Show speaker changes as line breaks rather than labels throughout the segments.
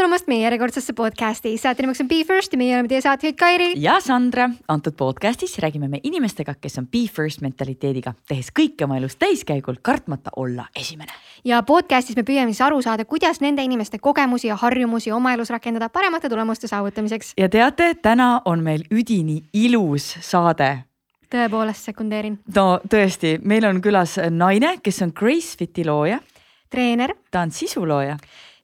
tulemast meie järjekordsesse podcasti, saate nimeks on Be First ja meie oleme teie saatejuhid Kairi.
ja Sandra, antud podcastis räägime me inimestega, kes on Be First mentaliteediga, tehes kõike oma elus täiskäigul, kartmata olla esimene.
ja podcastis me püüame siis aru saada, kuidas nende inimeste kogemusi ja harjumusi oma elus rakendada paremate tulemuste saavutamiseks.
ja teate, täna on meil üdini ilus saade
tõepoolest sekundeerin.
no tõesti, meil on külas naine, kes on Gracefiti looja.
treener.
ta on sisulooja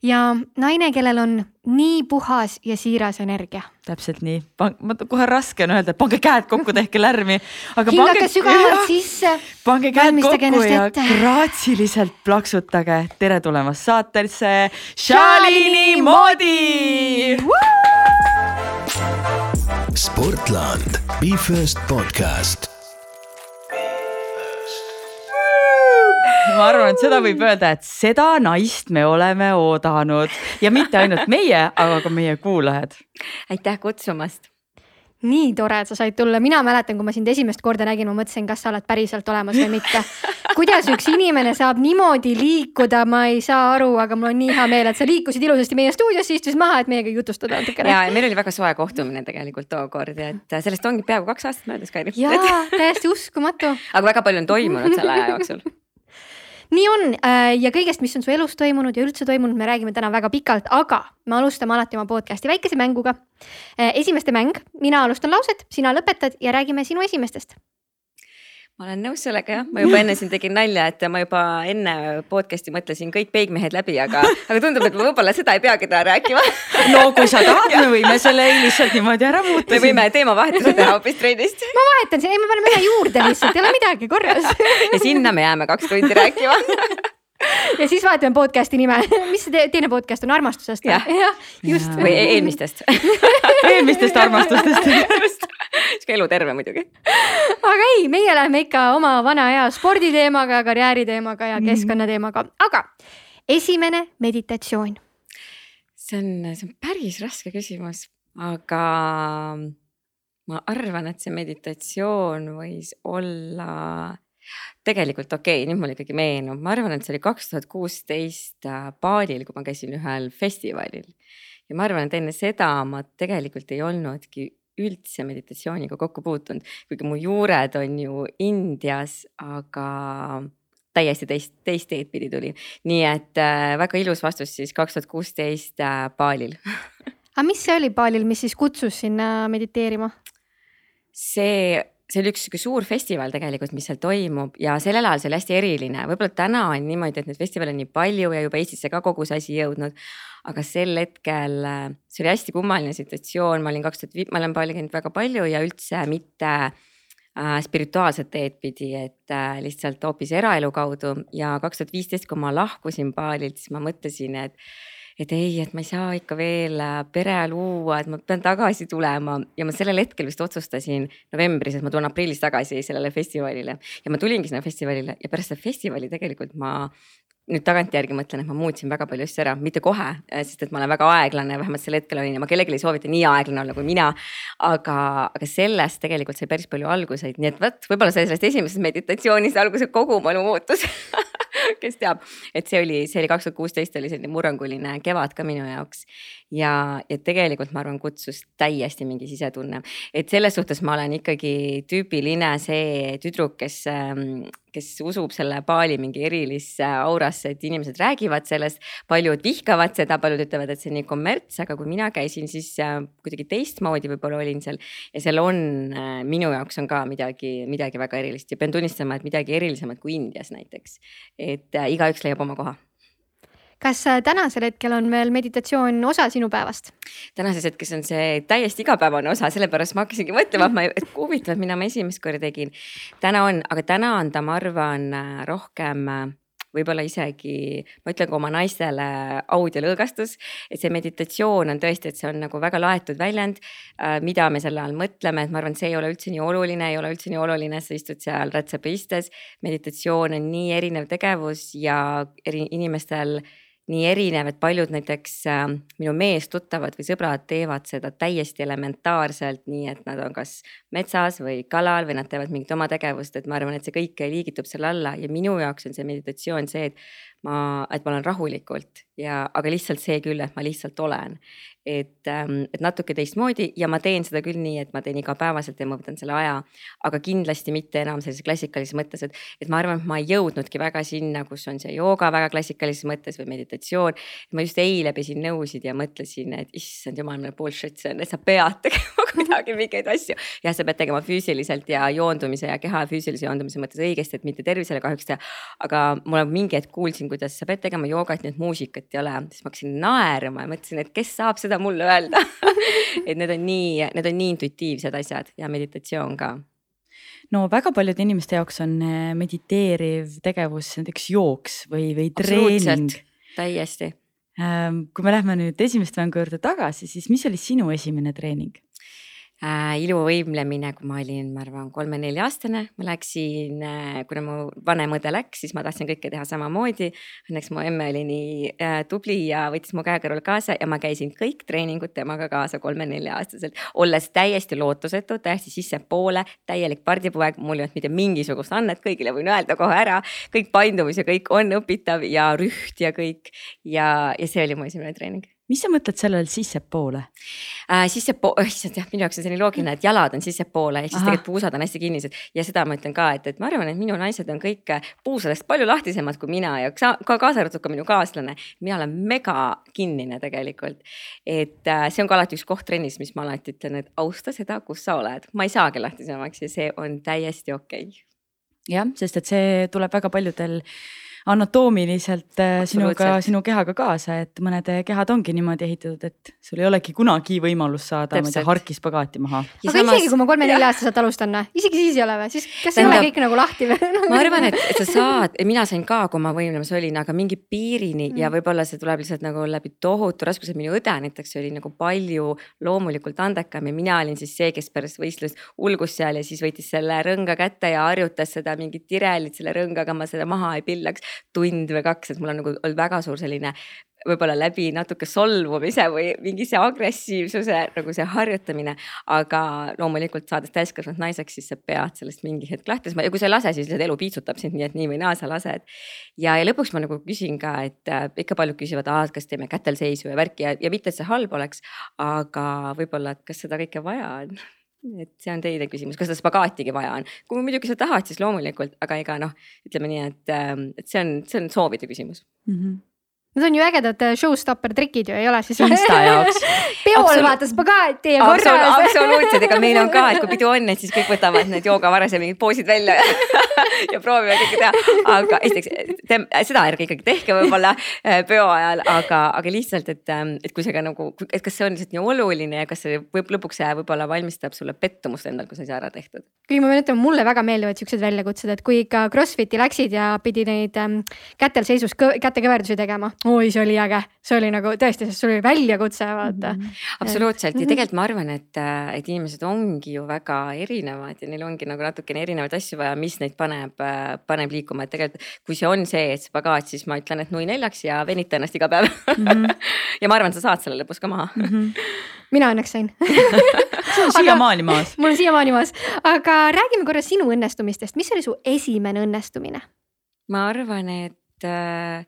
ja naine, kellel on nii puhas ja siiras energia.
täpselt nii, kohe raske on öelda, pange käed kokku, tehke lärmi.
hingake pange... sügavalt sisse.
pange käed kokku ja graatsiliselt plaksutage. tere tulemast saatesse, Shalini Moodi.
Sportland, Be First podcast
ma arvan, et seda võib öelda, et seda naist me oleme oodanud ja mitte ainult meie, aga ka meie kuulajad.
aitäh kutsumast
nii tore, et sa said tulla, mina mäletan, kui ma sind esimest korda nägin, ma mõtlesin, kas sa oled päriselt olemas või mitte. kuidas üks inimene saab niimoodi liikuda, ma ei saa aru, aga mul on nii hea meel, et sa liikusid ilusasti meie stuudiosse, istusid maha, et meiega jutustada natukene.
ja meil oli väga soe kohtumine tegelikult tookord ja et sellest ongi peaaegu kaks aastat möödas, Kairi.
jaa, täiesti uskumatu.
aga väga palju on toimunud selle aja jooksul
nii on äh, ja kõigest, mis on su elus toimunud ja üldse toimunud, me räägime täna väga pikalt, aga me alustame alati oma podcast'i väikese mänguga. Äh, esimeste mäng, mina alustan lauset, sina lõpetad ja räägime sinu esimestest
ma olen nõus sellega jah, ma juba enne siin tegin nalja, et ma juba enne podcast'i mõtlesin kõik peigmehed läbi, aga, aga tundub, et ma võib-olla seda ei peagi täna rääkima.
no kui sa tahad, me võime selle lihtsalt niimoodi ära muuta.
me võime teemavahetuse teha hoopis trennist.
ma vahetan ei me paneme ühe juurde lihtsalt, ei ole midagi korras.
ja sinna me jääme kaks tundi rääkima
ja siis vahetame podcast'i nime, mis see teine podcast on, armastusest?
jah ja,, just. või e-, eelmistest
eelmistest armastustest
sihuke eluterve muidugi.
aga ei, meie läheme ikka oma vana hea sporditeemaga, karjääriteemaga ja mhm. keskkonnateemaga, aga esimene meditatsioon.
see on, see on päris raske küsimus, aga ma arvan, et see meditatsioon võis olla tegelikult okei okay,, nüüd mul ikkagi meenub, ma arvan, et see oli kaks tuhat kuusteist äh, kui ma käisin ühel festivalil. ja ma arvan, et enne seda ma tegelikult ei olnudki üldse meditatsiooniga kokku puutunud, kuigi mu juured on ju Indias, aga täiesti teist, teist teed pidi tuli. nii et äh, väga ilus vastus siis kaks tuhat kuusteist äh, Balil
aga mis see oli Balil, mis siis kutsus sinna mediteerima?
see see oli üks sihuke suur festival tegelikult, mis seal toimub ja sellel ajal see oli hästi eriline, võib-olla täna on niimoodi, et neid festivale on nii palju ja juba Eestisse ka kogu see asi jõudnud. aga sel hetkel see oli hästi kummaline situatsioon, ma olin kaks tuhat viis, ma olen Bali käinud väga palju ja üldse mitte äh, spirituaalset teed pidi, et äh, lihtsalt hoopis eraelu kaudu ja kaks tuhat viisteist, kui ma lahkusin Balilt, siis ma mõtlesin, et et ei, et ma ei saa ikka veel äh, pere luua, et ma pean tagasi tulema. Ja ma sellel hetkel vist otsustasin novembris, et ma tulen aprillis tagasi sellele festivalile. Ja ma tulingi sinna festivalile ja pärast seda festivali tegelikult ma nüüd tagantjärgi mõtlen, et ma muutsin väga palju asju ära, mitte kohe, äh, sest et ma olen väga aeglane, vähemalt sel hetkel olin ja ma kellelegi ei soovita nii aeglane olla kui mina. aga, aga sellest tegelikult sai päris palju alguseid, nii et vot võib-olla sai sellest esimesest meditatsioonist alguse kogu mu elu muutus kes teab, et see oli, see oli kaks tuhat kuusteist oli selline murranguline kevad ka minu jaoks. ja, ja tegelikult ma arvan, kutsus täiesti mingi sisetunne, et selles suhtes ma olen ikkagi tüüpiline see tüdruk, kes, ähm, kes usub selle paali mingi erilisse aurasse, et inimesed räägivad sellest. paljud vihkavad seda, paljud ütlevad, et see on nii kommerts, aga kui mina käisin, siis äh, kuidagi teistmoodi võib-olla olin seal. ja seal on, äh, minu jaoks on ka midagi, midagi väga erilist ja pean tunnistama, et midagi erilisemat kui Indias näiteks. et äh, igaüks leiab oma koha
kas äh, tänasel hetkel on veel meditatsioon osa sinu päevast?
tänases hetkes on see täiesti igapäevane osa, sellepärast ma hakkasingi mõtlema, et ma, et huvitav, et mina ma esimest korda tegin. täna on, aga täna on ta, ma arvan, äh, rohkem äh, võib-olla isegi, ma ütlen ka oma naistele audiolõõgastus, et see meditatsioon on tõesti, et see on nagu väga laetud väljend mida me selle all mõtleme, et ma arvan, see ei ole üldse nii oluline, ei ole üldse nii oluline, sa istud seal rätsepa istes. meditatsioon on nii erinev tegevus ja eri inimestel nii erinev, et paljud näiteks äh, minu meestuttavad või sõbrad teevad seda täiesti elementaarselt, nii et nad on kas metsas või kalal või nad teevad mingit oma tegevust, et ma arvan, et see kõik liigitub selle alla. Ja minu jaoks on see meditatsioon see, et ma, et ma olen rahulikult ja, aga lihtsalt see küll, et ma lihtsalt olen et, ähm, et natuke teistmoodi ja ma teen seda küll nii, et ma teen igapäevaselt ja ma võtan selle aja. aga kindlasti mitte enam sellises klassikalises mõttes, et, et ma arvan, et ma ei jõudnudki väga sinna, kus on see jooga väga klassikalises mõttes või meditatsioon. ma just eile pesin nõusid ja mõtlesin, et issand jumal, milline bullshit see on, et sa pead tegema kuidagi mingeid asju. jah, sa pead tegema füüsiliselt ja joondumise ja keha füüsilise joondumise mõttes õigesti, et mitte tervisele kahjuks teha. aga ma mingi hetk kuulsin, kuidas sa pead tegema joogat, nii et muusikat ei ole, siis ma hakkasin naerma ja mõtlesin, et kes saab seda mulle öelda et need on nii, need on nii intuitiivsed asjad ja meditatsioon ka
no väga paljude inimeste jaoks on eh, mediteeriv tegevus näiteks jooks või, või treening.
täiesti.
Ähm, kui me lähme nüüd esimeste mängu juurde tagasi, siis mis oli sinu esimene treening?
Äh, iluvõimlemine, kui ma olin, ma arvan, kolme-nelja-aastane, ma läksin äh,, kuna mu vanem õde läks, siis ma tahtsin kõike teha samamoodi. Õnneks mu emme oli nii äh, tubli ja võttis mu käekõrval kaasa ja ma käisin kõik treeningud temaga kaasa kolme-nelja-aastaselt, olles täiesti lootusetu, täiesti sissepoole, täielik pardipoeg, mul ei olnud mitte mingisugust annet, kõigile võin öelda kohe ära, kõik paindumus ja kõik on õpitav ja rüht ja kõik. Ja, ja see oli mu esimene treening
mis sa mõtled selle all sissepoole
äh,? sissepoole, issand jah, minu jaoks on see nii loogiline, et jalad on sissepoole ehk siis Aha. tegelikult puusad on hästi kinnised ja seda ma ütlen ka, et, et ma arvan, et minu naised on kõik puusadest palju lahtisemad kui mina ja ka, ka kaasa arvatud ka minu kaaslane. mina olen mega kinnine tegelikult. et äh, see on ka alati üks koht trennis, mis ma alati ütlen, et austa seda, kus sa oled, ma ei saagi lahtisemaks ja see on täiesti okei okay.
jah, sest et see tuleb väga paljudel anatoomiliselt äh, sinuga, sinu kehaga kaasa, et mõned kehad ongi niimoodi ehitatud, et sul ei olegi kunagi võimalust saada, ma ei tea, harkispagaati maha.
aga samas... isegi kui ma kolme-nelja-aastaselt alustan, noh, isegi siis ei ole või, siis kas Tähendab, ei ole kõik nagu lahti või?
ma arvan, et, et sa saad, mina sain ka, kui ma võimlemas olin, aga mingi piirini mm. ja võib-olla see tuleb lihtsalt nagu läbi tohutu raskuse, minu õde näiteks oli nagu palju loomulikult andekam ja mina olin siis see, kes pärast võistlust ulgus seal ja siis võttis selle rõnga kätte ja harjutas seda mingit tirelit selle rõngaga, ma seda maha ei pillaks tund või kaks, et mul on nagu olnud väga suur selline võib-olla läbi natuke solvumise või mingi see agressiivsuse nagu see harjutamine. aga loomulikult saades täiskasvanud naiseks, siis sa pead sellest mingi hetk lahti saama ja kui sa ei lase, siis lihtsalt elu piitsutab sind, nii et nii või naa sa lased. ja, ja lõpuks ma nagu küsin ka, et äh, ikka paljud küsivad, kas teeme kätel seisu ja värki ja, ja mitte, et see halb oleks. aga võib-olla, et kas seda kõike vaja on et see on teine küsimus, kas seda spagaatigi vaja on, kui muidugi sa tahad, siis loomulikult, aga ega noh, ütleme nii, et, ähm, et see on, see on soovide küsimus mm.
-hmm Need on ju ägedad äh, showstopper trikid ju ei ole siis?
Insta jaoks
peol Absolu vaata spagaati ja korras
absoluutselt, ega meil on ka, et kui pidu on, et siis kõik võtavad need joogavaras ja mingid poosid välja ja proovivad kõike teha. aga esiteks seda ärge ikkagi tehke võib-olla äh, peo ajal, aga, aga lihtsalt, et, ähm, et kui see ka nagu, et kas see on lihtsalt nii oluline ja kas see võib lõpuks võib-olla valmistab sulle pettumust endal, kui sa ei saa ära tehtud.
kuigi ma pean ütlema, mulle väga meeldivad siuksed väljakutsed, et kui ikka Crossfiti läksid ja pidi neid ähm, kätel seisus kätekõverdusi tegema oi, see oli äge, see oli nagu tõesti, sest sul oli väljakutse, vaata mm.
-hmm. absoluutselt ja mhm. tegelikult ma arvan, et, et inimesed ongi ju väga erinevad ja neil ongi nagu natukene erinevaid asju vaja, mis neid paneb, paneb liikuma, et tegelikult kui see on see, et spagaat, siis ma ütlen, et nui neljaks ja venita ennast iga päev mm. -hmm. ja ma arvan, sa saad selle lõpus ka maha mm. -hmm.
mina õnneks sain
see on siiamaani maas.
mul on siiamaani maas, aga räägime korra sinu õnnestumistest, mis oli su esimene õnnestumine?
ma arvan, et äh,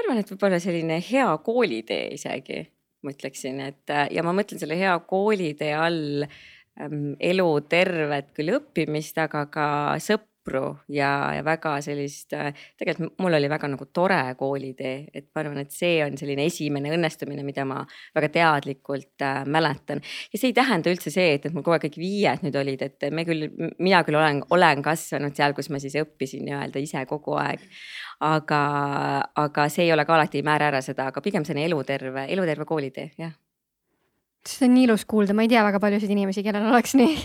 ma arvan, et võib-olla selline hea koolitee isegi, ma ütleksin, et ja ma mõtlen selle hea koolitee all ähm, elutervet küll õppimist, aga ka sõpru ja, ja väga sellist, tegelikult mul oli väga nagu tore koolitee, et ma arvan, et see on selline esimene õnnestumine, mida ma väga teadlikult äh, mäletan. ja see ei tähenda üldse see, et, et mul kogu aeg kõik viied nüüd olid, et me küll, mina küll olen, olen kasvanud seal, kus ma siis õppisin nii-öelda ise kogu aeg aga, aga see ei ole ka alati ei määra ära seda, aga pigem selline eluterve, eluterve koolitee, jah.
see on nii ilus kuulda, ma ei tea väga paljusid inimesi, kellel oleks nii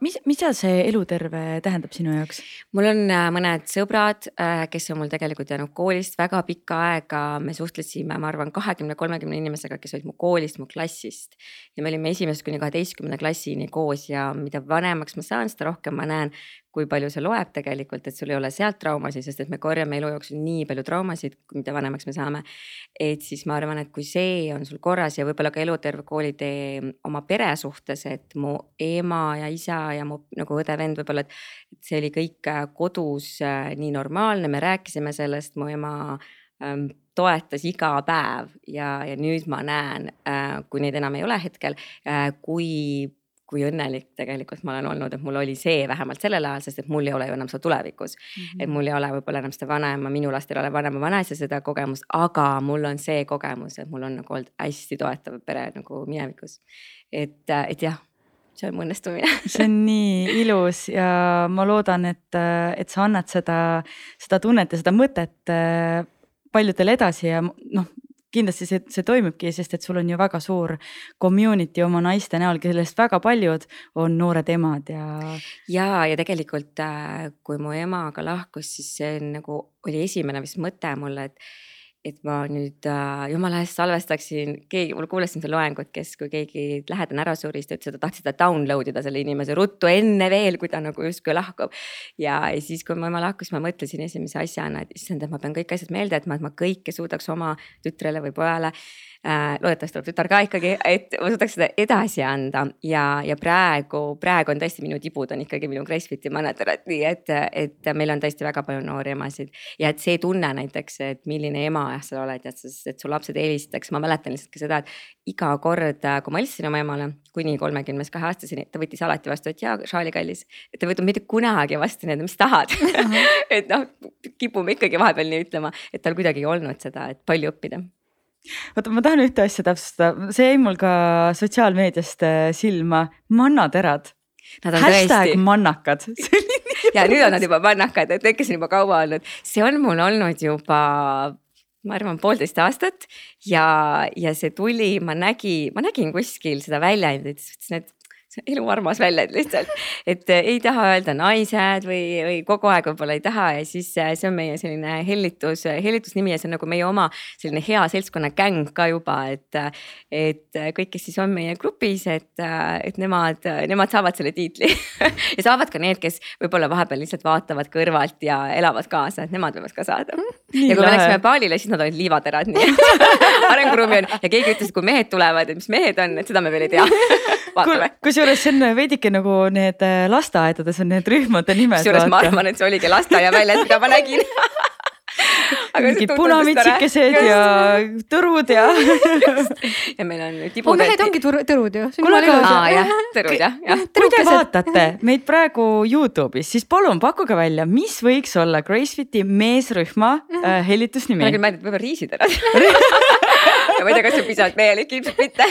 mis, mida see eluterve tähendab sinu jaoks?
mul on äh, mõned sõbrad, äh, kes on mul tegelikult jäänud koolist väga pikka aega, me suhtlesime, ma arvan, kahekümne, kolmekümne inimesega, kes olid mu koolist, mu klassist. ja me olime esimesest kuni kaheteistkümnenda klassini koos ja mida vanemaks ma saan, seda rohkem ma näen, kui palju see loeb tegelikult, et sul ei ole sealt traumasid, sest et me korjame elu jooksul nii palju traumasid, mida vanemaks me saame. et siis ma arvan, et kui see on sul korras ja võib-olla ka eluterve koolitee oma pere suhtes, et mu ema ja isa ja mu nagu õde-vend võib-olla, et see oli kõik äh, kodus äh, nii normaalne, me rääkisime sellest, mu ema ähm, toetas iga päev ja, ja nüüd ma näen, äh, kui neid enam ei ole hetkel, kui kui õnnelik tegelikult ma olen olnud, et mul oli see vähemalt sellel ajal, sest et mul ei ole ju enam seda tulevikus mm. -hmm. et mul ei ole võib-olla enam seda vanaema, minu lastel ei ole vanema, vanaisa seda kogemust, aga mul on see kogemus, et mul on nagu olnud hästi toetav pere nagu minevikus. et, et jah see on mu õnnestumine
see on nii ilus ja ma loodan, et, et sa annad seda, seda tunnet ja seda mõtet äh, paljudele edasi ja noh, kindlasti see, see toimubki, sest et sul on ju väga suur community oma naiste näol, kellest väga paljud on noored emad ja.
ja, ja tegelikult äh, kui mu emaga lahkus, siis see on nagu oli esimene vist mõte mulle, et et ma nüüd äh, jumala eest salvestaksin, keegi, ma kuulasin seda loengut, kes, kui keegi lähedane ära suri, siis ta ütles, et ta tahtis seda download ida selle inimese ruttu enne veel, kui ta nagu justkui lahkub. ja, siis, kui mu ema lahkus, ma mõtlesin esimese asjana, et issand, et ma pean kõik asjad meelde jätma, et ma kõike suudaks oma tütrele või pojale. Loodetavasti tuleb tütar ka ikkagi, et ma suudaks seda edasi anda. Ja, ja praegu, praegu on tõesti minu tibud on ikkagi minu Gracefiti manager'id, nii et, et meil on tõesti väga palju noori emasid. ja et see tunne näiteks, et milline ema sa oled ja et su lapsed helistaks, ma mäletan lihtsalt ka seda, et iga kord, kui ma helistasin oma emale kuni kolmekümnes kahe aastaseni, ta võttis alati vastu, et jaa, Charlie kallis. et ta ei võtnud mitte kunagi vastu nii, et mis tahad. Et noh, kipume ikkagi vahepeal nii ütlema, et tal kuidagi ei olnud seda, et palju õppida
oota, ma tahan ühte asja täpsustada, see jäi mul ka sotsiaalmeediast äh, silma, mannaterad. hashtag tõesti... mannakad.
Ja nüüd on nad juba mannakad, et need, kes on juba kaua olnud, see on mul olnud juba ma arvan, poolteist aastat. Ja, ja see tuli, ma nägin, ma nägin kuskil seda väljendit, siis et eluarmas väljend lihtsalt, et äh, ei taha öelda naised või, või kogu aeg võib-olla ei taha ja siis äh, see on meie selline hellitus, hellitusnimi ja see on nagu meie oma selline hea seltskonna gäng ka juba, et. et kõik, kes siis on meie grupis, et, et nemad, nemad saavad selle tiitli ja saavad ka need, kes võib-olla vahepeal lihtsalt vaatavad kõrvalt ja elavad kaasa, et nemad võivad ka saada. ja kui me läksime baalile, siis nad olid liivaterad, nii arenguruumi on ja keegi ütles, et kui mehed tulevad, et mis mehed on, et seda me veel ei tea
kusjuures see on veidike nagu need äh, lasteaedades on need rühmade nimed.
kusjuures ma arvan, et see oligi lasteaia väljend, mida ma nägin
mingid punamütsikesed ja tõrud ja
ja meil on tibud.
oh, mehed ongi tõrud ju.
kuule aga. tõrud jah, jah.
kui te vaatate meid praegu Youtube'is, siis palun pakkuge välja, mis võiks olla Gracefiti meesrühma äh, hellitusnimi.
ma küll et võib-olla riisiterad ja ma ei tea, kas see on piisavalt meelik, ilmselt mitte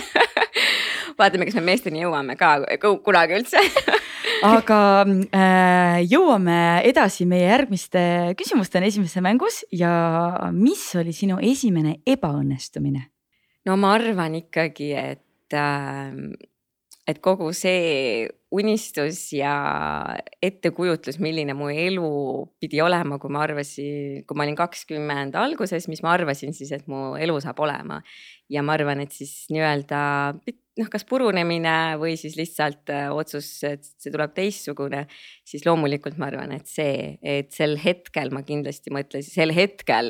vaatame, kas me meesteni jõuame ka kunagi üldse
aga äh, jõuame edasi meie järgmiste küsimusteni esimeses mängus ja mis oli sinu esimene ebaõnnestumine?
no ma arvan ikkagi, et äh, et kogu see unistus ja ettekujutlus, milline mu elu pidi olema, kui ma arvasin, kui ma olin kakskümmend alguses, mis ma arvasin siis, et mu elu saab olema. ja ma arvan, et siis nii-öelda noh, kas purunemine või siis lihtsalt äh, otsus, et see tuleb teistsugune, siis loomulikult ma arvan, et see, et sel hetkel ma kindlasti mõtlesin, sel hetkel,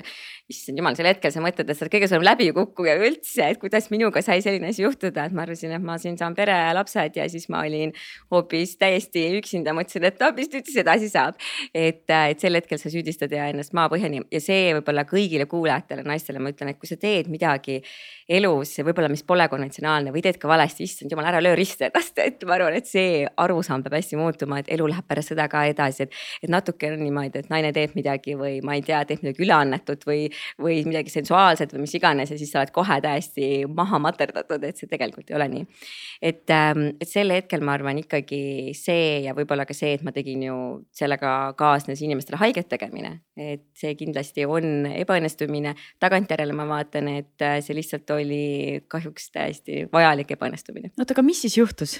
issand jumal, sel hetkel sa mõtled, et sa oled kõige suurem läbikukkuja üldse, et kuidas minuga sai selline asi juhtuda, et ma arvasin, et ma siin saan pere ja lapsed ja siis ma olin hoopis täiesti üksinda, mõtlesin, et no mis nüüd siis edasi saab. et, äh, et sel hetkel sa süüdistad ja ennast maapõhjani ja see võib-olla kõigile kuulajatele, naistele ma ütlen, et kui sa teed midagi elus, võib-olla mis pole konventsionaalne või teed ka valesti, issand jumal, ära löö risti ennast, et ma arvan, et see arusaam peab hästi muutuma, et elu läheb pärast seda ka edasi, et. et natuke on niimoodi, et naine teeb midagi või ma ei tea, teeb midagi üleannetut või, või midagi sensuaalset või mis iganes ja siis sa oled kohe täiesti maha materdatud, et see tegelikult ei ole nii. et, ähm, et sel hetkel ma arvan ikkagi see ja võib-olla ka see, et ma tegin ju sellega kaasnes inimestele haiget tegemine, et see kindlasti on ebaõnnestumine. tagantjärele ma vaatan, et äh, see lihtsalt oli kahjuks täiesti vajalik ebaõnnestumine
oota, aga mis siis juhtus?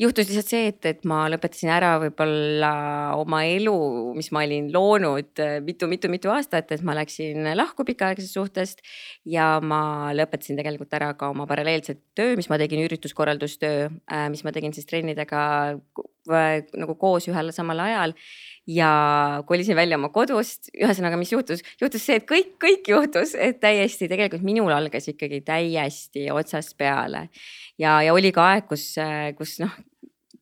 Juhtus lihtsalt see, et, et ma lõpetasin ära võib-olla oma elu, mis ma olin loonud mitu-mitu-mitu aastat, et ma läksin lahku pikaaegsest suhtest. ja ma lõpetasin tegelikult ära ka oma paralleelset töö, mis ma tegin, ürituskorraldustöö, äh, mis ma tegin siis trennidega nagu koos ühel samal ajal ja kolisin välja oma kodust, ühesõnaga, mis juhtus, juhtus see, et kõik, kõik juhtus, et täiesti tegelikult minul algas ikkagi täiesti otsast peale. ja, ja oli ka aeg, kus, kus noh,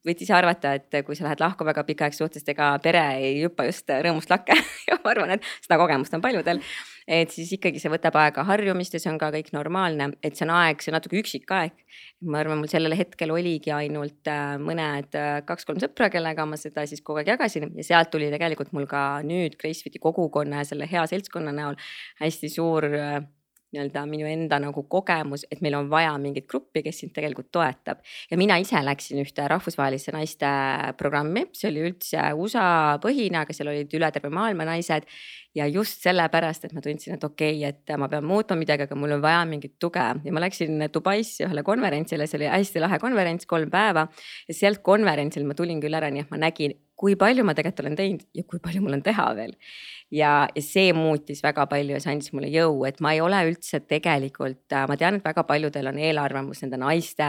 võid ise arvata, et kui sa lähed lahku väga pikaaegse suhtest, ega pere ei hüppa just rõõmust lakke. Ja ma arvan, et seda kogemust on paljudel et siis ikkagi see võtab aega harjumist ja see on ka kõik normaalne, et see on aeg, see on natuke üksik aeg. ma arvan, mul sellel hetkel oligi ainult äh, mõned äh, kaks-kolm sõpra, kellega ma seda siis kogu aeg jagasin ja sealt tuli tegelikult mul ka nüüd Gracefiti kogukonna ja selle hea seltskonna näol hästi suur äh, nii-öelda minu enda nagu kogemus, et meil on vaja mingit gruppi, kes sind tegelikult toetab. ja mina ise läksin ühte rahvusvahelisse naiste programmi, see oli üldse USA põhine, aga seal olid üle terve maailma naised ja just sellepärast, et ma tundsin, et okei okay,, et ma pean muutma midagi, aga mul on vaja mingit tuge. Ja ma läksin Dubaisse ühele konverentsile, see oli hästi lahe konverents, kolm päeva. ja sealt konverentsil ma tulin küll ära, nii et ma nägin, kui palju ma tegelikult olen teinud ja kui palju mul on teha veel. Ja, ja see muutis väga palju ja see andis mulle jõu, et ma ei ole üldse tegelikult, ma tean, et väga paljudel on eelarvamus nende naiste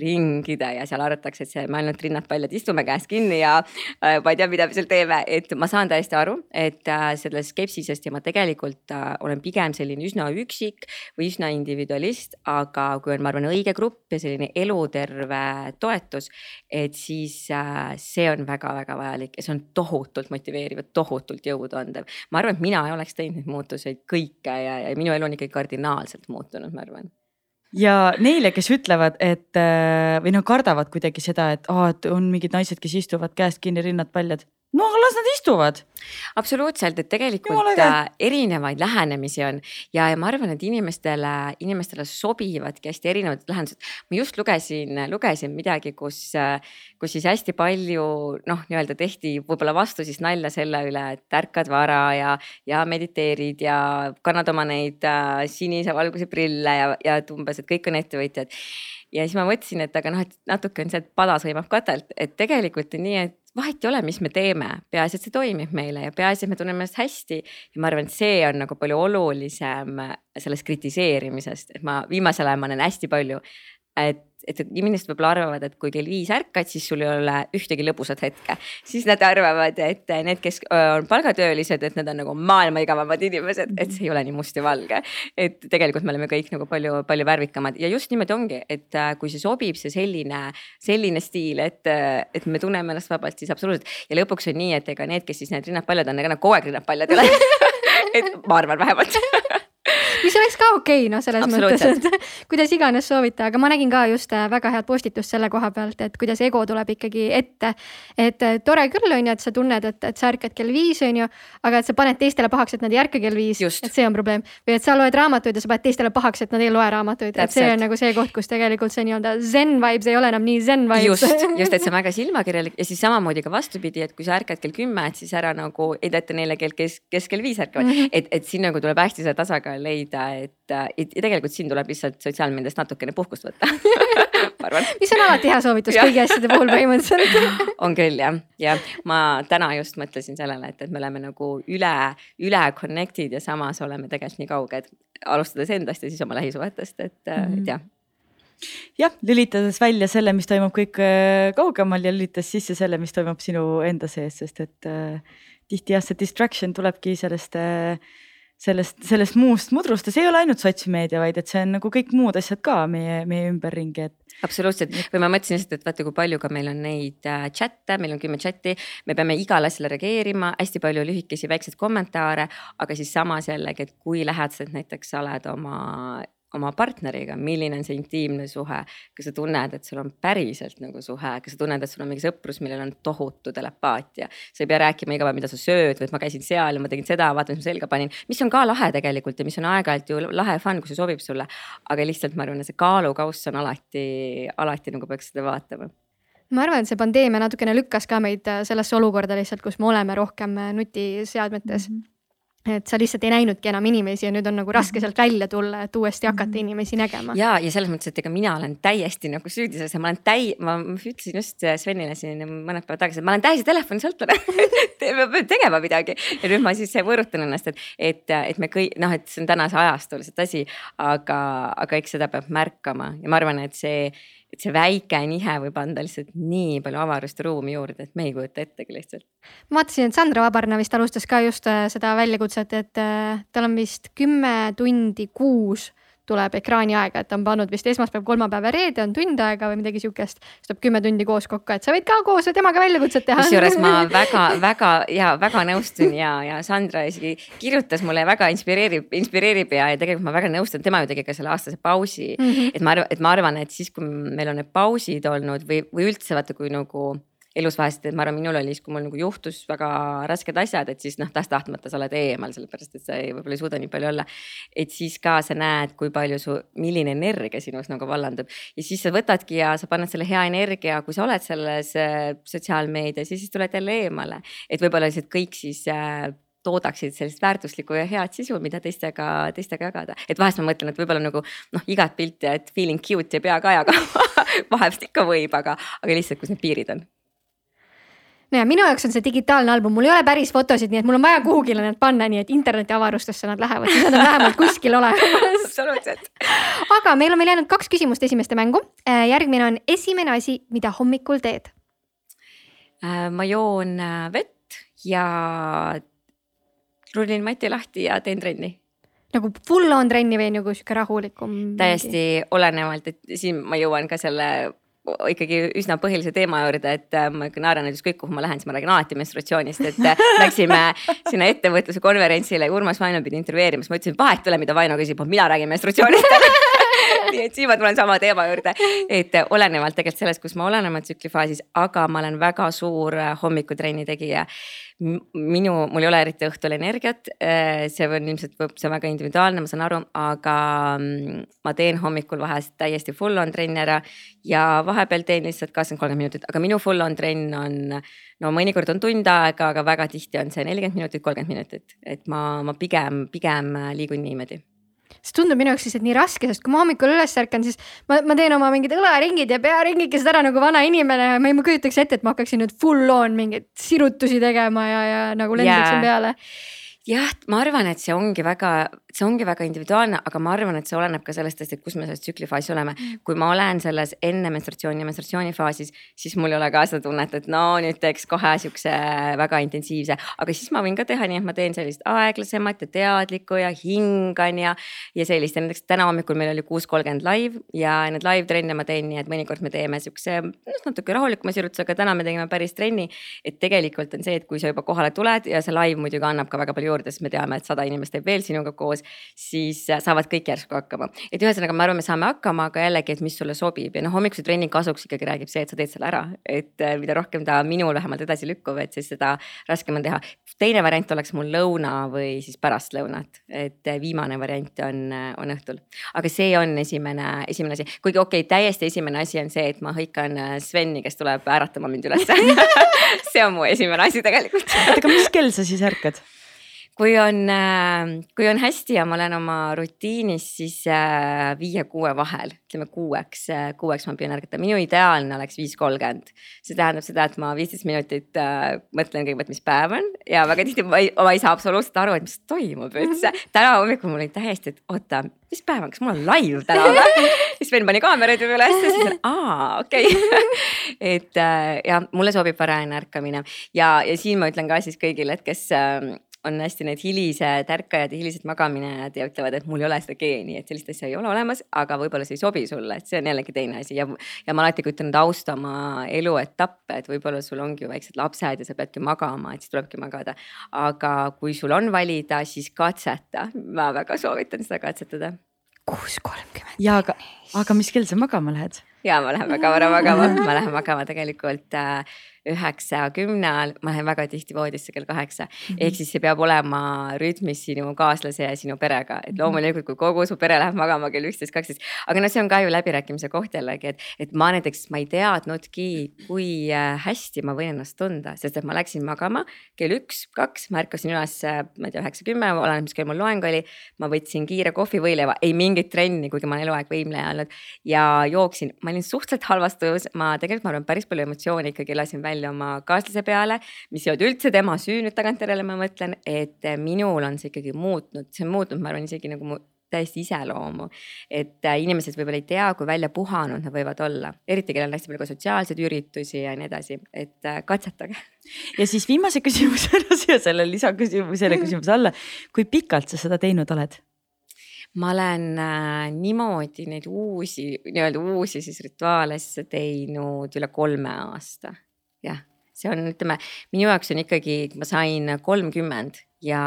ringide ja seal arvatakse, et see, me ainult rinnad paljad istume käest kinni ja äh, ma ei tea, mida me seal teeme, et ma saan täiesti aru, et äh, sellest skepsisest ja ma tegelikult äh, olen pigem selline üsna üksik või üsna individualist, aga kui on, ma arvan, õige grupp ja selline eluterve toetus, et siis äh, see on väga-väga vajalik ja see on tohutult motiveeriv ja tohutult jõudu andev ma arvan, et mina ei oleks teinud neid muutuseid kõike ja, ja minu elu on ikkagi kardinaalselt muutunud, ma arvan.
Ja neile, kes ütlevad, et äh, või noh, kardavad kuidagi seda, et aa, et on mingid naised, kes istuvad käest kinni, rinnad paljad no las nad istuvad.
absoluutselt, et tegelikult äh, erinevaid lähenemisi on ja, ja ma arvan, et inimestele, inimestele sobivadki hästi erinevad lahendused. ma just lugesin, lugesin midagi, kus, äh, kus siis hästi palju noh, nii-öelda tehti võib-olla vastu siis nalja selle üle, et ärkad vara ja, ja mediteerid ja kannad oma neid äh, sinise valguse prille ja, ja et umbes, et kõik on ettevõtjad ja siis ma mõtlesin, et aga noh, et natuke on see, et pada sõimab katelt, et tegelikult on nii, et vahet ei ole, mis me teeme, peaasi, et see toimib meile ja peaasi, et me tunneme ennast hästi. ja ma arvan, et see on nagu palju olulisem sellest kritiseerimisest, et ma viimasel ajal ma olen hästi palju, et et inimesed võib-olla arvavad, et kui kell viis ärkad, siis sul ei ole ühtegi lõbusat hetke. siis nad arvavad, et need, kes on palgatöölised, et need on nagu maailma igavamad inimesed, et see ei ole nii must ja valge. et tegelikult me oleme kõik nagu palju, palju värvikamad ja just niimoodi ongi, et äh, kui see sobib, see selline, selline stiil, et, et me tunneme ennast vabalt, siis absoluutselt. ja lõpuks on nii, et ega need, kes siis need rinnad paljad on, ega nad kogu aeg rinnad paljad ei ole et ma arvan vähemalt
mis oleks ka okei okay, noh, selles mõttes, et kuidas iganes soovite, aga ma nägin ka just äh, väga head postitust selle koha pealt, et kuidas ego tuleb ikkagi ette. et äh, tore küll on ju, et sa tunned, et, et sa ärkad kell viis on ju, aga et sa paned teistele pahaks, et nad ei ärka kell viis, et see on probleem. või et sa loed raamatuid ja sa paned teistele pahaks, et nad ei loe raamatuid, et see on nagu see koht, kus tegelikult see nii-öelda zen vibes ei ole enam nii zen vibes.
just, just, et see on väga silmakirjalik ja siis samamoodi ka vastupidi, et kui sa ärkad kell kümme, et siis ära nagu ei teata neile, kell kes, kes kell viis ärkavad mm, -hmm. et, et siin nagu tuleb hästi see tasakaal leida, et et, et ja tegelikult siin tuleb lihtsalt sotsiaalmeediast natukene puhkust võtta
mis on alati hea soovitus kõigi asjade puhul põhimõtteliselt
on küll jah, ja ma täna just mõtlesin sellele, et, et me oleme nagu üle, üle connected ja samas oleme tegelikult nii kauged, alustades endast ja siis oma lähisuhetest, et mm, -hmm. et jah.
Jah, lülitades välja selle, mis toimub kõik äh, kaugemal ja lülitas sisse selle, mis toimub sinu enda sees, sest et äh, tihti jah, see distraction tulebki sellest äh, sellest, sellest muust mudrust ja see ei ole ainult sotsmeedia, vaid et see on nagu kõik muud asjad ka meie, meie ümberringi, et.
absoluutselt või ma mõtlesin lihtsalt, et vaata, kui palju ka meil on neid äh, chat'e, meil on kümme chat'i, me peame igale asjale reageerima, hästi palju lühikesi väikseid kommentaare, aga siis samas jällegi, et kui lähedased näiteks sa oled oma oma partneriga, milline on see intiimne suhe. kas sa tunned, et sul on päriselt nagu suhe, kas sa tunned, et sul on mingi sõprus, millel on tohutu telepaatia. sa ei pea rääkima iga päev, mida sa sööd või et ma käisin seal ja ma tegin seda, vaata, mis ma selga panin. mis on ka lahe tegelikult ja mis on aeg-ajalt ju lahe fun, kui see sobib sulle. aga lihtsalt ma arvan, et see kaalukauss on alati, alati nagu peaks seda vaatama
ma arvan, et see pandeemia natukene lükkas ka meid sellesse olukorda lihtsalt, kus me oleme rohkem nutiseadmetes mm. -hmm et sa lihtsalt ei näinudki enam inimesi ja nüüd on nagu raske sealt välja tulla, et uuesti hakata mhm. inimesi nägema.
ja, ja selles mõttes, et ega mina olen täiesti nagu süüdi selles ma olen täi-, ma ütlesin just Svenile siin mõned päevad tagasi, et ma olen täiesti telefonisõltlane me peame tegema midagi ja nüüd ma siis võõrutan ennast, et, et, et me kõik noh, et see on tänase ajastu lihtsalt asi, aga, aga eks seda peab märkama ja ma arvan, et see et see väike nihe võib anda lihtsalt nii palju avarust ruumi juurde, et me ei kujuta ettegi lihtsalt.
ma vaatasin, et Sandra Vabarna vist alustas ka just äh, seda väljakutset, et äh, tal on vist kümme tundi kuus tuleb ekraaniaega, et ta on pannud vist esmaspäev, kolmapäev ja reede on tund aega või midagi sihukest. siis tuleb kümme tundi koos kokku, et sa võid ka koos temaga väljakutset teha.
kusjuures ma väga-väga ja väga nõustun ja, ja Sandra isegi kirjutas mulle väga inspireerib, inspireerib ja, ja tegelikult ma väga nõustun, tema ju tegi ka selle aastase pausi mm. -hmm. et ma arvan, et ma arvan, et siis, kui meil on need pausid olnud või, või üldse vaata, kui nagu elus vahest, ma arvan, minul oli siis, kui mul nagu juhtus väga rasked asjad, et siis noh, tahes-tahtmata sa oled eemal, sellepärast et sa ei, võib-olla ei suuda nii palju olla. et siis ka sa näed, kui palju su, milline energia sinus nagu vallandub ja siis sa võtadki ja sa paned selle hea energia, kui sa oled selles äh, sotsiaalmeedias ja siis tuled jälle eemale. et võib-olla lihtsalt kõik siis äh, toodaksid sellist väärtuslikku ja head sisu, mida teistega, teistega jagada. et vahest ma mõtlen, et võib-olla nagu noh, igat pilti, et feeling cute ei pea ka jagama vahest ikka võib, aga, aga lihtsalt, kus need piirid on
no ja minu jaoks on see digitaalne album, mul ei ole päris fotosid, nii et mul on vaja kuhugile need panna, nii et internetiavarustesse nad lähevad, siis nad on vähemalt kuskil olemas
absoluutselt.
aga meil on veel jäänud kaks küsimust esimeste mängu. Äh, järgmine on esimene asi, mida hommikul teed?
Äh, ma joon äh, vett ja rullin mati lahti ja teen trenni
nagu full on trenni või nagu sihuke rahulikum?
täiesti olenevalt, et siin ma jõuan ka selle ikkagi üsna põhilise teema juurde, et äh, ma ikka naeran, et ükskõik kuhu ma lähen, siis ma räägin alati menstratsioonist, et äh, läksime sinna ettevõtluse konverentsile Urmas Vaino pidi intervjueerima, siis ma ütlesin, vahet ei ole, mida Vaino küsib, mina räägin menstratsioonist nii et siin ma tulen sama teema juurde, et olenevalt tegelikult sellest, kus ma olen oma tsüklifaasis, aga ma olen väga suur äh, hommikutrenni tegija. minu, mul ei ole eriti õhtul energiat, äh, see on ilmselt, see on väga individuaalne, ma saan aru, aga mm, ma teen hommikul vahest täiesti full on trenni ära ja vahepeal teen lihtsalt kakskümmend, kolmkümmend minutit, aga minu full on trenn on no mõnikord on tund aega, aga väga tihti on see nelikümmend minutit, kolmkümmend minutit, et ma, ma pigem, pigem liigun niimoodi
see tundub minu jaoks lihtsalt nii raske, sest kui ma hommikul üles ärkan, siis ma, ma teen oma mingid õlaringid ja pearingikesed ära nagu vana inimene ja ma ei kujutaks ette, et ma hakkaksin nüüd full on mingeid sirutusi tegema ja, ja nagu lendaksin yeah. peale
jah, ma arvan, et see ongi väga, see ongi väga individuaalne, aga ma arvan, et see oleneb ka sellest, et kus me selles tsüklifaasis oleme. Mm. kui ma olen selles enne menstratsiooni ja menstratsioonifaasis, siis mul ei ole ka seda tunnet, et no nüüd teeks kohe siukse väga intensiivse, aga siis ma võin ka teha nii, et ma teen sellist aeglasemat ja teadlikku ja hingan ja. ja sellist ja näiteks täna hommikul meil oli kuus kolmkümmend live ja need live trenne ma teen nii, et mõnikord me teeme siukse noh, natuke rahulikuma sirutusega, täna me tegime päris trenni. et tegelikult on see, et kui sa juba kohale tuled ja see live muidugi annab ka väga palju juurde, sest me teame, et sada inimest teeb veel sinuga koos, siis äh, saavad kõik järsku hakkama. et ühesõnaga, ma arvan, me saame hakkama, aga jällegi, et mis sulle sobib ja noh, hommikuse trenni kasuks ikkagi räägib see, et sa teed selle ära, et äh, mida rohkem ta minul vähemalt edasi lükkub, et siis seda raskem on teha. teine variant oleks mul lõuna või siis pärastlõunat, et äh, viimane variant on, on õhtul. aga see on esimene, esimene asi, kuigi okei okay,, täiesti esimene asi on see, et ma hõikan Sveni, kes tuleb äratama mind ülesse see on mu esimene asi tegelikult.
oota, aga mis kell sa siis ärkad?
Kui on, äh, kui on hästi ja ma olen oma rutiinis, siis äh, viie-kuue vahel, ütleme kuueks, äh, kuueks ma püüan ärgata, minu ideaalne oleks viis kolmkümmend. see tähendab seda, et ma viisteist minutit mõtlen kõigepealt, mis päev on ja väga tihti ma ei, ma ei saa absoluutselt aru, et mis toimub üldse. täna hommikul mul oli täiesti, et oota, mis päev on, kas mul on live täna või? siis Sven pani kaameraid üles ja siis aa okei okay. et ja mulle sobib varajane ärkamine ja, ja siin ma ütlen ka siis kõigile, et kes on hästi need hilised ärkajad ja hilised magaminejad ja ütlevad, et mul ei ole seda geeni, et sellist asja ei ole olemas, aga võib-olla see ei sobi sulle, et see on jällegi teine asi ja. ja ma alati kujutan austa oma eluetappe, et võib-olla sul ongi ju väiksed lapsed ja sa peadki magama, et siis tulebki magada. aga kui sul on valida, siis katseta, ma väga soovitan seda katsetada.
kuus kolmkümmend.
ja aga, aga mis kell sa magama lähed?
ja ma lähen väga vara magama, ma lähen magama tegelikult äh, üheksa, kümne ajal, ma lähen väga tihti voodisse kell kaheksa mm. -hmm. ehk siis see peab olema rütmis sinu kaaslase ja sinu perega, et mhm. loomulikult, kui kogu su pere läheb magama kell üksteist, kaksteist. aga noh, see on ka ju läbirääkimise koht jällegi, et, et ma näiteks, ma ei teadnudki, kui äh, hästi ma võin ennast tunda, sest et ma läksin magama kell üks, kaks, ma ärkasin üles, äh, ma ei tea, üheksa, kümme, oleneb, mis kell mul loeng oli. ma võtsin kiire kohvi, võileiva, ei mingit trenni, kuigi ma olen eluaeg võimleja olnud ja jooksin, ma olin suhteliselt halvas tujus, ma tegelikult, ma arvan, päris palju emotsioone ikkagi lasin välja oma kaaslase peale, mis ei olnud üldse tema süü nüüd tagantjärele, ma mõtlen, et minul on see ikkagi muutnud, see on muutnud, ma arvan isegi nagu mu täiesti iseloomu. et äh, inimesed võib-olla ei tea, kui välja puhanud nad võivad olla, eriti kellel on hästi palju ka sotsiaalseid üritusi ja nii edasi, et äh, katsetage.
ja siis viimase küsimusena siia selle lisaküsimuse, selle küsimuse alla, kui pikalt sa seda teinud oled?
Ma olen äh, niimoodi neid uusi, nii-öelda uusi siis rituaale sisse teinud üle kolme aasta, jah see on, ütleme minu jaoks on ikkagi, ma sain kolmkümmend ja,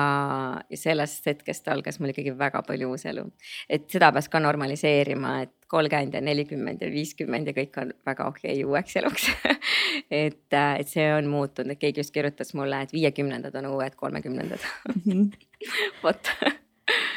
ja sellest hetkest algas mul ikkagi väga palju uus elu. et seda peaks ka normaliseerima, et kolmkümmend ja nelikümmend ja viiskümmend ja kõik on väga okei okay uueks eluks et, et see on muutunud, et keegi just kirjutas mulle, et viiekümnendad on uued kolmekümnendad mhm. vot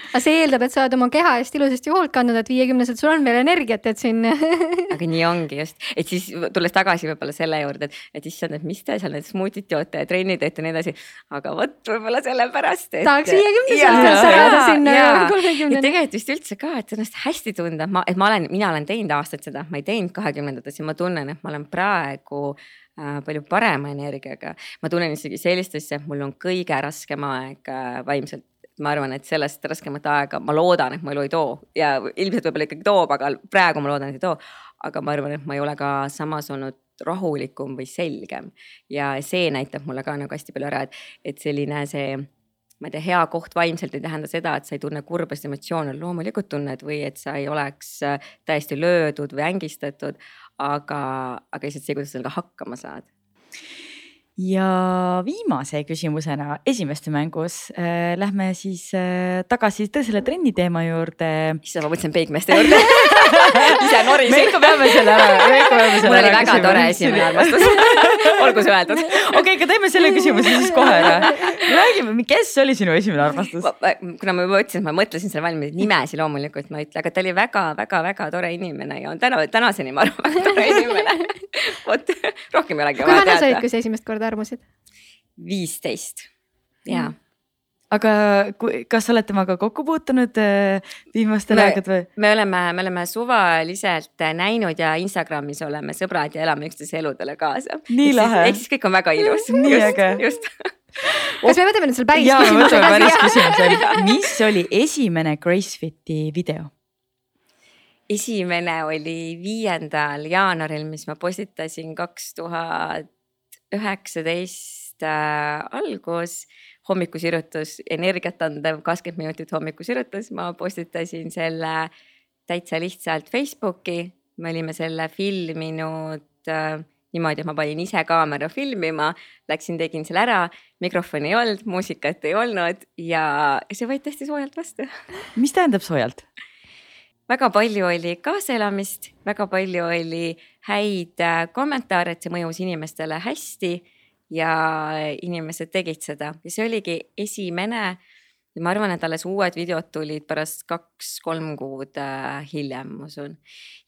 aga see eeldab, et sa oled oma keha eest ilusasti hoolt kandnud, et viiekümneselt sul on veel energiat, et siin
aga nii ongi just, et siis tulles tagasi võib-olla selle juurde, et, et issand, et mis te seal need smuutid joote ja trenni teete ja nii edasi. aga vot võib-olla sellepärast
et.... tahaks viiekümneselt saada sinna
kolmekümneni. tegelikult vist üldse ka, et ennast hästi tunda, ma, et ma olen, mina olen teinud aastaid seda, ma ei teinud kahekümnendates ja ma tunnen, et ma olen praegu äh, palju parema energiaga. ma tunnen isegi sellist asja, et mul on kõige raskem aeg äh, vaimselt ma arvan, et sellest raskemat aega ma loodan, et mu elu ei too ja ilmselt võib-olla ikkagi toob, aga praegu ma loodan, et ei too. aga ma arvan, et ma ei ole ka samas olnud rahulikum või selgem ja see näitab mulle ka nagu hästi palju ära, et, et selline see ma ei tea, hea koht vaimselt ei tähenda seda, et sa ei tunne kurbasid emotsioone, loomulikult tunned või et sa ei oleks äh, täiesti löödud või ängistatud. aga, aga lihtsalt see, kuidas sa sellega hakkama saad
ja viimase küsimusena esimeste mängus äh, lähme siis äh, tagasi selle trenni teema juurde.
issand, ma mõtlesin peigmeeste juurde ise norisin.
me ikka peame selle ära, me ikka peame selle ära.
mul oli väga tore esimene armastus olgu see öeldud.
okei okay,, aga teeme selle küsimuse siis kohe ära. räägime, kes oli sinu esimene armastus?
kuna ma juba ütlesin, et ma mõtlesin selle valmis, nimesi loomulikult ma ei ütle, aga ta oli väga-väga-väga tore inimene ja on täna, tänaseni ma arvan väga tore inimene vot rohkem ei olegi
vaja teada. kui vana sa olid, kui sa esimest korda armusid?
viisteist, jaa
mm aga kui, kas oled temaga kokku puutunud äh, viimastel aegadel või?
me oleme, me oleme suvaliselt näinud ja Instagramis oleme sõbrad ja elame üksteise eludele kaasa.
nii lahe.
ehk siis kõik on väga ilus.
nii äge.
just
kas me võtame nüüd selle päris
Jaa, küsimuse? jaa, päris küsimuse. mis oli esimene Gracefiti video?
esimene oli viiendal jaanuaril, mis ma postitasin kaks tuhat üheksateist äh, algus, hommikusirjutus, energiat andev kakskümmend minutit hommikusirjutus, ma postitasin selle täitsa lihtsalt Facebooki. me olime selle filminud äh, niimoodi, et ma panin ise kaamera filmima, läksin, tegin selle ära, mikrofoni ei olnud, muusikat ei olnud ja see võeti hästi soojalt vastu.
mis tähendab soojalt?
Väga palju oli kaasaelamist, väga palju oli häid äh, kommentaare, et see mõjus inimestele hästi ja inimesed tegid seda ja see oligi esimene. ma arvan, et alles uued videod tulid pärast kaks-kolm kuud äh, hiljem, ma usun.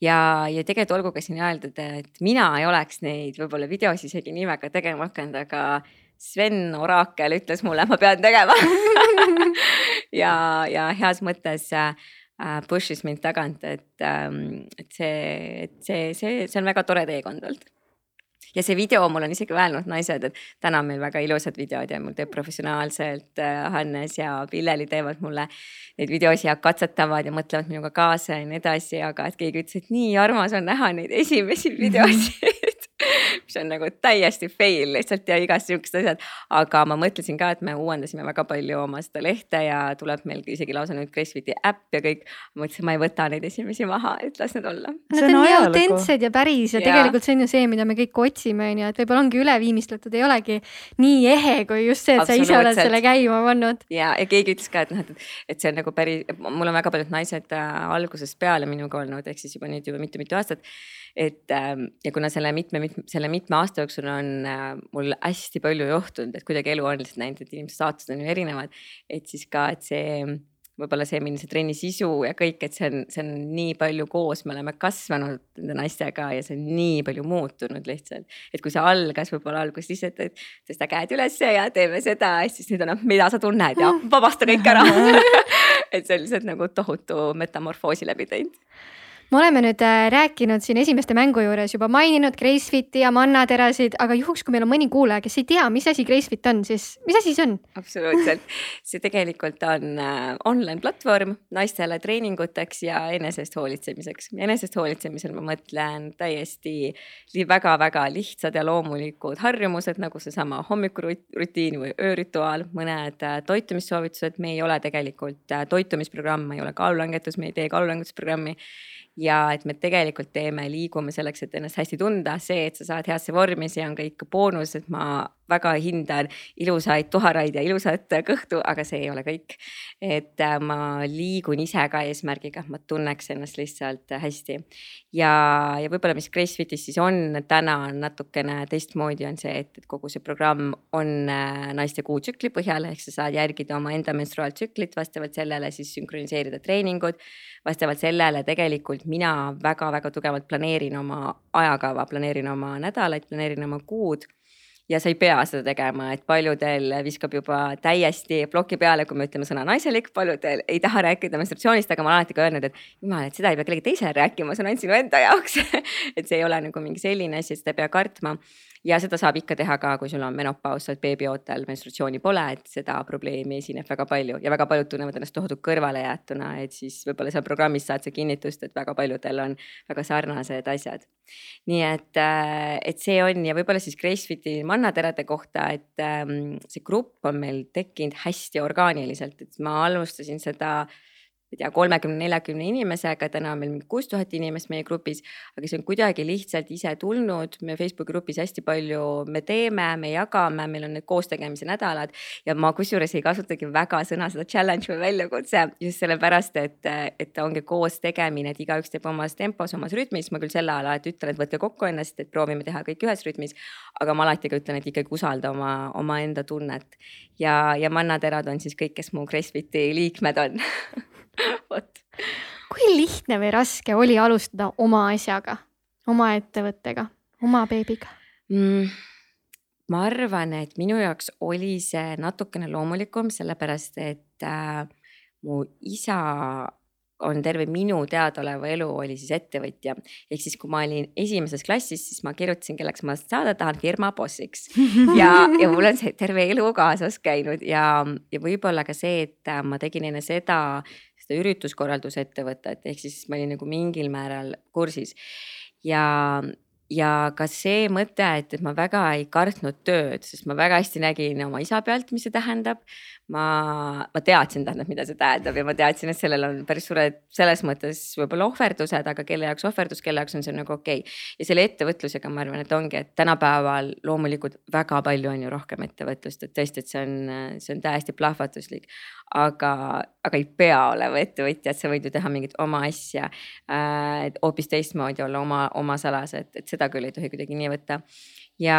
ja, ja tegelikult olgu ka siin öeldud, et mina ei oleks neid võib-olla videosid isegi nii väga tegema hakanud, aga Sven Orakel ütles mulle, ma pean tegema ja, ja heas mõttes Äh, push'is mind tagant, et, ähm, et see, et see, see, see on väga tore teekond olnud. ja see video, mul on isegi öelnud naised, et täna on meil väga ilusad videod ja mul teeb professionaalselt äh, Hannes ja Pilleli teevad mulle neid videosid ja katsetavad ja mõtlevad minuga kaasa ja nii edasi, aga et keegi ütles, et nii armas on näha neid esimesi videosid mis on nagu täiesti fail lihtsalt ja igast siuksed asjad. aga ma mõtlesin ka, et me uuendasime väga palju oma seda lehte ja tuleb meil isegi lausa nüüd Gracefiti äpp ja kõik. mõtlesin, ma ei võta neid esimesi maha, et las need olla.
Nad on nii autentsed ja päris ja, ja tegelikult see on ju see, mida me kõik otsime, on ju, et võib-olla ongi üleviimistletud, ei olegi nii ehe kui just see, et sa ise oled selle käima pannud.
ja, ja keegi ütles ka, et noh, et, et see on nagu päris, mul on väga paljud naised äh, algusest peale minuga olnud, ehk siis juba nüüd juba mitu-mitu aastat et ähm, ja kuna selle mitme, mitme, selle mitme aasta jooksul on äh, mul hästi palju juhtunud, et kuidagi elu on lihtsalt näinud, et inimeste saatused on ju erinevad. et siis ka, et see võib-olla see, milline see trenni sisu ja kõik, et see on, see on nii palju koos, me oleme kasvanud nende naistega ja see on nii palju muutunud lihtsalt. et kui see algas võib-olla alguses lihtsalt, et tõsta käed ülesse ja teeme seda, siis nüüd on, mida sa tunned ja vabasta kõik ära et see on lihtsalt nagu tohutu metamorfoosi läbi teinud
me oleme nüüd äh, rääkinud siin esimeste mängu juures juba maininud Gracefiti ja mannaterasid, aga juhuks, kui meil on mõni kuulaja, kes ei tea, mis asi Gracefit on, siis mis asi see on?
absoluutselt, see tegelikult on äh, online platvorm naistele treeninguteks ja enesest hoolitsemiseks. enesest hoolitsemisel ma mõtlen täiesti väga-väga lihtsad ja loomulikud harjumused nagu seesama hommikurutiin või öörituaal, mõned äh, toitumissoovitused, me ei ole tegelikult toitumisprogramm, ei ole kaalulangetus, me ei tee kaalulangetusprogrammi ja et me tegelikult teeme, liigume selleks, et ennast hästi tunda, see, et sa saad heasse vormi, see on ka ikka boonus, et ma väga hindan ilusaid tuharaid ja ilusat kõhtu, aga see ei ole kõik. et äh, ma liigun ise ka eesmärgiga, ma tunneks ennast lihtsalt hästi. ja, ja võib-olla, mis Gracefitis siis on täna on natukene teistmoodi, on see, et, et kogu see programm on äh, naiste kuutsükli põhjal, ehk sa saad järgida omaenda menstruaaltsüklit, vastavalt sellele siis sünkroniseerida treeningud. vastavalt sellele tegelikult mina väga-väga tugevalt planeerin oma ajakava, planeerin oma nädalaid, planeerin oma kuud ja sa ei pea seda tegema, et paljudel viskab juba täiesti ploki peale, kui me ütleme sõna naiselik, paljudel ei taha rääkida menstruatsioonist, aga ma olen alati ka öelnud, et jumal, et seda ei pea kellegi teisele rääkima, see on ainult sinu enda jaoks. Et see ei ole nagu mingi selline asi, et seda ei pea kartma ja seda saab ikka teha ka, kui sul on menopaus, sa oled beebiootel, menstratsiooni pole, et seda probleemi esineb väga palju ja väga paljud tunnevad ennast tohutult kõrvalejäetuna, et siis võib-olla seal programmis saad sa kinnitust, et väga paljudel on väga sarnased asjad. nii et, äh, et see on ja võib-olla siis Gracefiti mannaterade kohta, et ähm, see grupp on meil tekkinud hästi orgaaniliselt, et ma alustasin seda ma ei tea, kolmekümne, neljakümne inimesega, täna on meil mingi kuus tuhat inimest meie grupis. aga see on kuidagi lihtsalt ise tulnud, me Facebooki grupis hästi palju, me teeme, me jagame, meil on need koostegemise nädalad. ja ma kusjuures ei kasutagi väga sõna seda challenge või väljakutse just sellepärast, et, et ongi koos tegemine, et igaüks teeb omas tempos, omas rütmis. ma küll selle ala, et ütlen, et võtke kokku ennast, et proovime teha kõik ühes rütmis. aga ma alati ka ütlen, et ikkagi usalda oma, omaenda tunnet ja, ja mannaterad on siis kõik, kes mu Gracefiti liikmed on
vot. kui lihtne või raske oli alustada oma asjaga, oma ettevõttega, oma beebiga mm,?
ma arvan, et minu jaoks oli see natukene loomulikum, sellepärast et äh, mu isa on terve minu teadaoleva elu oli siis ettevõtja. ehk siis, kui ma olin esimeses klassis, siis ma kirjutasin, kelleks ma saada tahan, firma bossiks. ja, ja mul on see terve elu kaasas käinud ja, ja võib-olla ka see, et ma tegin enne seda, seda ürituskorraldusettevõtet, ehk siis ma olin nagu mingil määral kursis. ja, ja ka see mõte, et, et ma väga ei kartnud tööd, sest ma väga hästi nägin oma isa pealt, mis see tähendab ma, ma teadsin, tähendab, mida see tähendab ja ma teadsin, et sellel on päris suured selles mõttes võib-olla ohverdused, aga kelle jaoks ohverdus, kelle jaoks on see nagu okei okay.. ja selle ettevõtlusega ma arvan, et ongi, et tänapäeval loomulikult väga palju on ju rohkem ettevõtlust, et tõesti, et see on, see on täiesti plahvatuslik. aga, aga ei pea olema ettevõtja, et sa võid ju teha mingit oma asja äh,. hoopis teistmoodi olla oma, oma salas, et, et seda küll ei tohi kuidagi nii võtta ja,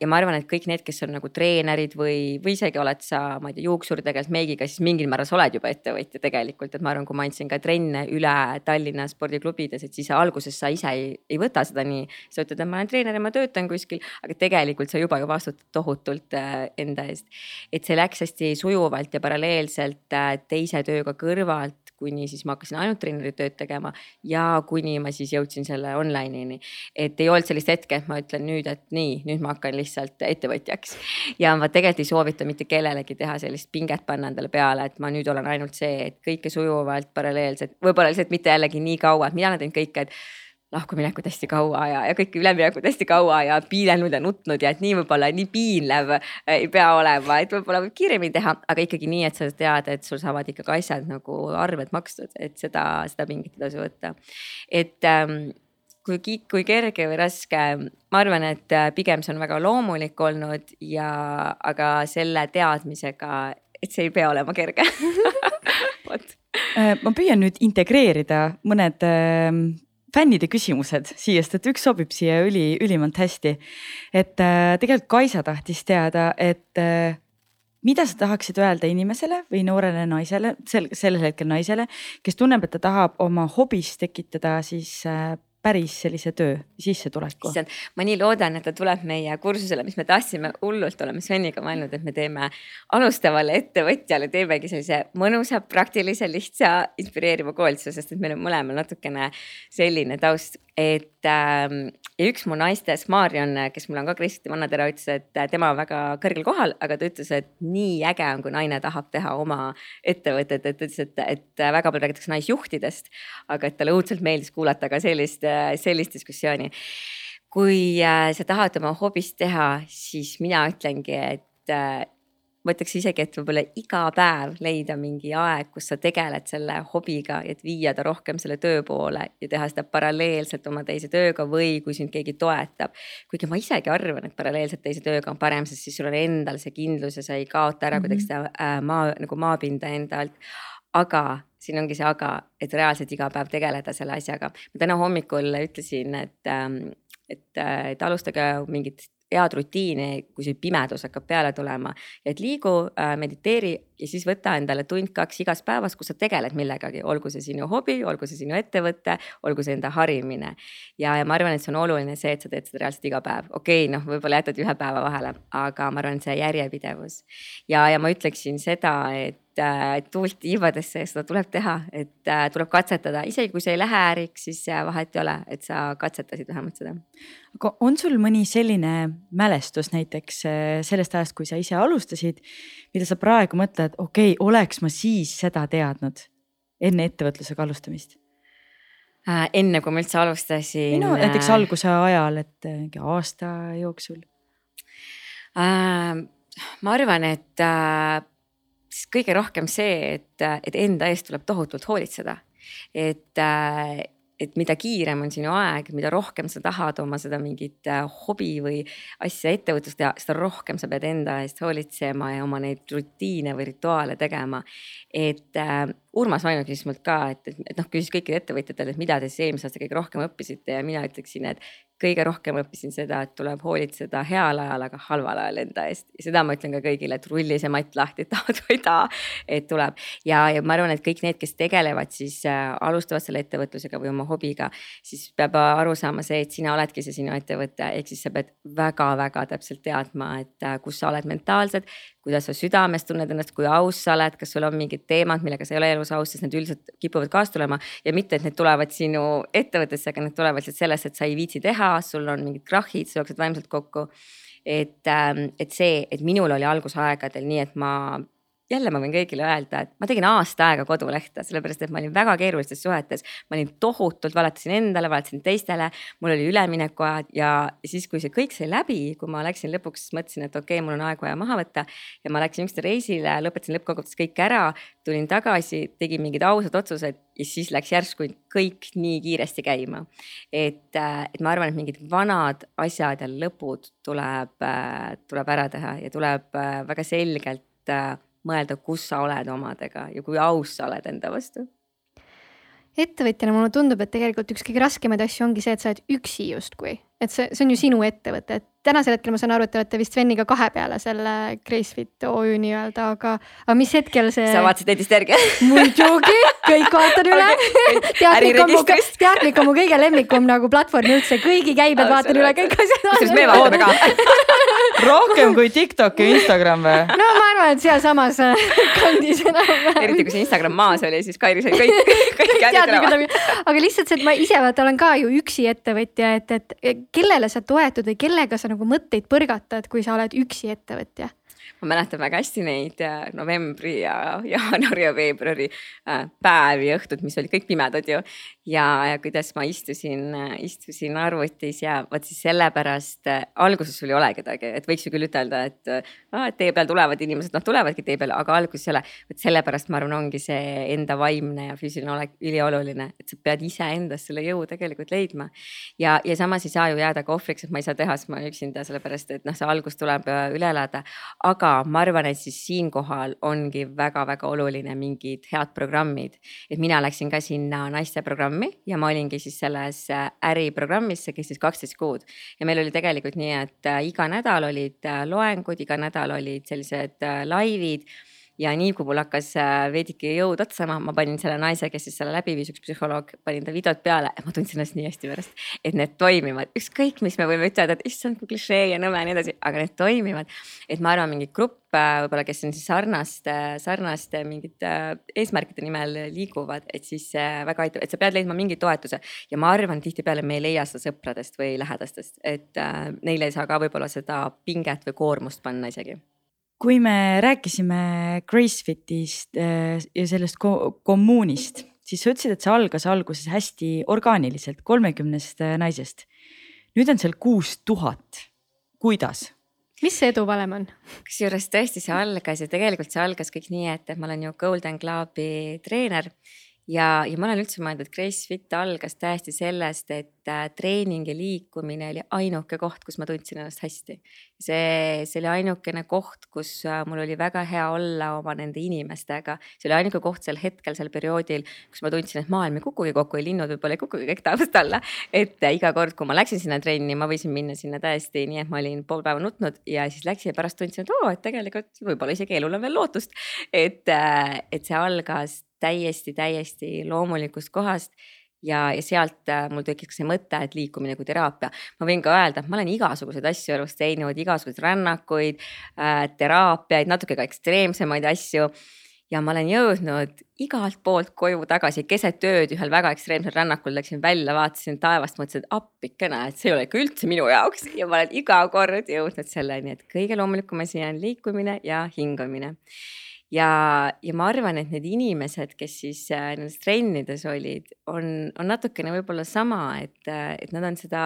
ja ma arvan, et kõik need, kes on nagu treenerid või, või isegi oled sa, ma ei tea, juuksur tegelikult meigiga, siis mingil määral sa oled juba ettevõtja tegelikult, et ma arvan, kui ma andsin ka trenne üle Tallinna spordiklubides, et siis alguses sa ise ei, ei võta seda nii. sa ütled, et ma olen treener ja ma töötan kuskil, aga tegelikult sa juba ju vastutad tohutult äh, enda eest. et see läks hästi sujuvalt ja paralleelselt äh, teise tööga kõrvalt kuni siis ma hakkasin ainult treeneritööd tegema ja kuni ma siis jõudsin selle online'ini. et ei olnud sellist hetke, et ma ütlen nüüd, et nii, nüüd ma hakkan lihtsalt ettevõtjaks. ja ma tegelikult ei soovita mitte kellelegi teha sellist pinget panna endale peale, et ma nüüd olen ainult see, et kõike sujuvalt paralleelselt, võib-olla lihtsalt mitte jällegi nii kaua, et mina olen teinud kõike, et lahkuminekut hästi kaua ja, ja kõik üleminekud hästi kaua ja piinelnud ja nutnud ja et nii võib-olla nii piinlev äh, ei pea olema, et võib-olla võib kiiremini teha, aga ikkagi nii, et sa tead, et sul saavad ikkagi asjad nagu arved makstud, et seda, seda pinget ei tasu võtta. et ähm, kui, kui kerge või raske, ma arvan, et äh, pigem see on väga loomulik olnud ja, aga selle teadmisega, et see ei pea olema kerge
vot. Äh, ma püüan nüüd integreerida mõned ähm, fännide küsimused siia, sest et üks sobib siia üli, ülimalt hästi. et äh, tegelikult Kaisa tahtis teada, et äh, mida sa tahaksid öelda inimesele või noorele naisele, sel, sellel hetkel naisele, kes tunneb, et ta tahab oma hobis tekitada siis äh, päris sellise töö, sissetuleku.
issand, ma nii loodan, et ta tuleb meie kursusele, mis me tahtsime hullult, oleme Sveniga mõelnud, et me teeme alustavale ettevõtjale teemegi sellise mõnusa, praktilise, lihtsa, inspireeriva koolituse, sest et meil on mõlemal natukene selline taust, et ähm, ja üks mu naistest, Marion, kes mul on ka Kristi Vannatera, ütles, et tema on väga kõrgel kohal, aga ta ütles, et nii äge on, kui naine tahab teha oma ettevõtet, et ütles, et, et väga palju räägitakse naisjuhtidest. aga et talle õudselt meeldis kuulata ka sellist, sellist diskussiooni. kui äh, sa tahad oma hobist teha, siis mina ütlengi, et äh, ma ütleks isegi, et võib-olla iga päev leida mingi aeg, kus sa tegeled selle hobiga, et viia ta rohkem selle töö poole ja teha seda paralleelselt oma teise tööga või kui sind keegi toetab. kuigi ma isegi arvan, et paralleelselt teise tööga on parem, sest siis sul on endal see kindlus ja sa ei kaota ära kuidagi mm -hmm. seda äh, maa nagu maapinda enda alt. aga siin ongi see aga, et reaalselt iga päev tegeleda selle asjaga. ma täna hommikul ütlesin, et, ähm, et, et alustage mingit head rutiini, kui see pimedus hakkab peale tulema. et liigu äh,, mediteeri ja siis võta endale tund-kaks igas päevas, kus sa tegeled millegagi, olgu see sinu hobi, olgu see sinu ettevõte, olgu see enda harimine. ja, ja ma arvan, et see on oluline see, et sa teed seda reaalselt iga päev, okei okay,, noh, võib-olla jätad ühe päeva vahele, aga ma arvan, et see järjepidevus. ja, ja ma ütleksin seda, et et tuult tiibadesse seda tuleb teha, et äh, tuleb katsetada, isegi kui see ei lähe äriks, siis äh, vahet ei ole, et sa katsetasid vähemalt seda.
aga on sul mõni selline mälestus näiteks äh, sellest ajast, kui sa ise alustasid, mida sa praegu mõtled, okei okay,, oleks ma siis seda teadnud enne ettevõtlusega alustamist?
enne kui ma üldse alustasin.
no näiteks alguse ajal, et mingi aasta jooksul
äh,. ma arvan, et äh, siis kõige rohkem see, et, et enda eest tuleb tohutult hoolitseda. et, et mida kiirem on sinu aeg, mida rohkem sa tahad oma seda mingit hobi või asja, ettevõtlust teha, seda rohkem sa pead enda eest hoolitsema ja oma neid rutiine või rituaale tegema. et äh, Urmas Vaino küsis mult ka, et, et, et noh, küsis kõikidelt ettevõtjatelt, et mida te siis eelmise aasta kõige rohkem õppisite ja mina ütleksin, et kõige rohkem õppisin seda, et tuleb hoolitseda heal ajal, aga halval ajal enda eest seda ma ütlen ka kõigile, et rulli see matt lahti, tahad või ei taha, et tuleb. ja, ja ma arvan, et kõik need, kes tegelevad siis äh, alustavad selle ettevõtlusega või oma hobiga, siis peab aru saama see, et sina oledki see sinu ettevõte, ehk siis sa pead väga-väga täpselt teadma, et äh, kus sa oled mentaalselt, kuidas sa südames tunned ennast, kui aus sa oled, kas sul on mingid teemad, millega sa ei ole elus aus, sest need üldiselt kipuvad kaasa tulema ja mitte, et need tulevad sinu ettevõttesse, aga need tulevad lihtsalt sellest, et sa ei viitsi teha, sul on mingid krahhid, sa jooksed vaimselt kokku. et, ähm, et see, et minul oli algusaegadel nii, et ma jälle ma võin kõigile öelda, et ma tegin aasta aega kodulehte, sellepärast et ma olin väga keerulistes suhetes. ma olin tohutult, valetasin endale, valetasin teistele, mul oli üleminekuajad ja siis, kui see kõik sai läbi, kui ma läksin lõpuks, mõtlesin, et okei okay,, mul on aeg vaja maha võtta. ja ma läksin üksteise reisile, lõpetasin lõppkokkuvõttes kõik ära, tulin tagasi, tegin mingid ausad otsused ja siis läks järsku kõik nii kiiresti käima. et, äh, et ma arvan, et mingid vanad asjad ja lõpud tuleb, äh, tuleb ära teha ja tuleb äh, väga selgelt mõelda, kus sa oled omadega ja kui aus sa oled enda vastu.
Ettevõtjana mulle tundub, et tegelikult üks kõige raskemaid asju ongi see, et sa oled üksi justkui, et see, see on ju sinu ettevõte, et tänasel hetkel ma saan aru, et te olete vist Sveniga kahe peale selle Gracefit OÜ nii-öelda, aga, aga mis hetkel see.
sa vaatasid netist järgi
muidugi, kõik vaatan üle. Teadlik on mu, teadlik on mu kõige lemmikum nagu platvorm üldse, kõigi käibed vaatan üle, kõik asjad.
kusjuures me vaatame ka
rohkem kui TikTok ja Instagram või?
no ma arvan, et sealsamas äh, kandis enam-vähem.
eriti kui see Instagram maas oli, siis Kairi sai kõik, kõik käed üle.
aga lihtsalt see, et ma ise vaata olen ka ju üksi ettevõtja, et, et kellele sa toetud või kellega sa nagu mõtteid põrgatad, kui sa oled üksi ettevõtja?
Ma mäletan väga hästi neid äh, novembri ja jaanuari ja veebruari äh, päevi ja õhtud, mis olid kõik pimedad ju. ja, ja kuidas ma istusin, äh, istusin arvutis ja vot siis sellepärast alguses sul ei ole kedagi, et võiks ju küll ütelda, et ah, et tee peal tulevad inimesed, noh tulevadki tee peale, aga alguses ei ole. vot sellepärast ma arvan, ongi see enda vaimne ja füüsiline olek ülioluline, et sa pead iseendast selle jõu tegelikult leidma. ja, ja samas ei saa ju jääda ka ohvriks, et ma ei saa teha, sest ma olen üksinda, sellepärast et noh, see algus tuleb üle elada. aga ma arvan, et siis siinkohal ongi väga-väga oluline mingid head programmid. et mina läksin ka sinna naisteprogrammi ja ma olingi siis selles äh, äriprogrammis, see kestis kaksteist kuud. ja meil oli tegelikult nii, et äh, iga nädal olid äh, loengud, iga nädal olid sellised laivid ja nii kui mul hakkas äh, veidike jõud otsa ma panin selle naise, kes siis selle läbi viis, üks psühholoog, panin ta videot peale ma tundsin ennast nii hästi pärast, et need toimivad, ükskõik, mis me võime ütelda, et issand kui klišee ja nõme ja nii edasi, aga need toimivad. et ma arvan, mingi grupp äh, võib-olla, kes on siis sarnaste, sarnaste mingite eesmärkide nimel liiguvad, et siis väga aitab, et sa pead leidma mingi toetuse. Ja ma arvan, tihtipeale me ei leia seda sõpradest või lähedastest, et äh, neile ei saa ka võib-olla seda pinget või koormust panna isegi
kui me rääkisime Gracefitist äh, ja sellest kommuunist, siis sa ütlesid, et see algas alguses hästi orgaaniliselt, kolmekümnest äh, naisest. nüüd on seal kuus tuhat. kuidas?
mis see eduvalem on?
kusjuures tõesti, see algas ja tegelikult see algas kõik nii, et, et ma olen ju Golden Clubi treener ja, ja ma olen üldse mõelnud, et Grace Fit algas täiesti sellest, et äh, treening ja liikumine oli ainuke koht, kus ma tundsin ennast hästi. see, see oli ainukene koht, kus äh, mul oli väga hea olla oma nende inimestega. see oli ainuke koht sel hetkel, sel perioodil, kus ma tundsin, et maailm ei kukugi kokku ja linnud võib-olla ei kukugi kõik taevast alla. et äh, iga kord, kui ma läksin sinna trenni, ma võisin minna sinna täiesti nii, et ma olin pool päeva nutnud ja siis läksin ja pärast tundsin, et oo, et tegelikult võib-olla isegi elul on veel lootust. et, et see algas täiesti, täiesti loomulikust kohast ja, ja sealt äh, mul tekkis see mõte, et liikumine kui teraapia. ma võin ka öelda, et ma olen igasuguseid asju elus teinud, igasuguseid rännakuid äh,, teraapiaid, natuke ka ekstreemsemaid asju. ja ma olen jõudnud igalt poolt koju tagasi keset ööd ühel väga ekstreemsel rännakul, läksin välja, vaatasin taevast, mõtlesin, et appikene, et see ei ole ikka üldse minu jaoks ja ma olen iga kord jõudnud selleni, et kõige loomulikum asi on liikumine ja hingamine ja, ja ma arvan, et need inimesed, kes siis äh, nendes trennides olid, on, on natukene võib-olla sama, et, äh, et nad on seda,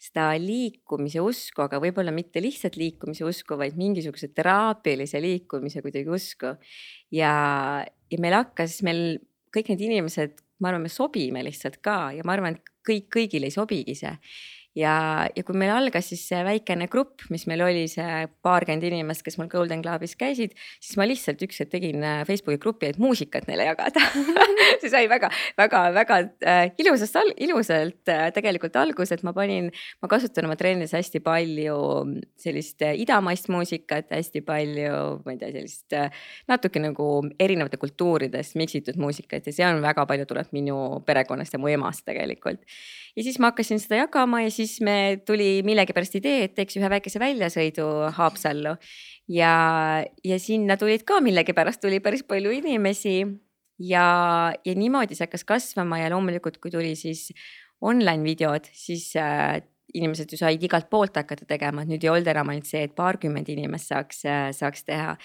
seda liikumise usku, aga võib-olla mitte lihtsalt liikumise usku, vaid mingisuguse teraapilise liikumise kuidagi usku. ja, ja meil hakkas, meil kõik need inimesed, ma arvan, me sobime lihtsalt ka ja ma arvan, et kõik, kõigil ei sobigi see ja, ja kui meil algas siis see väikene grupp, mis meil oli see paarkümmend inimest, kes mul Golden Clubis käisid, siis ma lihtsalt üks hetk tegin äh, Facebooki grupi, et muusikat neile jagada. See sai väga, väga, väga äh, ilusast, ilusalt äh, tegelikult alguse, et ma panin, ma kasutan oma trennis hästi palju sellist idamaist muusikat, hästi palju, ma ei tea, sellist natuke nagu erinevate kultuuridest miksitud muusikat ja see on väga palju tuleb minu perekonnast ja mu emast tegelikult ja siis ma hakkasin seda jagama ja siis me tuli millegipärast idee, et teeks ühe väikese väljasõidu Haapsallu. ja, ja sinna tulid ka millegipärast tuli päris palju inimesi ja, ja niimoodi see hakkas kasvama ja loomulikult, kui tuli siis online videod, siis äh, inimesed ju said igalt poolt hakata tegema, et nüüd ei olnud enam ainult see, et paarkümmend inimest saaks, saaks teha.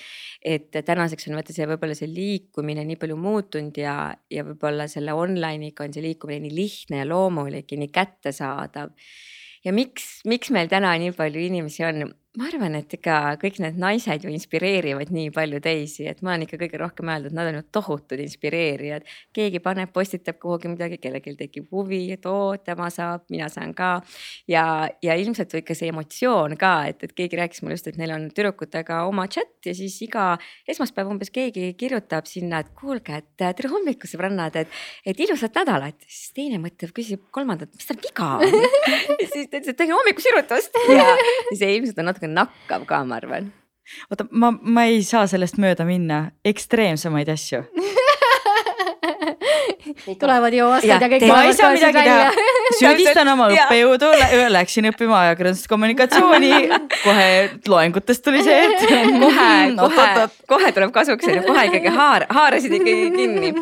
et tänaseks on vaata see võib-olla see liikumine nii palju muutunud ja, ja võib-olla selle online'iga on see liikumine nii lihtne ja loomulik ja nii kättesaadav. ja miks, miks meil täna nii palju inimesi on, ma arvan, et ega kõik need naised ju inspireerivad nii palju teisi, et ma olen ikka kõige rohkem öelnud, nad on ju tohutud inspireerijad. keegi paneb, postitab kuhugi midagi, kellelgi tekib huvi, et oo, tema saab, mina saan ka. ja, ja ilmselt ikka see emotsioon ka, et, et keegi rääkis mulle just, et neil on tüdrukutega oma chat ja siis iga esmaspäev umbes keegi kirjutab sinna, et kuulge, et tere hommikust, sõbrannad, et, et ilusat nädalat. siis teine mõtleb, küsib kolmandat, mis tal viga on siis ta ütles, et tegin hommikusirutust ja see ilmselt on natuke natuke nakkav ka, ma arvan.
oota, ma, ma ei saa sellest mööda minna, ekstreemsemaid asju
tulevad ju aastad ja,
ja kõik. ma ei saa midagi teha, süüdistan oma õppejõudu, läksin õppima ajakirjandust kommunikatsiooni, kohe loengutest tuli see, et
kohe, kohe, kohe tuleb kasuks, on ju, kohe ikkagi haar, haarasid ikkagi kinni.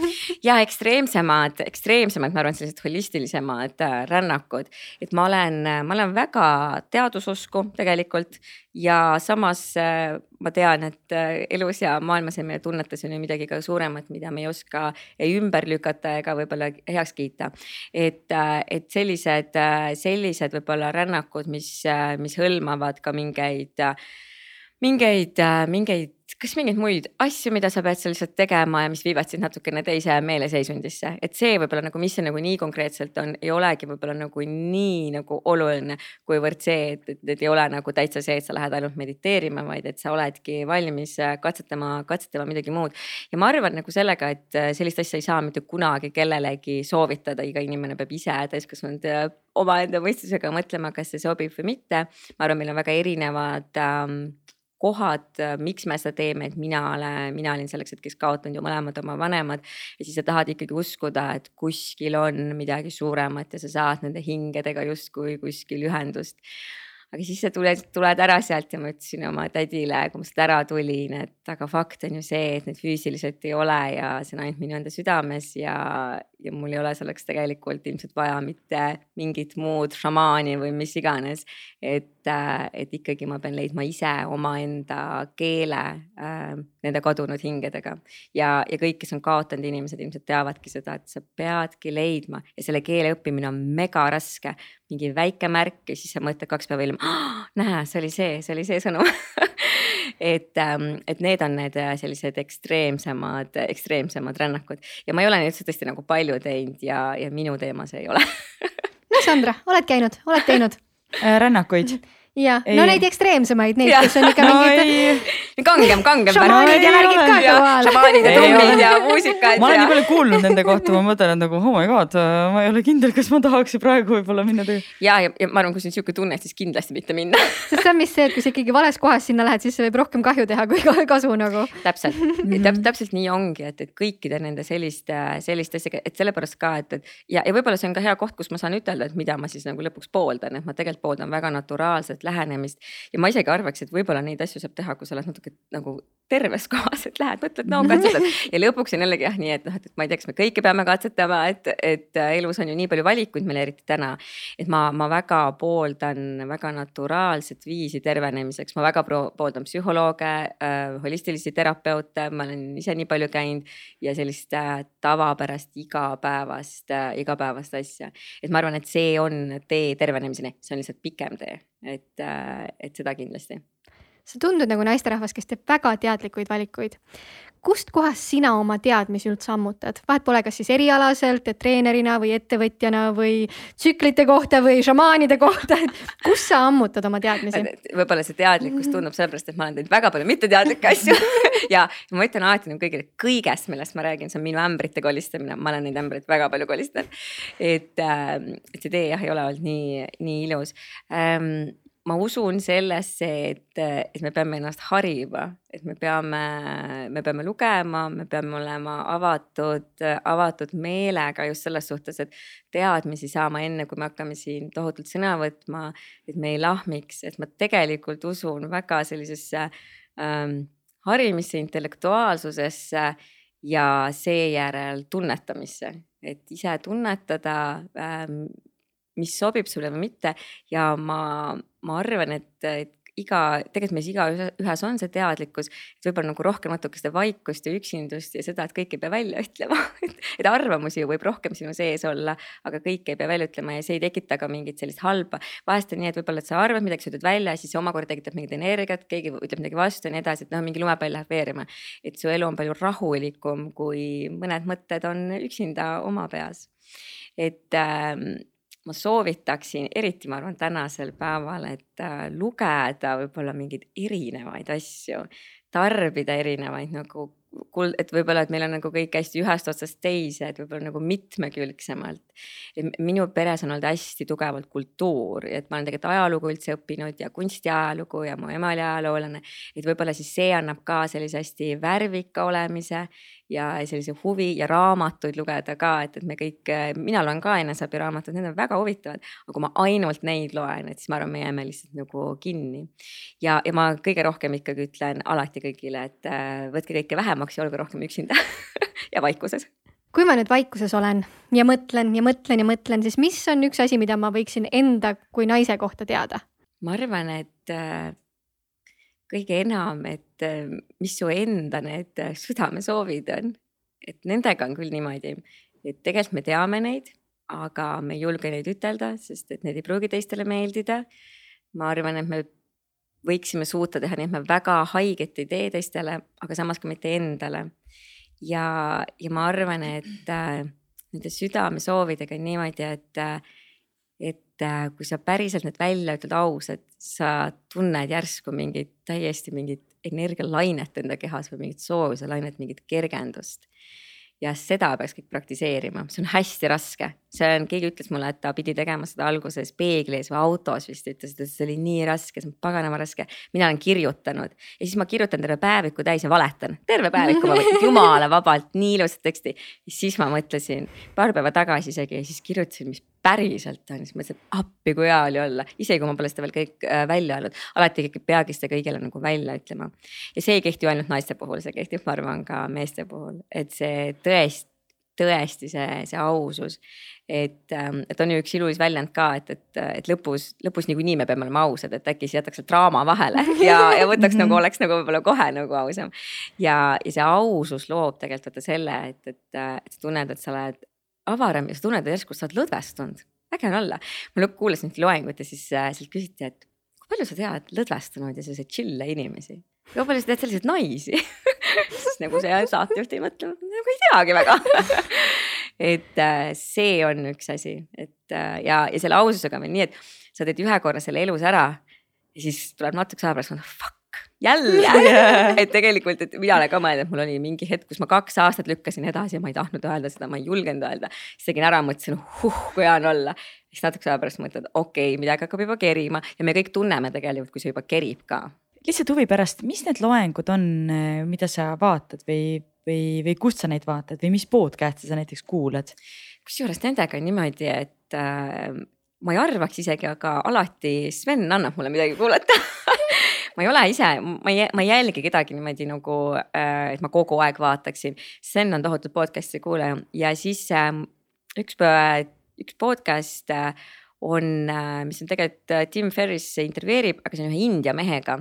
ja ekstreemsemad, ekstreemsemad, ma arvan, sellised holistilisemad äh, rännakud, et ma olen, ma olen väga teadususku tegelikult ja samas äh, ma tean, et äh, elus ja maailmas ja meie tunnetes on ju midagi ka suuremat, mida me ei oska ei ümber lükata ega võib-olla heaks kiita. et, et sellised, sellised võib-olla rännakud, mis, mis hõlmavad ka mingeid, mingeid, mingeid kas mingeid muid asju, mida sa pead seal lihtsalt tegema ja mis viivad sind natukene teise meeleseisundisse, et see võib-olla nagu, mis see nagu nii konkreetselt on, ei olegi võib-olla nagu nii nagu oluline. kuivõrd see, et, et, et ei ole nagu täitsa see, et sa lähed ainult mediteerima, vaid et sa oledki valmis äh, katsetama, katsetama midagi muud. ja ma arvan nagu sellega, et äh, sellist asja ei saa mitte kunagi kellelegi soovitada, iga inimene peab ise täiskasvanud äh, omaenda mõistusega mõtlema, kas see sobib või mitte. ma arvan, meil on väga erinevad ähm, kohad, miks me seda teeme, et mina olen, mina olin selleks hetkeks kaotanud ju mõlemad oma vanemad. ja siis sa tahad ikkagi uskuda, et kuskil on midagi suuremat ja sa saad nende hingedega justkui kuskil ühendust aga siis sa tuled, tuled ära sealt ja ma ütlesin oma tädile, kui ma sealt ära tulin, et aga fakt on ju see, et neid füüsiliselt ei ole ja see on ainult minu enda südames ja, ja mul ei ole selleks tegelikult ilmselt vaja mitte mingit muud šamaani või mis iganes. et, et ikkagi ma pean leidma ise omaenda keele äh, nende kadunud hingedega. Ja, ja kõik, kes on kaotanud inimesed ilmselt teavadki seda, et sa peadki leidma. Ja selle keele õppimine on mega raske. Mingi väike märk ja siis sa mõtled kaks päeva hiljem näe, see oli see, see oli see sõnum et, ähm, et need on need äh, sellised ekstreemsemad, ekstreemsemad rännakud. Ja ma ei ole neid tõesti nagu palju teinud ja, ja minu teema see ei ole.
No Sandra, oled käinud, oled teinud.
Äh, rännakuid
jah, no neid ekstreemsemaid, neid, kes on ikka no, mingid.
kangem, kangem.
šamaanid ja värgid ka
kohal. šamaanid ja trummid ja muusikad.
ma olen nii palju kuulnud nende kohta, ma mõtlen, et nagu oh my god, ma ei ole kindel, kas ma tahaks praegu võib-olla minna tegema.
ja, ja, ja ma arvan, kui sul on sihuke tunne, siis kindlasti mitte minna
sest see on vist see, et kui sa ikkagi vales kohas sinna lähed, siis see võib rohkem kahju teha kui kasu nagu.
täpselt täp,, täpselt nii ongi, et, et kõikide nende selliste, selliste asjadega, et sellepärast ka, et, et ja, ja võib-olla see on ka hea koht, kus ma saan ütelda, et mida ma siis nagu lõpuks pooldan, et ma tegelikult pooldan väga naturaalset lähenemist. Ja ma isegi arvaks, et võib-olla neid asju saab teha, kui sa oled natuke nagu terves kohas, et lähed, mõtled, no katsetad ja lõpuks on jällegi jah nii, et noh, et ma ei tea, kas me kõike peame katsetama, et, et äh, elus on ju nii palju valikuid meil eriti täna. et ma, ma väga pooldan väga naturaalset viisi tervenemiseks, ma väga pooldan psühholooge äh,, holistilisi terapeute, ma olen ise nii palju käinud ja sellist äh, tavapärast igapäevast äh,, igapäevast asja. et ma arvan, et see on tee tervenemiseni, see on lihtsalt pikem tee et, äh, et seda kindlasti.
Sa tundud nagu naisterahvas, kes teeb väga teadlikuid valikuid. kustkohast sina oma teadmisi üldse ammutad, vahet pole, kas siis erialaselt, et treenerina või ettevõtjana või tsüklite kohta või šamaanide kohta, et kust sa ammutad oma teadmisi?
võib-olla see teadlikkus tundub sellepärast, et ma olen teinud väga palju mitteteadlikke asju ja ma ütlen alati nagu kõigile, kõigest, millest ma räägin, see on minu ämbrite kolistamine, ma olen neid ämbreid väga palju kolistanud. et, ähm, et see tee jah, ei ole olnud nii, nii ilus ähm, ma usun sellesse, et, et me peame ennast harima, et me peame, me peame lugema, me peame olema avatud, avatud meelega just selles suhtes, et teadmisi saama enne, kui me hakkame siin tohutult sõna võtma, et me ei lahmiks, et ma tegelikult usun väga sellisesse ähm, harimisse, intellektuaalsusesse ja seejärel tunnetamisse, et ise tunnetada ähm, mis sobib sulle või mitte. Ja ma, ma arvan, et, et iga, tegelikult meis igaühes on see teadlikkus, et võib-olla nagu rohkem natuke seda vaikust ja üksindust ja seda, et kõike ei pea välja ütlema et, arvamusi võib rohkem sinu sees olla, aga kõike ei pea välja ütlema ja see ei tekita ka mingit sellist halba. vahest on nii, et võib-olla, et sa arvad midagi, sa ütled välja, siis see omakorda tekitab mingit energiat, keegi ütleb midagi vastu ja nii edasi, et noh, mingi lumepall läheb veerema. et su elu on palju rahulikum, kui mõned mõtted on üksinda oma peas. et ähm, ma soovitaksin, eriti ma arvan tänasel päeval, et äh, lugeda võib-olla mingeid erinevaid asju, tarbida erinevaid nagu kuld, et võib-olla, et meil on nagu kõik hästi ühest otsast teise, et võib-olla nagu mitmekülgsemalt. Minu peres on olnud hästi tugevalt kultuur, et ma olen tegelikult ajalugu üldse õppinud ja kunstiajalugu ja mu ema oli ajaloolane. et võib-olla siis see annab ka sellise hästi värvika olemise ja sellise huvi ja raamatuid lugeda ka, et, et me kõik, mina loen ka eneseabiraamatuid, need on väga huvitavad, aga kui ma ainult neid loen, et siis ma arvan, me jääme lihtsalt nagu kinni. ja, ja ma kõige rohkem ikkagi ütlen alati kõigile, et võtke kõike vähemaks ja olge rohkem üksinda ja vaikuses
kui ma nüüd vaikuses olen ja mõtlen ja mõtlen ja mõtlen, siis mis on üks asi, mida ma võiksin enda kui naise kohta teada?
ma arvan, et äh, kõige enam, et äh, mis su enda need äh, südamesoovid on. et nendega on küll niimoodi, et tegelikult me teame neid, aga me ei julge neid ütelda, sest et need ei pruugi teistele meeldida. ma arvan, et me võiksime suuta teha nii, et me väga haiget ei tee teistele, aga samas ka mitte endale. Ja, ja ma arvan, et äh, nende südamesoovidega on niimoodi, et äh, et äh, kui sa päriselt need välja ütled ausalt, sa tunned järsku mingit täiesti mingit energialainet enda kehas või mingit soovuse lainet, mingit kergendust. Ja seda peaks kõik praktiseerima, see on hästi raske. see on, keegi ütles mulle, et ta pidi tegema seda alguses peegli ees või autos vist ütles, et see oli nii raske, see on paganama raske. mina olen kirjutanud ja siis ma kirjutan terve päeviku täis ja valetan, terve päeviku ma võtan jumala vabalt, nii ilusat teksti. siis ma mõtlesin paar päeva tagasi isegi ja siis kirjutasin, mis päriselt on, siis mõtlesin, et appi kui hea oli olla, isegi kui ma pole seda veel kõik äh, välja öelnud, alati ikkagi peagi seda kõigile nagu välja ütlema. ja see ei kehti ju ainult naiste puhul, see kehtib, ma arvan, ka meeste puhul, et see tõesti, tõesti see, see ausus. et, ähm, et on ju üks ilus väljend ka, et, et, et lõpus, lõpus niikuinii me peame olema ausad, et äkki siis jätaks selle draama vahele ja, ja võtaks nagu oleks nagu võib-olla kohe nagu ausam. ja, ja see ausus loob tegelikult vaata selle, et, et, et sa tunned, et sa oled avaram ja sa tunned, järsku sa oled lõdvestunud, äge on olla. ma kuulasin ühte loengut ja siis äh, sealt küsiti, et kui palju sa tead lõdvestunud ja selliseid chill'e inimesi. kui palju sa tead selliseid naisi siis nagu see saatejuht ei mõtle, nagu ei teagi väga et äh, see on üks asi, et äh, ja, ja selle aususega veel nii, et sa teed ühe korra selle elus ära ja siis tuleb natukese aja pärast, fuck jälle et tegelikult, et mina olen ka mõelnud, et mul oli mingi hetk, kus ma kaks aastat lükkasin edasi ja ma ei tahtnud öelda seda, ma ei julgenud öelda. siis tegin ära, mõtlesin, huh, kui hea on olla. siis natukese aja pärast mõtled, okei okay,, midagi hakkab juba kerima ja me kõik tunneme tegelikult, kui see juba kerib ka.
lihtsalt huvi pärast, mis need loengud on, mida sa vaatad või, või, või kust sa neid vaatad või mis podcast'e sa näiteks kuulad?
kusjuures nendega on niimoodi, et äh, ma ei arvaks isegi, aga alati Sven annab mulle midagi kuulata ma ei ole ise, ma ei, ma ei jälgi kedagi niimoodi nagu, äh, et ma kogu aeg vaataksin. Sven on tohutult podcast'i kuulaja ja siis ähm, üks, üks podcast äh, on, äh, mis on tegelikult Tim Ferris intervjueerib, aga see on ühe India mehega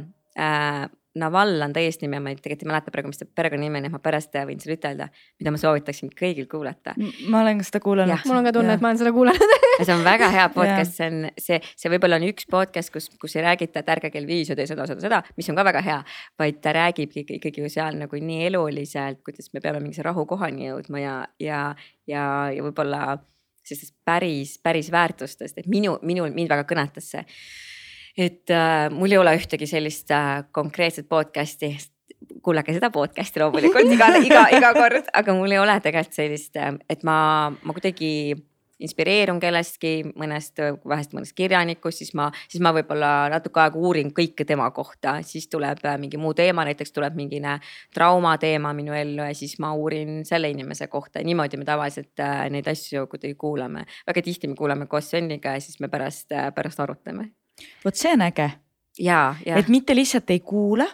Naval on ta eesnimi, ma tegelikult ei mäleta praegu, mis ta perekonnanimi on, et ma pärast võin sulle ütelda, mida ma soovitaksin kõigil kuulata.
ma olen seda kuulanud.
mul on ka tunne, et ma olen seda kuulanud
see on väga hea podcast, see on see, see võib-olla on üks podcast, kus, kus ei räägita, et ärge kell viis ja tee seda, seda, seda, mis on ka väga hea. vaid ta räägibki ikkagi ju seal nagu nii eluliselt, kuidas me peame mingise rahukohani jõudma ja, ja, ja, ja võib-olla sellistest päris, päris väärtustest, et minu, minul, mind väga kõnetas see et äh, mul ei ole ühtegi sellist äh, konkreetset podcast'i, kuulake seda podcast'i loomulikult iga, iga, iga kord, aga mul ei ole tegelikult sellist, äh, et ma, ma kuidagi inspireerun kellestki, mõnest, vahest mõnest kirjanikust, siis ma, siis ma võib-olla natuke aega uurin kõike tema kohta, siis tuleb äh, mingi muu teema, näiteks tuleb mingine trauma teema minu ellu ja siis ma uurin selle inimese kohta ja niimoodi me tavaliselt äh, neid asju kuidagi kuulame. väga tihti me kuulame koos Sveniga ja siis me pärast, pärast arutame
vot see on äge.
et
mitte lihtsalt ei kuula,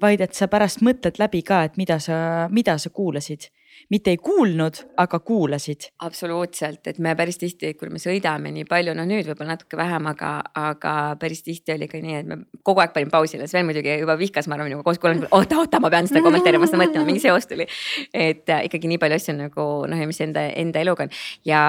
vaid et sa pärast mõtled läbi ka, et mida sa, mida sa kuulasid mitte ei kuulnud, aga kuulasid.
absoluutselt, et me päris tihti, kui me sõidame nii palju, no nüüd võib-olla natuke vähem, aga, aga päris tihti oli ka nii, et me kogu aeg panin pausile, Sven muidugi juba vihkas, ma arvan, minuga koos kuulanud, oota, oota, ma pean seda kommenteerima, seda mõtlema, mingi seos tuli. et äh, ikkagi nii palju asju nagu noh, mis enda, enda eluga on ja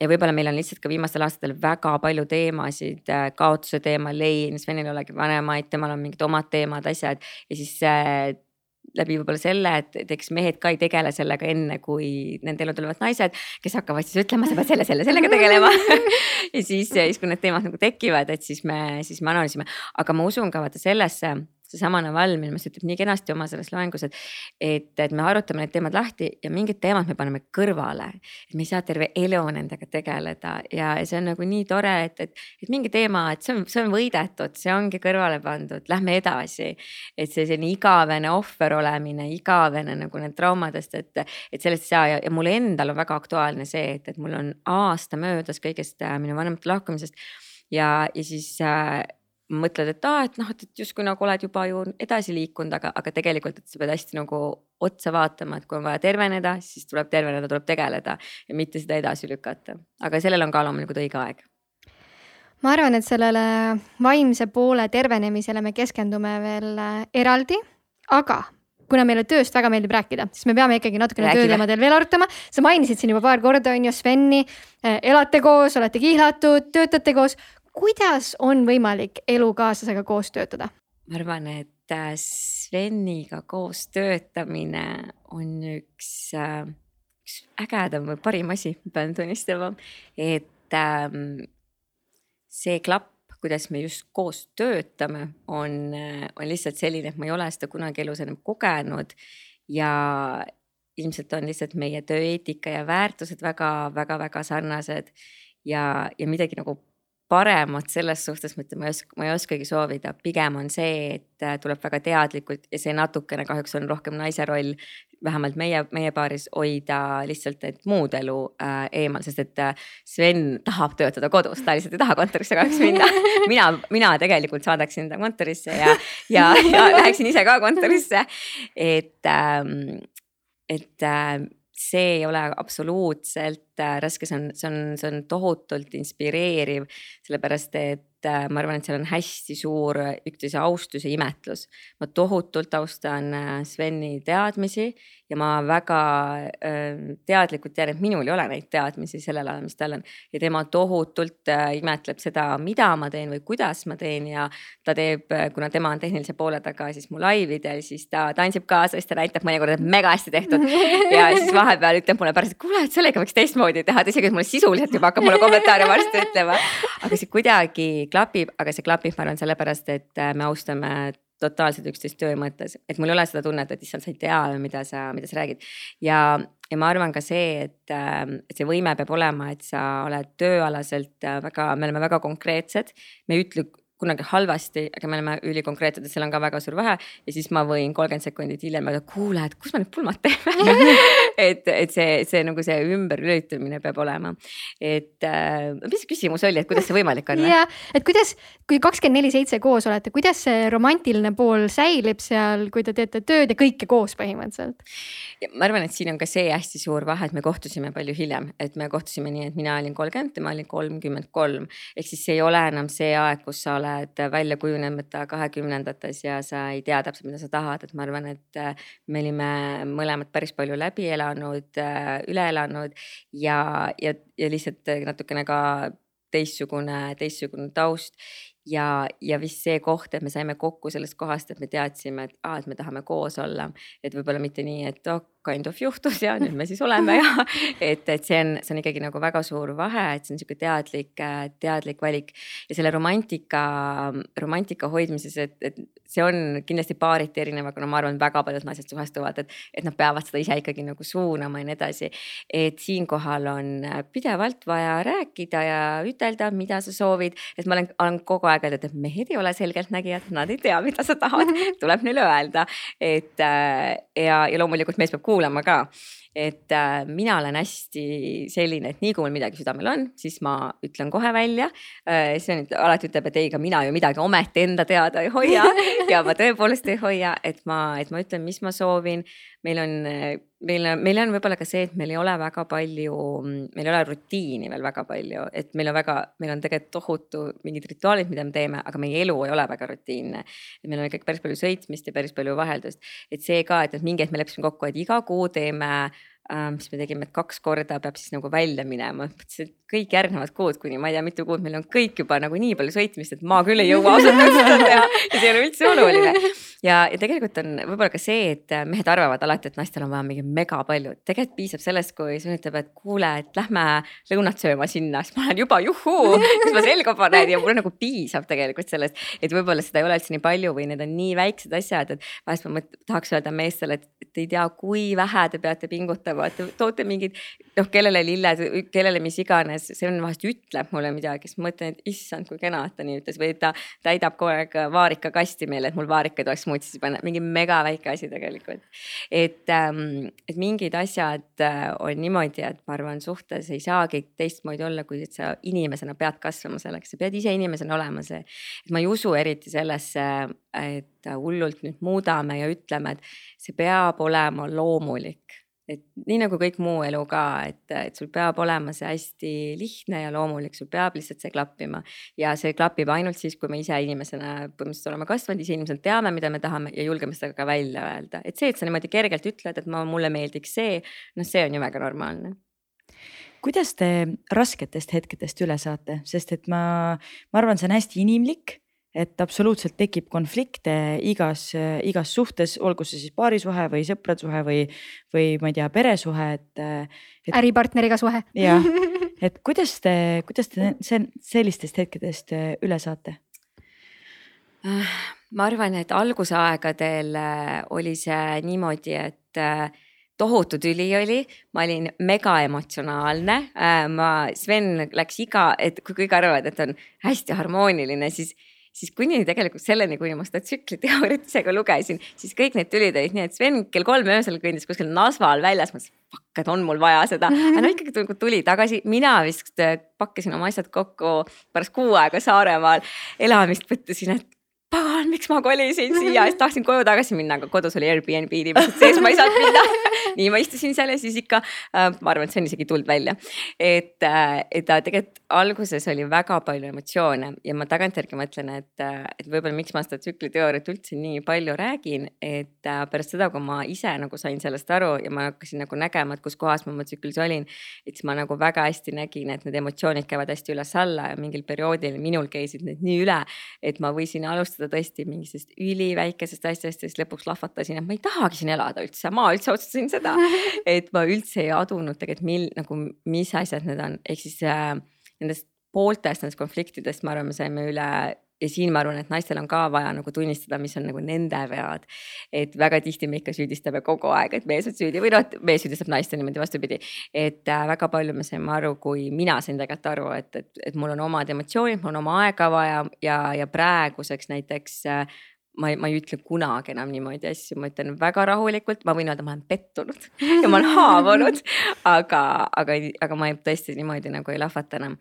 ja võib-olla meil on lihtsalt ka viimastel aastatel väga palju teemasid, äh, kaotuse teema, lein, Svenil ei olegi vanemaid, temal on mingid omad teemad, asjad. Ja siis äh, läbi võib-olla selle, et, et eks mehed ka ei tegele sellega enne, kui nende ellu tulevad naised, kes hakkavad siis ütlema, sa pead selle, selle, sellega tegelema. Ja siis, siis kui need teemad nagu tekivad, et siis me, siis me analüüsime, aga ma usun ka vaata sellesse seesama Naval minu meelest ütleb nii kenasti oma selles loengus, et, et, et me arutame need teemad lahti ja mingid teemad me paneme kõrvale. et me ei saa terve elu nendega tegeleda ja see on nagu nii tore, et, et, et mingi teema, et see on, see on võidetud, see ongi kõrvale pandud, lähme edasi. et see selline igavene ohver olemine, igavene nagu need traumadest, et, et sellest ei saa ja, ja mul endal on väga aktuaalne see, et, et mul on aasta möödas kõigest äh, minu vanemate lahkumisest ja, ja siis äh, mõtled, et aa, et noh, et, justkui nagu oled juba ju edasi liikunud, aga, aga tegelikult, et sa pead hästi nagu otsa vaatama, et kui on vaja terveneda, siis tuleb terveneda, tuleb tegeleda ja mitte seda edasi lükata. aga sellel on ka loomulikult õige aeg.
ma arvan, et sellele vaimse poole tervenemisele me keskendume veel äh, eraldi, aga kuna meile tööst väga meeldib rääkida, siis me peame ikkagi natukene tööteemadel veel arutama. sa mainisid siin juba paar korda, on ju, Sveni, äh, elate koos, olete kihlatud, töötate koos kuidas on võimalik elukaaslasega koos töötada?
ma arvan, et äh, Sveniga koos töötamine on üks, äh, üks ägedam või parim asi, pean tunnistama, et ähm, see klapp, kuidas me just koos töötame, on, äh, on lihtsalt selline, et ma ei ole seda kunagi elus enam kogenud. Ja ilmselt on lihtsalt meie tööeetika ja väärtused väga-väga-väga sarnased. Ja, ja midagi nagu paremat selles suhtes mitte ma ei oska, ma ei oskagi soovida, pigem on see, et äh, tuleb väga teadlikult ja see natukene kahjuks on rohkem naise roll. vähemalt meie, meie paaris hoida lihtsalt, et muud elu äh, eemal, sest et äh, Sven tahab töötada kodus, ta lihtsalt ei taha kontorisse kahjuks minna. mina, mina tegelikult saadaksin ta kontorisse ja, ja, ja läheksin ise ka kontorisse. et ähm,, et äh, see ei ole absoluutselt raske, see on, see on, see on tohutult inspireeriv, sellepärast et äh, ma arvan, et seal on hästi suur üksteise austus ja imetlus. ma tohutult austan äh, Sveni teadmisi ja ma väga äh, teadlikult tean, et minul ei ole neid teadmisi sellel alal, mis tal on. ja tema tohutult äh, imetleb seda, mida ma teen või kuidas ma teen ja ta teeb, äh, kuna tema on tehnilise poole taga, siis mu laividel, siis ta tantsib kaasa, siis ta näitab mõnikord, et mega hästi tehtud. ja siis vahepeal ütleb mulle pärast, et kuule, et sellega võiks teistmoodi teha, et isegi mulle sisuliselt juba hakkab mulle kommentaare varsti ütlema. aga see kuidagi klapib, aga see klapib, ma arvan, sellepärast, et me austame totaalselt üksteist töö mõttes, et mul ei ole seda tunnet, et issand, sa ei tea, mida sa, mida sa räägid. ja, ja ma arvan ka see, et, ähm, et see võime peab olema, et sa oled tööalaselt äh, väga, me oleme väga konkreetsed, me ei ütle kunagi halvasti, aga me oleme ülikonkreetsed, et seal on ka väga suur vahe ja siis ma võin kolmkümmend sekundit hiljem öelda, kuule, et kus me need pulmad teeme et, et see, see nagu see ümberlülitamine peab olema. et äh, mis see küsimus oli, et kuidas see võimalik on?
ja, et kuidas, kui kakskümmend neli seitse koos olete, kuidas see romantiline pool säilib seal, kui te teete tööd ja kõike koos põhimõtteliselt?
ma arvan, et siin on ka see hästi suur vahe, et me kohtusime palju hiljem, et me kohtusime nii, et mina olin kolmkümmend, tema oli kolmkümmend kolm ehk siis see ei ole enam see aeg, kus sa oled oled välja kujunemata kahekümnendates ja sa ei tea täpselt, mida sa tahad, et ma arvan, et äh, me olime mõlemad päris palju läbi elanud, äh, üle elanud ja, ja, ja lihtsalt natukene ka teistsugune, teistsugune taust ja, ja vist see koht, et me saime kokku sellest kohast, et me teadsime, et aa, et me tahame koos olla. et võib-olla mitte nii, et oh, kind of juhtus ja nüüd me siis oleme ja et, et see on, see on ikkagi nagu väga suur vahe, et see on sihuke teadlik, teadlik valik. ja selle romantika, romantika hoidmises, et, et see on kindlasti paariti erinev, aga no ma arvan, väga paljud naised suhestuvad, et, et nad peavad seda ise ikkagi nagu suunama ja nii edasi. et siinkohal on pidevalt vaja rääkida ja ütelda, mida sa soovid, et ma olen, olen kogu aeg öelnud, et mehed ei ole selgeltnägijad, nad ei tea, mida sa tahad, tuleb neile öelda, et ja, ja loomulikult mees peab kuulama kuulama ka. Et äh, mina olen hästi selline, et nii kui mul midagi südamel on, siis ma ütlen kohe välja äh,. Sven alati ütleb, et ei, ka mina ju midagi ometi enda teada ei hoia ja ma tõepoolest ei hoia, et ma, et ma ütlen, mis ma soovin. meil on, meil on, meil on võib-olla ka see, et meil ei ole väga palju, meil ei ole rutiini veel väga palju, et meil on väga, meil on tegelikult tohutu mingid rituaalid, mida me teeme, aga meie elu ei ole väga rutiinne. meil on ikkagi päris palju sõitmist ja päris palju vaheldust, et see ka, et, et mingi hetk me leppisime kokku, et iga kuu teeme äh, mis me tegime, et kaks korda peab siis nagu välja minema, mõtlesin, et kõik järgnevad kuud, kuni ma ei tea, mitu kuud meil on kõik juba nagu nii palju sõitmist, et ma küll ei jõua ausalt öeldes seda teha. Ja see ei ole üldse oluline. ja, ja tegelikult on võib-olla ka see, et mehed arvavad alati, et naistel on vaja mingi mega palju, tegelikult piisab sellest, kui Sven ütleb, et kuule, et lähme lõunat sööma sinna, siis ma olen juba juhuu, kas ma selga panen. Ja mul nagu piisab tegelikult sellest, et võib-olla seda ei ole üldse nii palju või need on nii väiksed asjad, et vahest ma mõt, tahaks öelda meestele, et, et ei tea, kui vähe te peate pingutama, et te toote mingid noh, kellele lilled, kellele mis iganes iganes, see on vahest ütleb mulle midagi, siis ma mõtlen, et issand, kui kena, et ta nii ütles või ta täidab kogu aeg vaarikakasti meile, et mul vaarikaid oleks smuutsis panna, mingi mega väike asi tegelikult. et, ähm, et mingid asjad äh, on niimoodi, et ma arvan, suhtes ei saagi teistmoodi olla, kui et sa inimesena pead kasvama selleks, sa pead ise inimesena olema see. et ma ei usu eriti sellesse, et hullult nüüd muudame ja ütleme, et see peab olema loomulik et nii nagu kõik muu elu ka, et, et sul peab olema see hästi lihtne ja loomulik, sul peab lihtsalt see klappima. ja see klapib ainult siis, kui me ise inimesena põhimõtteliselt oleme kasvanud, ise inimesena teame, mida me tahame ja julgeme seda ka välja öelda, et see, et sa niimoodi kergelt ütled, et ma, mulle meeldiks see, noh, see on ju väga normaalne.
Kuidas te rasketest hetkedest üle saate, sest et ma, ma arvan, see on hästi inimlik et absoluutselt tekib konflikte igas, igas suhtes, olgu see siis paarisuhe või sõprade või, või ma ei tea, peresuhe, et,
et.... äripartneriga suhe.
jah, et kuidas te, kuidas te see, sellistest hetkedest üle saate?
ma arvan, et algusaegadel oli see niimoodi, et tohutu tüli oli, ma olin mega emotsionaalne äh,. ma, Sven läks iga, et kui kõik arvavad, et on hästi harmooniline, siis siis kuni tegelikult selleni, kuni ma seda tsükliteooriat ise ka lugesin, siis kõik need tülid olid nii, et Sven kell kolm öösel kõndis kuskil Nasval väljas, mõtles fuck, et on mul vaja seda. aga no ikkagi nagu tuli tagasi, mina vist äh, pakkisin oma asjad kokku pärast kuu aega Saaremaal elamist, mõtlesin, et pagan, miks ma kolisin siia, siis tahtsin koju tagasi minna, aga kodus oli Airbnb inimesed sees, ma ei saanud minna nii ma istusin seal ja siis ikka äh,, ma arvan, et see on isegi tulnud välja. et äh,, et ta tegelikult alguses oli väga palju emotsioone ja ma tagantjärgi mõtlen, et, äh, et võib-olla miks ma seda tsükliteooriat üldse nii palju räägin, et äh, pärast seda, kui ma ise nagu sain sellest aru ja ma hakkasin nagu nägema, et kus kohas ma oma tsüklis olin. et siis ma nagu väga hästi nägin, et need emotsioonid käivad hästi üles-alla ja mingil perioodil minul käisid need nii üle, et ma võisin alustada tõesti mingisugusest üliväikesest asjast ja siis lõpuks lahvatasin, et ma ei tahagi siin elada üldse, ma üldse otsustasin seda et ma üldse ei adunud tegelikult, mil nagu, mis asjad need on, ehk siis äh, nendest pooltest nendest konfliktidest, ma arvan, me saime üle ja siin ma arvan, et naistel on ka vaja nagu tunnistada, mis on nagu nende vead. et väga tihti me ikka süüdistame kogu aeg, et mees on süüdi või noh, mees süüdistab naist ja niimoodi vastupidi. et äh, väga palju me saime aru, kui mina sain tegelikult aru, et, et, et mul on omad emotsioonid, mul on oma aega vaja ja, ja praeguseks näiteks äh, ma ei, ma ei ütle kunagi enam niimoodi asju, ma ütlen väga rahulikult, ma võin öelda, ma olen pettunud ja ma olen haavunud, aga, aga, aga ma ei, tõesti niimoodi nagu ei lahvata enam.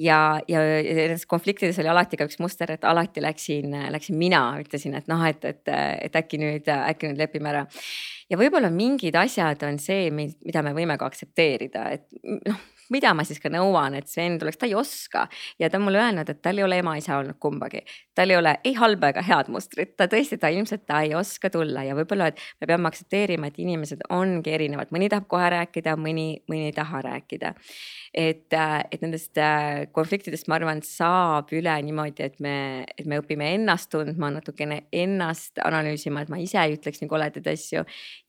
ja, ja nendes konfliktides oli alati ka üks muster, et alati läksin, läksin mina, ütlesin, et noh, et, et, et äkki nüüd, äkki nüüd lepime ära. ja võib-olla mingid asjad on see, mida me võime ka aktsepteerida, et noh mida ma siis ka nõuan, et Sven tuleks, ta ei oska ja ta on mulle öelnud, et tal ei ole ema-isa olnud kumbagi. tal ei ole ei halba ega head mustrit, ta tõesti, ta ilmselt ta ei oska tulla ja võib-olla, et me peame aktsepteerima, et inimesed ongi erinevad, mõni tahab kohe rääkida, mõni, mõni ei taha rääkida et, äh, et nendest äh, konfliktidest, ma arvan, saab üle niimoodi, et me, et me õpime ennast tundma, natukene ennast analüüsima, et ma ise ei ütleks nii koledaid asju.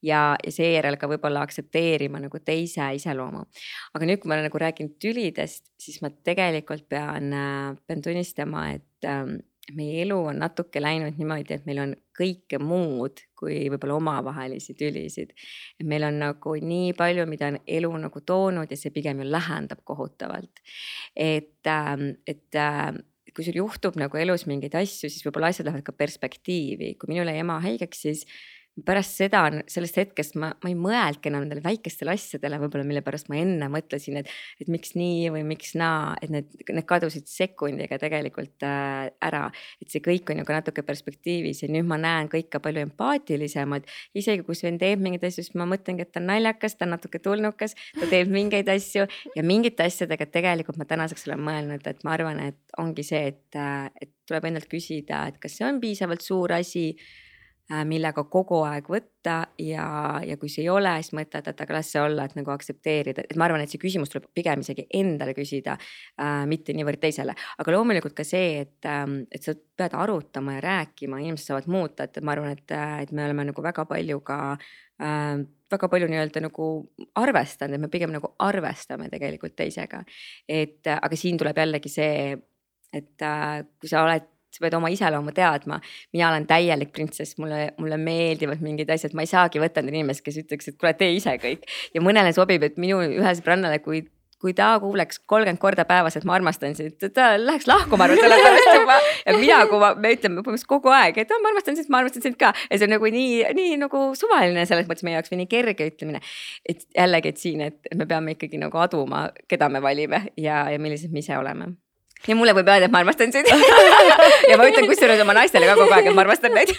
ja, ja seejärel ka võib-olla aktsepteerima nagu teise iseloomu. aga nüüd, kui ma olen nagu rääkinud tülidest, siis ma tegelikult pean, äh, pean tunnistama, et ähm, meie elu on natuke läinud niimoodi, et meil on kõike muud kui võib-olla omavahelisi tülisid. et meil on nagu nii palju, mida on elu nagu toonud ja see pigem ju lähendab kohutavalt. et, ähm, et ähm, kui sul juhtub nagu elus mingeid asju, siis võib-olla asjad lähevad ka perspektiivi, kui minul jäi ema haigeks, siis pärast seda, sellest hetkest ma, ma ei mõelnudki enam nendele väikestele asjadele võib-olla, mille pärast ma enne mõtlesin, et, et miks nii või miks naa, et need, need kadusid sekundiga tegelikult äh, ära. et see kõik on ju ka natuke perspektiivis ja nüüd ma näen kõike palju empaatilisemalt. isegi kui Sven teeb mingeid asju, siis ma mõtlengi, et ta on naljakas, ta on natuke tulnukas, ta teeb mingeid asju ja mingite asjadega tegelikult ma tänaseks olen mõelnud, et ma arvan, et ongi see, et, äh, et tuleb endalt küsida, et kas see on piisavalt suur asi millega kogu aeg võtta ja, ja kui see ei ole, siis mõtled, et aga las see olla, et nagu aktsepteerida, et ma arvan, et see küsimus tuleb pigem isegi endale küsida äh,, mitte niivõrd teisele. aga loomulikult ka see, et äh,, et sa pead arutama ja rääkima, inimesed saavad muuta, et ma arvan, et, äh, et me oleme nagu väga palju ka äh, väga palju nii-öelda nagu arvestanud, et me pigem nagu arvestame tegelikult teisega. et aga siin tuleb jällegi see, et äh, kui sa oled sa pead oma iseloomu teadma. mina olen täielik printsess, mulle, mulle meeldivad mingid asjad, ma ei saagi võtta neid inimesi, kes ütleks, et kuule, tee ise kõik. ja mõnele sobib, et minu ühe sõbrannale, kui kui ta kuuleks kolmkümmend korda päevas, et ma armastan sind, ta läheks lahku, ma arvan, selle pärast juba. ja mina, kui ma, me ütleme põhimõtteliselt kogu aeg, et ma armastan sind, ma armastan sind ka. ja see on nagu nii, nii nagu suvaline selles mõttes meie jaoks või nii kerge ütlemine. et jällegi, et siin, et me peame ikkagi nagu aduma, keda me valime ja, ja millised me ise oleme ja mulle võib öelda, et ma armastan sind. Ja ma ütlen kusjuures oma naistele ka kogu aeg, et ma armastan neid.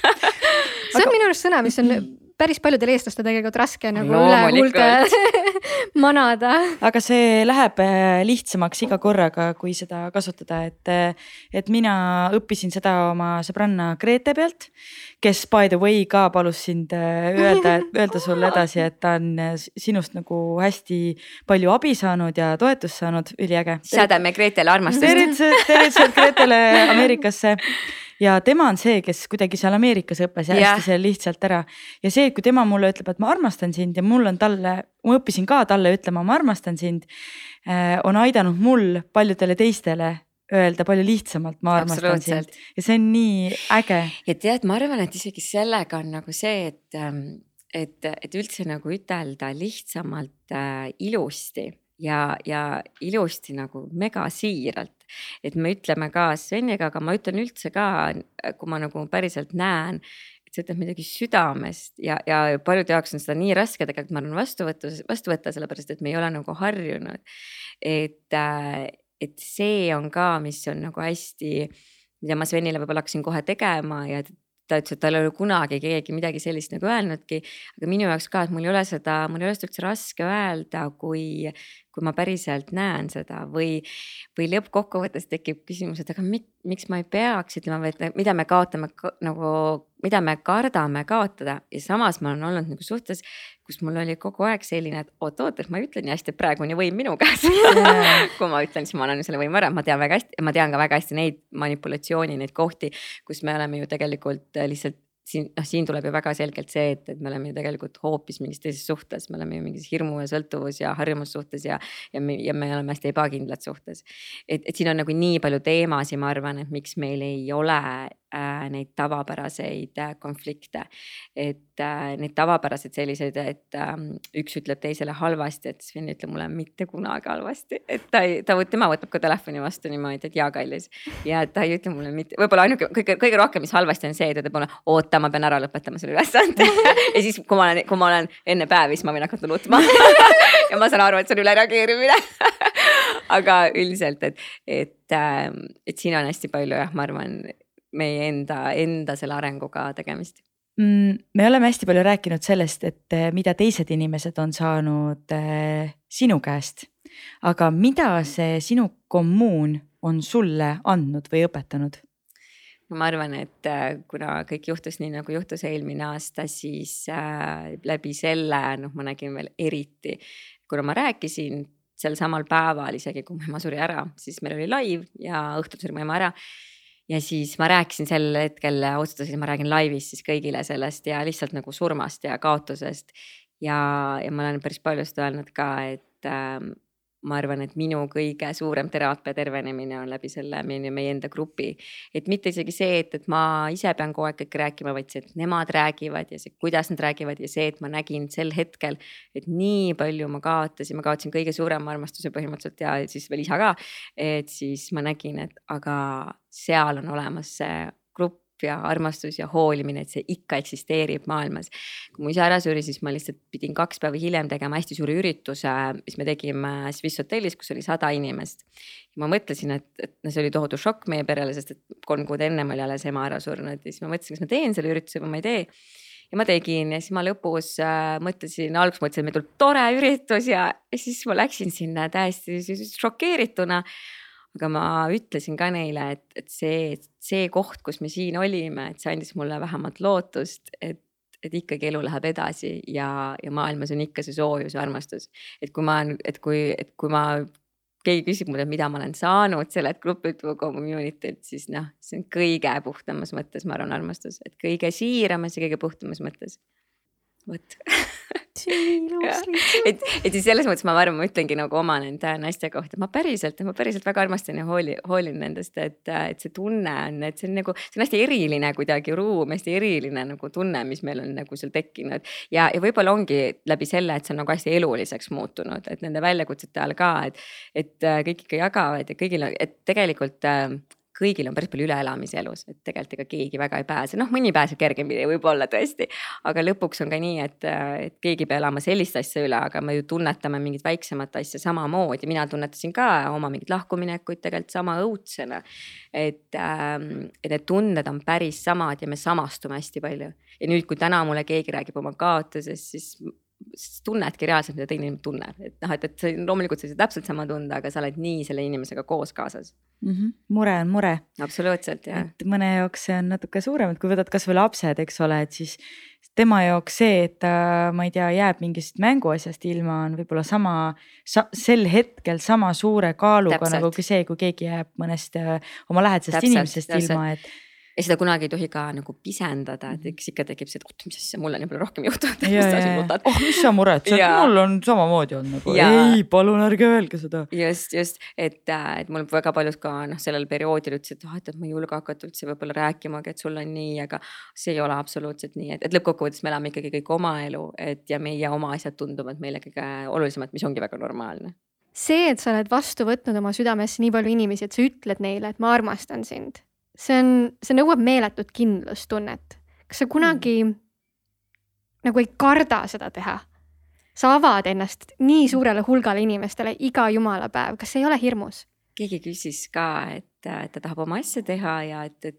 See on minu arust sõna, mis on päris paljudel eestlastel tegelikult raske nagu üle huulte manada.
aga see läheb äh, lihtsamaks iga korraga, kui seda kasutada, et, äh, et mina õppisin seda oma sõbranna Grete pealt, kes by the way ka palus sind äh, öelda, öelda sulle edasi, et ta on sinust nagu hästi palju abi saanud ja toetust saanud, üliäge.
saadame Gretele armastust.
tervitused, tervitused Gretele Ameerikasse ja tema on see, kes kuidagi seal Ameerikas õppis ja hästi seal lihtsalt ära. ja see, kui tema mulle ütleb, et ma armastan sind ja mul on talle, ma õppisin ka talle ütlema, ma armastan sind. Eh, on aidanud mul paljudele teistele öelda palju lihtsamalt, ma armastan sind ja see on nii äge.
ja tead, ma arvan, et isegi sellega on nagu see, et ähm, et, et üldse nagu ütelda lihtsamalt äh, ilusti ja, ja ilusti nagu megasiiralt. Et me ütleme ka Sveniga, aga ma ütlen üldse ka, kui ma nagu päriselt näen, et sa ütled midagi südamest ja, ja paljude jaoks on seda nii raske tegelikult, ma arvan, vastu võtta, vastu võtta, sellepärast et me ei ole nagu harjunud. et, äh, et see on ka, mis on nagu hästi, mida ma Svenile võib-olla hakkasin kohe tegema ja ta ütles, et tal ei ole kunagi keegi midagi sellist nagu öelnudki. aga minu jaoks ka, et mul ei ole seda, mul ei ole seda üldse raske öelda, kui, kui ma päriselt näen seda või, või lõppkokkuvõttes tekib küsimus, et aga mit, miks ma ei peaks ütlema, et mida me kaotame nagu, mida me kardame kaotada. Ja samas ma olen olnud nagu suhtes, kus mul oli kogu aeg selline, et oot-oot, et ma ütlen nii hästi, et praegu on ju võim minu käes. Kui ma ütlen, siis ma olen selle võimu ära, ma tean väga hästi, ma tean ka väga hästi neid manipulatsiooni, neid kohti, kus me oleme ju tegelikult lihtsalt siin, noh, siin tuleb ju väga selgelt see, et, et me oleme ju tegelikult hoopis mingis teises suhtes, me oleme ju mingis hirmu ja sõltuvus ja harjumussuhtes ja, ja me, ja me oleme hästi ebakindlad suhtes. et, et siin on nagu nii palju teemasid, ma arvan, et miks meil ei ole äh, neid tavapäraseid äh, konflikte. et äh, neid tavapäraseid selliseid, et äh, üks ütleb teisele halvasti, et Sven ütleb mulle mitte kunagi halvasti, et ta ei, ta, tema võtab ka telefoni vastu niimoodi, et jaa, kallis. ja ta ei ütle mulle mitte, võib-olla ainuke kõige, kõige rohkem, mis halvasti on see, et ta ütleb mulle, oota, ma pean ära lõpetama selle ülesande ja siis, kui ma olen, kui ma olen enne päevi, siis ma võin hakata nutma ja ma saan aru, et see on ülereageerimine aga üldiselt, et, et, äh, et siin on hästi palju jah, ma arvan meie enda, enda selle arenguga tegemist
mm,? me oleme hästi palju rääkinud sellest, et eh, mida teised inimesed on saanud äh, sinu käest. aga mida see sinu kommuun on sulle andnud või õpetanud?
Ma arvan, et äh, kuna kõik juhtus nii nagu juhtus eelmine aasta, siis äh, läbi selle noh, ma nägin veel eriti, kuna ma rääkisin sel samal päeval, isegi kui mu ema suri ära, siis meil oli live ja õhtul suri mu ema ära ja siis ma rääkisin sel hetkel, otsustasin, ma räägin laivis siis kõigile sellest ja lihtsalt nagu surmast ja kaotusest. ja, ja ma olen päris palju seda öelnud ka, et äh, ma arvan, et minu kõige suurem teraapia tervenemine on läbi selle meie, meie enda grupi. et mitte isegi see, et, et ma ise pean kogu aeg kõike rääkima, vaid see, et nemad räägivad ja see, kuidas nad räägivad ja see, et ma nägin sel hetkel, et nii palju ma kaotasin, ma kaotasin kõige suurema armastuse põhimõtteliselt ja siis veel isa ka. et siis ma nägin, et aga seal on olemas see grupp ja armastus ja hoolimine, et see ikka eksisteerib maailmas. kui mu isa ära suri, siis ma lihtsalt pidin kaks päeva hiljem tegema hästi suure ürituse, mis me tegime Swiss hotellis, kus oli sada inimest. ma mõtlesin, et, et no see oli tohutu šokk meie perele, sest et kolm kuud ennem oli alles ema ära surnud ja siis ma mõtlesin, kas ma teen selle ürituse või ma ei tee ja ma tegin ja siis ma lõpus äh, mõtlesin, alguses mõtlesin, et meil tuleb tore üritus ja, siis ma läksin sinna täiesti šokeerituna aga ma ütlesin ka neile, et, et see, see koht, kus me siin olime, et see andis mulle vähemalt lootust, et, et ikkagi elu läheb edasi ja, ja maailmas on ikka see soojus ja armastus. et kui ma, et kui, et kui ma, keegi küsib mult, et mida ma olen saanud sellelt grupilt või community't, siis noh, see on kõige puhtamas mõttes, ma arvan, armastus, et kõige siiramas ja kõige puhtamas mõttes. Vot. Et, et siis selles mõttes ma arvan, ma ütlengi nagu oma nende naiste kohta, ma päriselt, ma päriselt väga armastan ja hooli, hoolin nendest, et, et see tunne on, et see on nagu, see on hästi eriline kuidagi ruum, hästi eriline nagu tunne, mis meil on nagu seal tekkinud. ja, ja võib-olla ongi läbi selle, et see on nagu hästi eluliseks muutunud, et nende väljakutsete ajal ka, et, et kõik ikka jagavad ja kõigil, et tegelikult kõigil on päris palju üleelamisi elus, et tegelikult ega keegi väga ei pääse, noh, mõni pääseb kergemini võib-olla tõesti. aga lõpuks on ka nii, et, et keegi ei pea elama sellist asja üle, aga me ju tunnetame mingit väiksemat asja samamoodi, mina tunnetasin ka oma mingeid lahkuminekuid tegelikult sama õudsena. et, ähm, et need tunded on päris samad ja me samastume hästi palju. ja nüüd, kui täna mulle keegi räägib oma kaotusest, siis siis tunnedki reaalselt, mida teine inimene tunneb, et noh, et, et see loomulikult sa ei saa täpselt sama tunda, aga sa oled nii selle inimesega koos kaasas
mm. -hmm. mure on mure.
absoluutselt jah.
et mõne jaoks see on natuke suurem, et kui võtad kasvõi lapsed, eks ole, et siis tema jaoks see, et ta, ma ei tea, jääb mingist mänguasjast ilma, on võib-olla sama sa, sel hetkel sama suure kaaluga täpselt. nagu see, kui keegi jääb mõnest äh, oma lähedasest inimesest täpselt. ilma, et
ja seda kunagi ei tohi ka nagu pisendada, et eks ikka tekib see, et oot, mis asja, mul on võib-olla rohkem juhtunud.
oh, mis sa muretsed, mul on samamoodi olnud nagu, ei, palun ärge öelge seda.
just, just, et, äh, et mul väga paljud ka noh, sellel perioodil ütlesid, et ah, et ma ei julge hakata üldse võib-olla rääkimagi, et sul on nii, aga see ei ole absoluutselt nii, et, et lõppkokkuvõttes me elame ikkagi kõik oma elu, et ja meie oma asjad tunduvad meile kõige olulisemad, mis ongi väga normaalne.
See, et sa oled vastu võtnud oma südamesse nii palju inimesi, et sa ütled neile, et ma armastan sind see on, see nõuab meeletut kindlustunnet. kas sa kunagi mm. nagu ei karda seda teha? sa avad ennast nii suurele hulgale inimestele iga jumala päev, kas ei ole hirmus?
keegi küsis ka, et, et ta tahab oma asja teha ja et, et,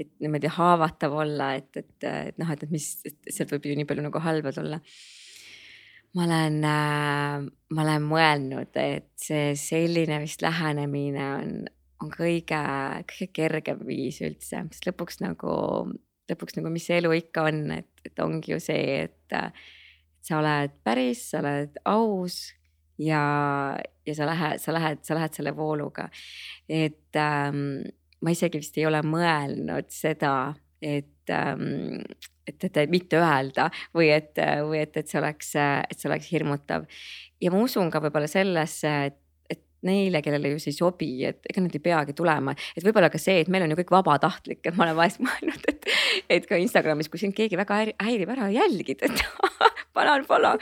et niimoodi haavatav olla, et, et, et noh, et, et mis, et sealt võib ju nii palju nagu halba tulla. ma olen äh,, ma olen mõelnud, et see selline vist lähenemine on, on kõige, kõige kergem viis üldse, sest lõpuks nagu, lõpuks nagu, mis see elu ikka on, et, et ongi ju see, et, sa oled päris, sa oled aus ja, ja sa lähed, sa lähed, sa lähed selle vooluga. et ähm, ma isegi vist ei ole mõelnud seda, et ähm, et, et, et mitte öelda või et, või et, et see oleks, et see oleks hirmutav. ja ma usun ka võib-olla sellesse, et neile, kellele ju see ei sobi, et ega nad ei peagi tulema, et võib-olla ka see, et meil on ju kõik vabatahtlik, et ma olen vahest mõelnud, et, et ka Instagramis, kui sind keegi väga häirib, ära jälgid, et panen follow.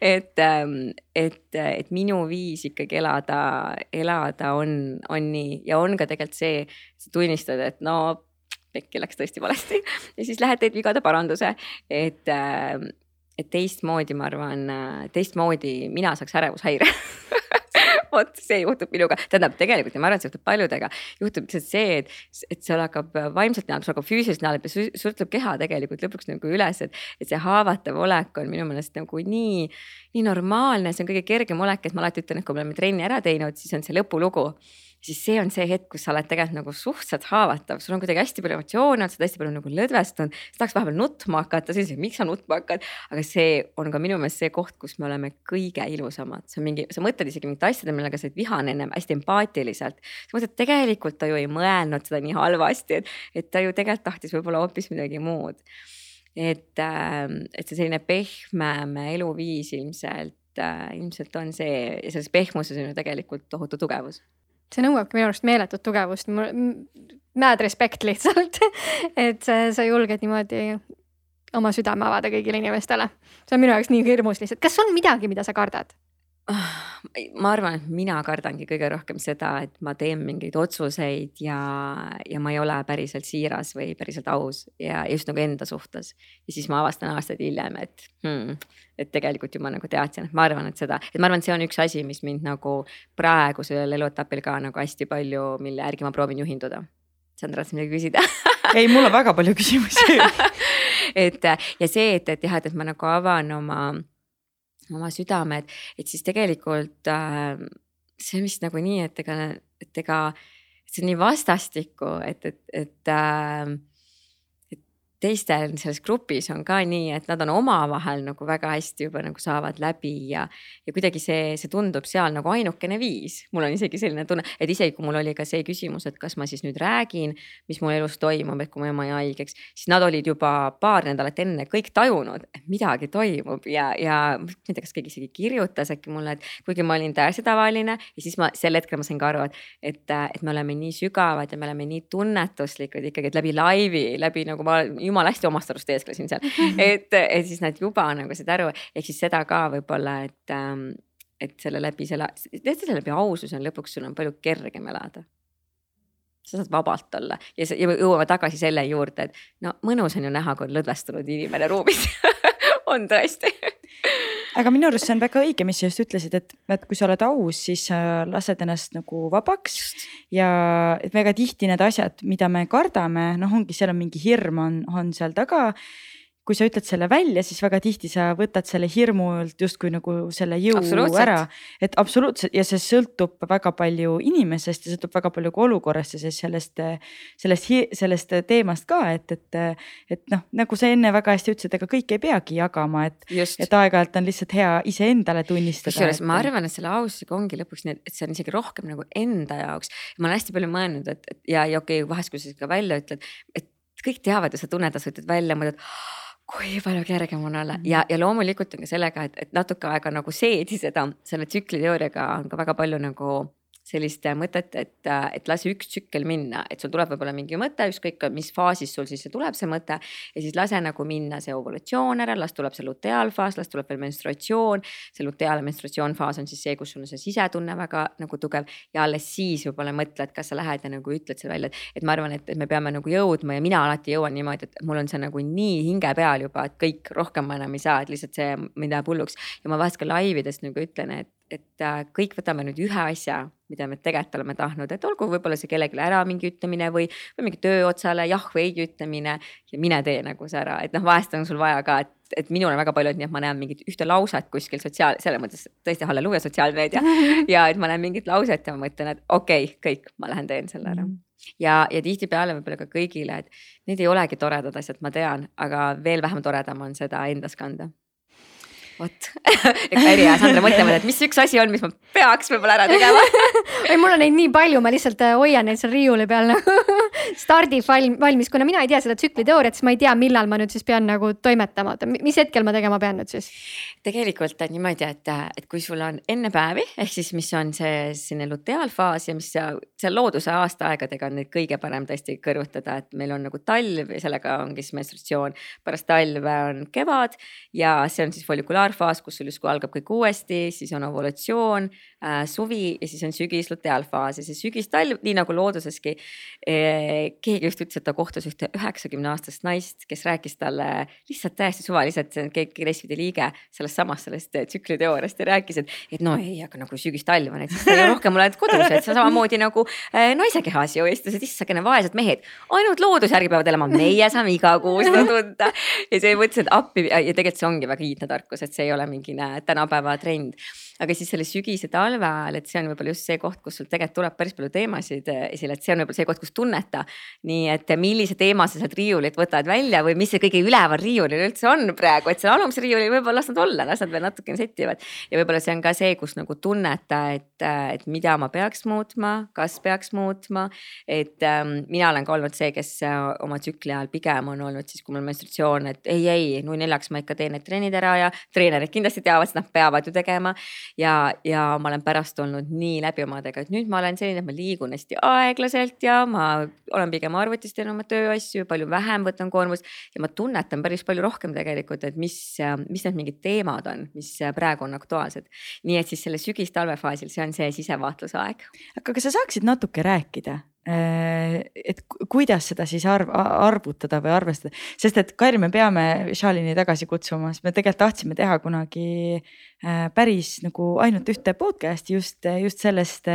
et, ähm, et, et minu viis ikkagi elada, elada on, on nii. Ja on ka tegelikult see, sa tunnistad, et no pekki läks tõesti valesti. Ja siis lähed teed vigade paranduse, et ähm, et teistmoodi, ma arvan, teistmoodi mina saaks ärevushäire vot see juhtub minuga, tähendab tegelikult ja ma arvan, et see juhtub paljudega, juhtub lihtsalt see, et, et sul hakkab vaimselt näha, sul hakkab füüsiliselt näha, sul tuleb keha tegelikult lõpuks nagu üles, et, et see haavatav olek on minu meelest nagu nii, nii normaalne, see on kõige kergem olek, et ma alati ütlen, et kui me oleme trenni ära teinud, siis on see lõpulugu siis see on see hetk, kus sa oled tegelikult nagu suhteliselt haavatav, sul on kuidagi hästi palju emotsioone, sa oled hästi palju nagu lõdvestunud, sa tahaks vahepeal nutma hakata, siis miks sa nutma hakkad. aga see on ka minu meelest see koht, kus me oleme kõige ilusamad, see on mingi, sa mõtled isegi mingite asjade, millega sa oled vihane ennem hästi empaatiliselt. sa mõtled, tegelikult ta ju ei mõelnud seda nii halvasti, et, et ta ju tegelikult tahtis võib-olla hoopis midagi muud. et, ähm, et see selline pehmem eluviis ilmselt, äh, ilmselt on see ja selles pehmuses on ju tegelikult tohutu tugevus
see nõuabki minu arust meeletut tugevust, mad respect lihtsalt et sa julged niimoodi oma südame avada kõigile inimestele. see on minu jaoks nii hirmus lihtsalt, kas on midagi, mida sa kardad?
Ah, ma arvan, et mina kardangi kõige rohkem seda, et ma teen mingeid otsuseid ja, ja ma ei ole päriselt siiras või päriselt aus ja just nagu enda suhtes. ja siis ma avastan aastaid hiljem, et hmm, et tegelikult ju ma nagu teadsin, et ma arvan, et seda, et ma arvan, et see on üks asi, mis mind nagu praegusel eluetapil ka nagu hästi palju, mille järgi ma proovin juhinduda. Sandra, tahtsid midagi küsida
ei, mul on väga palju küsimusi
et ja see, et, et jah, et ma nagu avan oma oma südame, et, et siis tegelikult äh, see on vist nagu nii, et ega, et ega see on nii vastastikku, et, et, et äh, teistel selles grupis on ka nii, et nad on omavahel nagu väga hästi juba nagu saavad läbi ja, ja kuidagi see, see tundub seal nagu ainukene viis. mul on isegi selline tunne, et isegi kui mul oli ka see küsimus, et kas ma siis nüüd räägin, mis mu elus toimub, et kui mu ema jäi haigeks, siis nad olid juba paar nädalat enne kõik tajunud, et midagi toimub ja, ja ma ei tea, kas keegi isegi kirjutas äkki mulle, et kuigi ma olin täiesti tavaline ja siis ma sel hetkel ma sain ka aru, et, et, et me oleme nii sügavad ja me oleme nii tunnetuslikud ikkagi, et läbi laivi, läbi nagu ma jumala hästi omast arust eesklesin seal. Et, et siis nad juba nagu said aru, ehk siis seda ka võib-olla, et, ähm, et selle läbi selle, teate selle läbi aususe on lõpuks sul on palju kergem elada. Sa saad vabalt olla ja, ja jõuame tagasi selle juurde, et no mõnus on ju näha, kui on lõdvestunud inimene ruumis. On tõesti
aga minu arust see on väga õige, mis sa just ütlesid, et, et kui sa oled aus, siis sa lased ennast nagu vabaks. ja et väga tihti need asjad, mida me kardame, noh, ongi, seal on mingi hirm on, on seal taga kui sa ütled selle välja, siis väga tihti sa võtad selle hirmult justkui nagu selle jõu ära. et absoluutselt ja see sõltub väga palju inimesest ja sõltub väga palju ka olukorrast ja siis sellest, sellest, sellest teemast ka, et, et, et noh, nagu sa enne väga hästi ütlesid, ega kõike ei peagi jagama, et, et aeg-ajalt on lihtsalt hea iseendale tunnistada.
kusjuures et... ma arvan, et selle aususega ongi lõpuks nii, et see on isegi rohkem nagu enda jaoks. ma olen hästi palju mõelnud, et, ja, ja okei okay,, vahest kui sa ka välja ütled, et kõik teavad ja sa tunned, sa ütled välja, mõtled kui palju kergem on olla. Ja, ja loomulikult on ka sellega, et, et natuke aega nagu seedi seda, selle tsükliteooriaga on ka väga palju nagu sellist mõtet, et, et lase üks tsükkel minna, et sul tuleb võib-olla mingi mõte, ükskõik mis faasis sul siis tuleb see mõte. ja siis lase nagu minna see ovulatsioon ära, las tuleb see luteaalfaas, las tuleb veel menstruatsioon. see luteaal- ja menstruatsioonfaas on siis see, kus sul on see sisetunne väga nagu tugev ja alles siis võib-olla mõtled, kas sa lähed ja nagu ütled selle välja, et, et ma arvan, et, et me peame nagu jõudma ja mina alati jõuan niimoodi, et mul on see nagu nii hinge peal juba, et kõik rohkem ma enam ei saa, et lihtsalt see mind ajab hulluks ja ma vahest ka live ides nagu ütlen, et et äh, kõik võtame nüüd ühe asja, mida me tegelikult oleme tahtnud, et olgu võib-olla see kellelegi ära mingi ütlemine või, või mingi töö otsale jah või ei ütlemine ja mine tee nagu see ära, et noh, vahest on sul vaja ka, et, et minul on väga palju, et nii, et ma näen mingit ühte lauset kuskil sotsiaal, selles mõttes tõesti halleluuja sotsiaalmeedia ja et ma näen mingit lauset ja ma mõtlen, et okei okay,, kõik, ma lähen teen selle ära. Ja, ja tihtipeale võib-olla ka kõigile, et need ei olegi toredad asjad, ma tean, aga veel vähem toredam on seda endas kanda vot ega Eri ja Sandra mõtlevad, et mis üks asi on, mis ma peaks võib-olla ära tegema
ei, mul on neid nii palju, ma lihtsalt äh, hoian neid seal riiuli peal nagu stardib valmis, kuna mina ei tea seda tsükliteooriat, siis ma ei tea, millal ma nüüd siis pean nagu toimetama, mis hetkel ma tegema pean nüüd siis?
tegelikult on niimoodi, et, et kui sul on enne päevi ehk siis, mis on see selline luteaalfaas ja mis seal, seal looduse aastaaegadega on neid kõige parem tõesti kõrvutada, et meil on nagu talv ja sellega ongi siis menstratsioon. pärast talve on kevad ja see on siis follikulaar luteaalfaas, kus sul justkui algab kõik uuesti, siis on ovulatsioon äh,, suvi ja siis on sügis luteaalfaas ja see sügis-talv, nii nagu looduseski eh,. keegi just ütles, et ta kohtas ühte üheksakümne aastast naist, kes rääkis talle lihtsalt täiesti suvaliselt, see on keegi Resvide liige sellest samast sellest tsükliteooriast ja rääkis, et, et no ei, aga nagu sügis-talv on, et siis sa rohkem oled kodus, et sa samamoodi nagu äh, naise kehas ju istusid, issakene vaesed mehed, ainult looduse järgi peavad elama, meie saame iga kuu seda tunda. ja siis mõtlesin, et appi ja tegelikult see ongi väga iidne tarkus, et see ei ole mingi tänapäeva trend aga siis selle sügise talve ajal, et see on võib-olla just see koht, kus sul tegelikult tuleb päris palju teemasid esile, et see on võib-olla see koht, kus tunneta. nii et millise teema sa sealt riiulilt võtad välja või mis see kõige üleval riiulil üldse on praegu, et seal alumisel riiulil võib-olla las nad olla, las nad veel natukene settivad. ja võib-olla see on ka see, kus nagu tunneta, et, et mida ma peaks muutma, kas peaks muutma. et ähm, mina olen ka olnud see, kes äh, oma tsükli ajal pigem on olnud siis, kui mul menstratsioon, et ei, ei, nui neljaks ma ikka teen need trennid ära ja treenerid kindlasti teavad, sest nad peavad ju tegema ja, ja ma olen pärast olnud nii läbi omadega, et nüüd ma olen selline, et ma liigun hästi aeglaselt ja ma olen pigem arvutis teen oma tööasju, palju vähem võtan koormust ja ma tunnetan päris palju rohkem tegelikult, et mis, mis need mingid teemad on, mis praegu on aktuaalsed. nii et siis selle sügis-talvefaasil, see on see sisevaatluse
aga kas sa saaksid natuke rääkida et kuidas seda siis arv, arvutada või arvestada, sest et Kairi, me peame Shalini tagasi kutsuma, sest me tegelikult tahtsime teha kunagi äh, päris nagu ainult ühte podcast'i just, just sellest.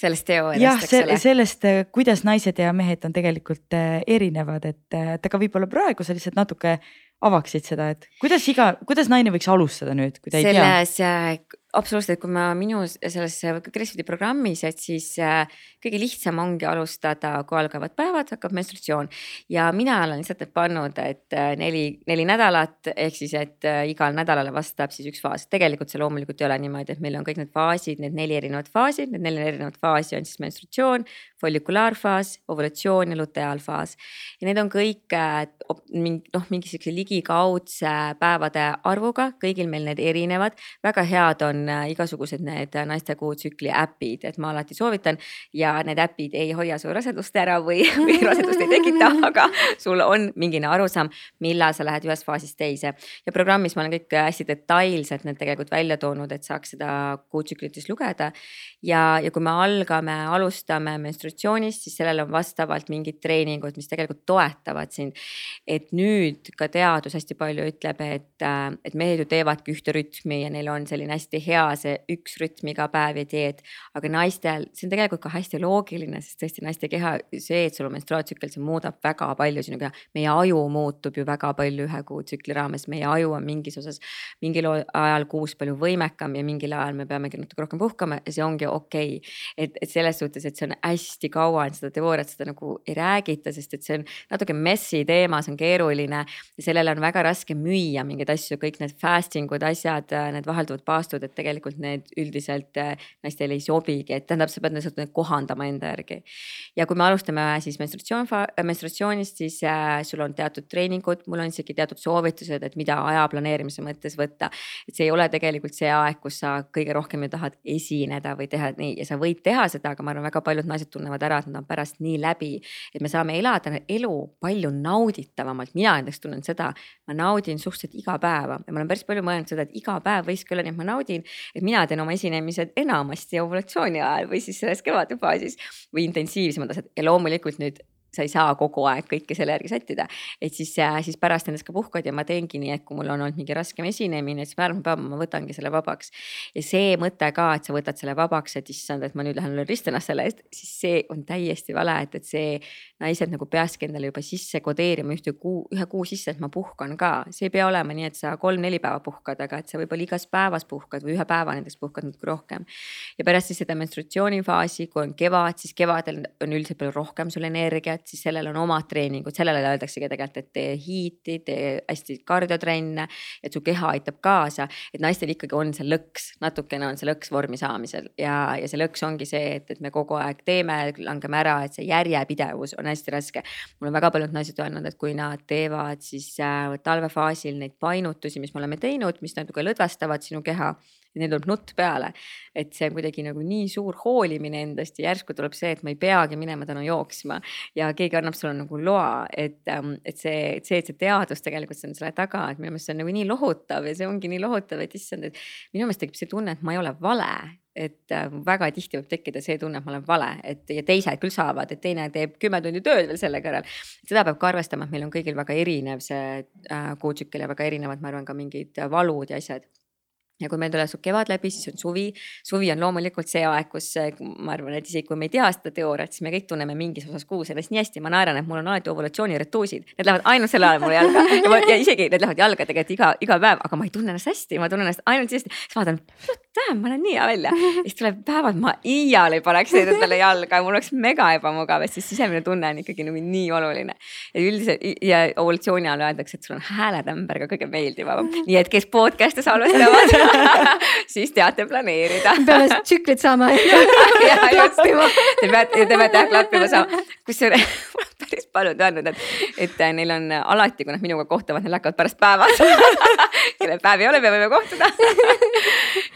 sellest teooriast,
eks ole. sellest, kuidas naised ja mehed on tegelikult äh, erinevad, et, et aga võib-olla praegu sa lihtsalt natuke avaksid seda, et kuidas iga, kuidas naine võiks alustada nüüd, kui ta ei
selles, tea? selles absoluutselt, kui ma minu selles CrossFiti programmis, et siis äh, kõige lihtsam ongi alustada, kui algavad päevad, hakkab menstratsioon. ja mina olen lihtsalt pannud, et äh, neli, neli nädalat ehk siis, et äh, igal nädalale vastab siis üks faas. tegelikult see loomulikult ei ole niimoodi, et meil on kõik need faasid, need neli erinevat faasi, need neli erinevat faasi on siis menstratsioon, follikulaarfaas, ovulatsioon ja luteaalfaas. ja need on kõik mingi noh, mingi siukse ligikaudse päevade arvuga, kõigil meil need erinevad, väga head on äh, igasugused need naiste kuutsükli äpid, et ma alati soovitan ja need äpid ei hoia su rasedust ära või, või rasedust ei tekita, aga sul on mingine arusaam, millal sa lähed ühest faasist teise. ja programmis ma olen kõik hästi detailselt need tegelikult välja toonud, et saaks seda kuutsüklites lugeda. ja, ja kui me algame, alustame menstratsioonist, siis sellel on vastavalt mingid treeningud, mis tegelikult toetavad sind. et nüüd ka teadus hästi palju ütleb, et, äh, et mehed ju teevadki ühte rütmi ja neil on selline hästi hea see üks rütm iga päev ja dieet. aga naistel, see on tegelikult ka hästi loogiline, sest tõesti naiste keha, see, et sul on menstruaaltsükkel, see muudab väga palju sinu keha. meie aju muutub ju väga palju ühe kuu tsükli raames, meie aju on mingis osas mingil ajal kuus palju võimekam ja mingil ajal me peamegi natuke rohkem puhkama ja see ongi okei okay.. et, et selles suhtes, et see on hästi hästi kaua on seda teooriat, seda nagu ei räägita, sest et see on natuke messi teema, see on keeruline. ja sellele on väga raske müüa mingeid asju, kõik need fasting ud, asjad, need vahelduvad paastud, et tegelikult need üldiselt äh, naistele ei sobigi, et tähendab, sa pead lihtsalt neid kohandama enda järgi. ja kui me alustame siis menstratsioon, menstratsioonist, siis äh, sul on teatud treeningud, mul on isegi teatud soovitused, et mida aja planeerimise mõttes võtta. et see ei ole tegelikult see aeg, kus sa kõige rohkem ju tahad esineda või teha nii ja sa võid teha seda, aga ma arvan, väga paljud naised tunnevad ära, et nad on pärast nii läbi. et me saame elada elu palju nauditavamalt, mina näiteks tunnen seda, ma naudin suhteliselt iga päeva ja ma olen päris palju mõelnud seda, et iga päev võikski olla nii, et ma naudin. et mina teen oma esinemised enamasti ovulatsiooni ajal või siis selles kevadfaasis või intensiivsemad asjad ja loomulikult nüüd sa ei saa kogu aeg kõike selle järgi sättida. et siis, siis pärast nendest ka puhkad ja ma teengi nii, et kui mul on olnud mingi raskem esinemine, siis määratud päeval ma võtangi selle vabaks. ja see mõte ka, et sa võtad selle vabaks, et issand, et ma nüüd lähen ristan ennast selle eest, siis see on täiesti vale, et, et see naised nagu peakski endale juba sisse kodeerima ühte kuu, ühe kuu sisse, et ma puhkan ka. see ei pea olema nii, et sa kolm-neli päeva puhkad, aga et sa võib-olla igas päevas puhkad või ühe päeva näiteks puhkad natuke rohkem. ja pärast siis seda menstratsioonifaasi, kui on kevad, siis kevadel on üldiselt palju rohkem sul energiat et siis sellel on omad treeningud, sellele öeldaksegi tegelikult, et tee hiiti, tee hästi kardiotrenne, et su keha aitab kaasa, et naistel ikkagi on see lõks, natukene on see lõks vormi saamisel ja, ja see lõks ongi see, et, et me kogu aeg teeme, langeme ära, et see järjepidevus on hästi raske. mul on väga paljud naised öelnud, et kui nad teevad siis äh, talvefaasil neid painutusi, mis me oleme teinud, mis natuke lõdvestavad sinu keha ja neil tuleb nutt peale. et see on kuidagi nagu nii suur hoolimine endast ja järsku tuleb see, et ma ei peagi minema täna jooksma ja keegi annab sulle nagu loa, et, ähm, et see, et see, et see teadus tegelikult on selle taga, et minu meelest see on nagu nii lohutav ja see ongi nii lohutav, et issand, et minu meelest tekib see tunne, et ma ei ole vale et äh, väga tihti võib tekkida see tunne, et ma olen vale, et ja teised küll saavad, et teine teeb kümme tundi tööd veel selle kõrval. seda peab ka arvestama, et meil on kõigil väga erinev see äh, kuutsükkel ja väga erinevad, ma arvan, ka mingid valud ja asjad ja kui meil tuleb su kevad läbi, siis on suvi. suvi on loomulikult see aeg, kus ma arvan, et isegi kui me ei tea seda teooriat, siis me kõik tunneme mingis osas kuus ennast nii hästi. ma naeran, et mul on alati ovulatsiooniretuusid, need lähevad ainult sel ajal mulle jalga ja, ma, ja isegi need lähevad jalga tegelikult iga, iga päev, aga ma ei tunne ennast hästi, ma tunnen ennast ainult hästi. siis vaatan, damn, ma näen nii hea välja. siis tuleb päevad, ma iial ei paneks endale jalga ja mul oleks mega ebamugav, et siis sisemine tunne on ikkagi nagu nii oluline. ja üldiselt ja ovulatsiooni ajal öeldakse, et sul on hääletämber ka kõige meeldivam, nii et kes podcast'e salvestavad siis teate planeerida.
peame tsüklit saama
klappima. Te peate, te peate jah klappima saama, kusjuures päris paljud öelnud, et, et neil on alati, kui nad minuga kohtuvad, neil hakkavad pärast päevad kellel päev ei ole, me võime kohtuda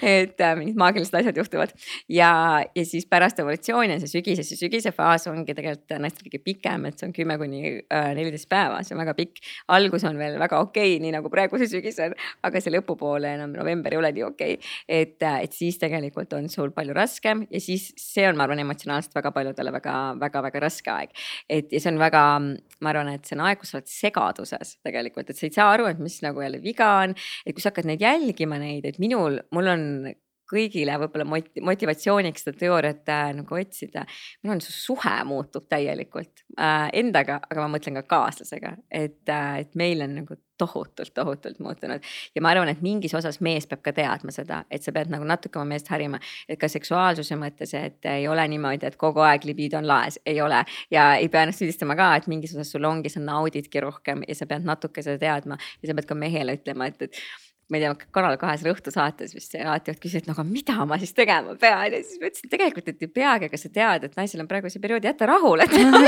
et äh, mingid maagilised asjad juhtuvad ja, ja siis pärast evolutsiooni on see sügise, see sügise faas ongi tegelikult naistel kõige pikem, et see on kümme kuni äh, neliteist päeva, see on väga pikk. algus on veel väga okei okay,, nii nagu praegu see sügis on, aga see lõpupoole enam november ei ole nii okei okay.. et, äh, et siis tegelikult on sul palju raskem ja siis see on, ma arvan, emotsionaalselt väga paljudele väga-väga-väga raske aeg. et ja see on väga, ma arvan, et see on aeg, kus sa oled segaduses tegelikult, et sa ei saa aru, et mis nagu jälle viga on. et kui sa hakkad neid jälgima neid, et minul, mul on kõigile võib-olla moti-, motivatsiooniks seda teooriat äh, nagu otsida. mul on see suhe muutub täielikult äh, endaga, aga ma mõtlen ka kaaslasega, et äh,, et meil on nagu tohutult, tohutult muutunud. ja ma arvan, et mingis osas mees peab ka teadma seda, et sa pead nagu natuke oma meest harima, et ka seksuaalsuse mõttes, et ei ole niimoodi, et kogu aeg libido on laes, ei ole. ja ei pea ennast süüdistama ka, et mingis osas sul ongi, sa naudidki rohkem ja sa pead natuke seda teadma ja sa pead ka mehele ütlema, et, et ma ei tea, Kanal kahes Õhtu saates vist alati küsisid, no aga mida ma siis tegema pean ja siis ma ütlesin tegelikult, et ei peagi, aga sa tead, et naisel on praegu see periood, jäta rahule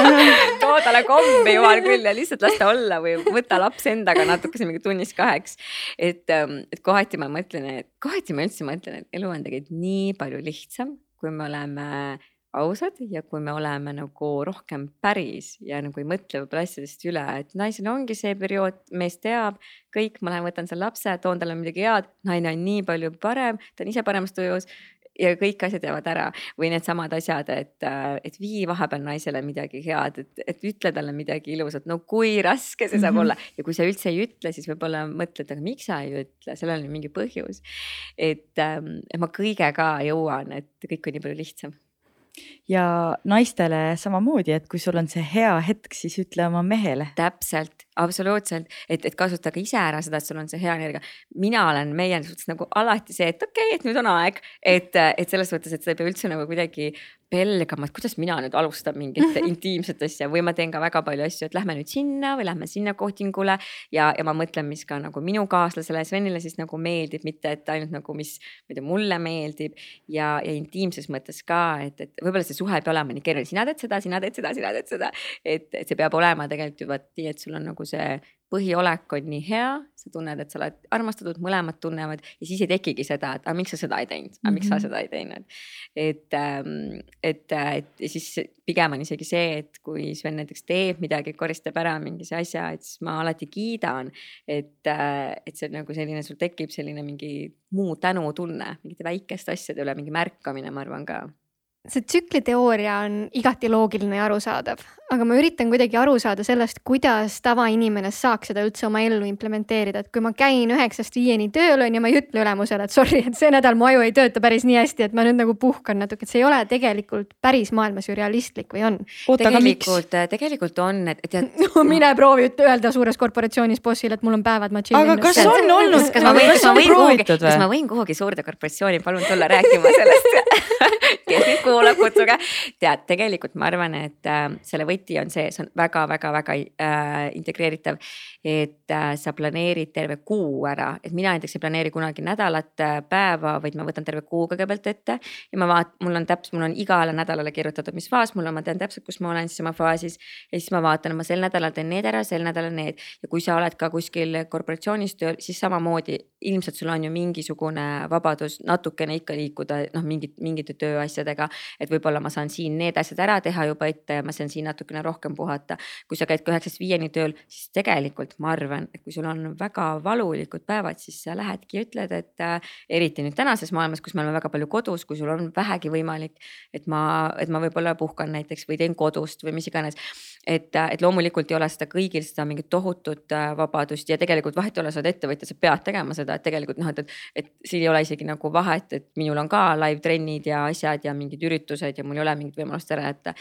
too talle kommi jumal küll ja lihtsalt las ta olla või võta laps endaga natukese mingi tunnis kaheks. et, ähm, et kohati ma mõtlen, et kohati ma üldse mõtlen, et elu on tegelikult nii palju lihtsam, kui me oleme ausad ja kui me oleme nagu rohkem päris ja nagu ei mõtle võib-olla asjadest üle, et naisel ongi see periood, mees teab kõik, ma lähen võtan selle lapse, toon talle midagi head, naine on nii palju parem, ta on ise paremas tujus ja kõik asjad jäävad ära. Või needsamad asjad, et, et vii vahepeal naisele midagi head, et, et ütle talle midagi ilusat, no kui raske see saab mm -hmm. olla. Ja kui sa üldse ei ütle, siis võib-olla mõtled, aga miks sa ei ütle, sellel on mingi põhjus. et, ähm, et ma kõigega jõuan, et kõik on nii palju lihtsam
ja naistele samamoodi, et kui sul on see hea hetk, siis ütle oma mehele.
täpselt absoluutselt, et, et kasuta ka ise ära seda, et sul on see hea energia. mina olen meie suhtes nagu alati see, et okei okay,, et nüüd on aeg, et, et selles suhtes, et sa ei pea üldse nagu kuidagi pelgama, et kuidas mina nüüd alustan mingit intiimset asja või ma teen ka väga palju asju, et lähme nüüd sinna või lähme sinna kohtingule. ja, ja ma mõtlen, mis ka nagu minu kaaslasele Svenile siis nagu meeldib, mitte et ainult nagu, mis, ma ei tea, mulle meeldib. ja, ja intiimses mõttes ka, et, et võib-olla see suhe ei pea olema nii keeruline, sina teed seda, sina teed seda, sina teed seda. et, et see peab olema tegelikult juba nii, et sul on nagu see põhiolek on nii hea, sa tunned, et sa oled armastatud, mõlemad tunnevad ja siis ei tekigi seda, et aga miks sa seda ei teinud, aga miks sa mhm. seda ei teinud. et, ähm, et, et siis pigem on isegi see, et kui Sven näiteks teeb midagi, koristab ära mingi asja, et siis ma alati kiidan. et, äh, et see nagu selline, sul tekib selline mingi muu tänutunne mingite väikeste asjade üle, mingi märkamine, ma arvan ka
see tsükliteooria on igati loogiline ja arusaadav, aga ma üritan kuidagi aru saada sellest, kuidas tavainimene saaks seda üldse oma ellu implementeerida, et kui ma käin üheksast viieni tööl on ju, ma ei ütle ülemusele, et sorry, et see nädal mu aju ei tööta päris nii hästi, et ma nüüd nagu puhkan natuke, et see ei ole tegelikult päris maailmas ju realistlik või on?
tegelikult, tegelikult on, et tead.
no mine proovi öelda suures korporatsioonis bossile, et mul on päevad, ma chillin.
aga kas on olnud,
kas ma võin, kas ma võin kuhugi, kas ma võin kuhugi suurde korporatsiooni palun tulla rääkima sellest kes mind kuulab, kutsuge. tead, tegelikult ma arvan, et äh, selle võti on see, see on väga-väga-väga äh, integreeritav. Et äh, sa planeerid terve kuu ära, et mina näiteks ei planeeri kunagi nädalat äh,, päeva, vaid ma võtan terve kuu kõigepealt ette. ja ma vaat-, mul on täpselt, mul on igale nädalale kirjutatud, mis faas mul on, ma tean täpselt, kus ma olen siis oma faasis. ja siis ma vaatan, ma sel nädalal teen need ära, sel nädalal need ja kui sa oled ka kuskil korporatsioonis tööl, siis samamoodi ilmselt sul on ju mingisugune vabadus natukene ikka liikuda, noh, mingit, mingite tööasjadega et võib-olla ma saan siin need asjad ära teha juba ette ja ma saan siin natukene rohkem puhata. kui sa käid ka üheksast viieni tööl, siis tegelikult ma arvan, et kui sul on väga valulikud päevad, siis sa lähedki ja ütled, et äh, eriti nüüd tänases maailmas, kus me oleme väga palju kodus, kui sul on vähegi võimalik, et ma, et ma võib-olla puhkan näiteks või teen kodust või mis iganes et, et loomulikult ei ole seda kõigil seda mingit tohutut äh, vabadust ja tegelikult vahet ei ole, sa oled ettevõtja, sa pead tegema seda, et tegelikult noh, et, et, et siin ei ole isegi nagu vahet, et minul on ka live trennid ja asjad ja mingid üritused ja mul ei ole mingit võimalust ära jätta.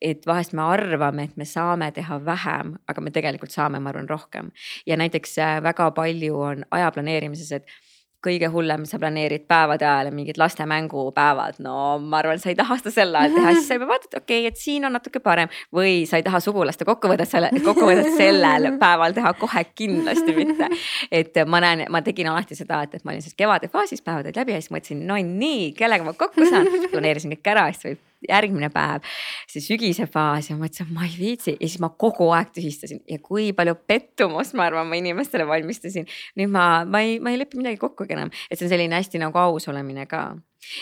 et vahest me arvame, et me saame teha vähem, aga me tegelikult saame, ma arvan, rohkem ja näiteks äh, väga palju on aja planeerimises, et kõige hullem, sa planeerid päevade ajale mingid laste mängupäevad, no ma arvan, sa ei taha seda sel ajal teha, siis sa juba vaatad, okei okay,, et siin on natuke parem. või sa ei taha sugulaste kokkuvõtet selle, kokkuvõtet sellel päeval teha kohe kindlasti mitte. et ma näen, ma tegin alati seda, et, et ma olin siis kevade faasis, päevad olid läbi ja siis mõtlesin, no nii, kellega ma kokku saan, planeerisin kõik ära, siis võib järgmine päev, see sügise faas ja mõtlesin, ma ei viitsi. Ja siis ma kogu aeg tühistasin. Ja kui palju pettumust, ma arvan, ma inimestele valmistasin. nüüd ma, ma ei, ma ei lepi midagi kokkugi enam, et see on selline hästi nagu aus olemine ka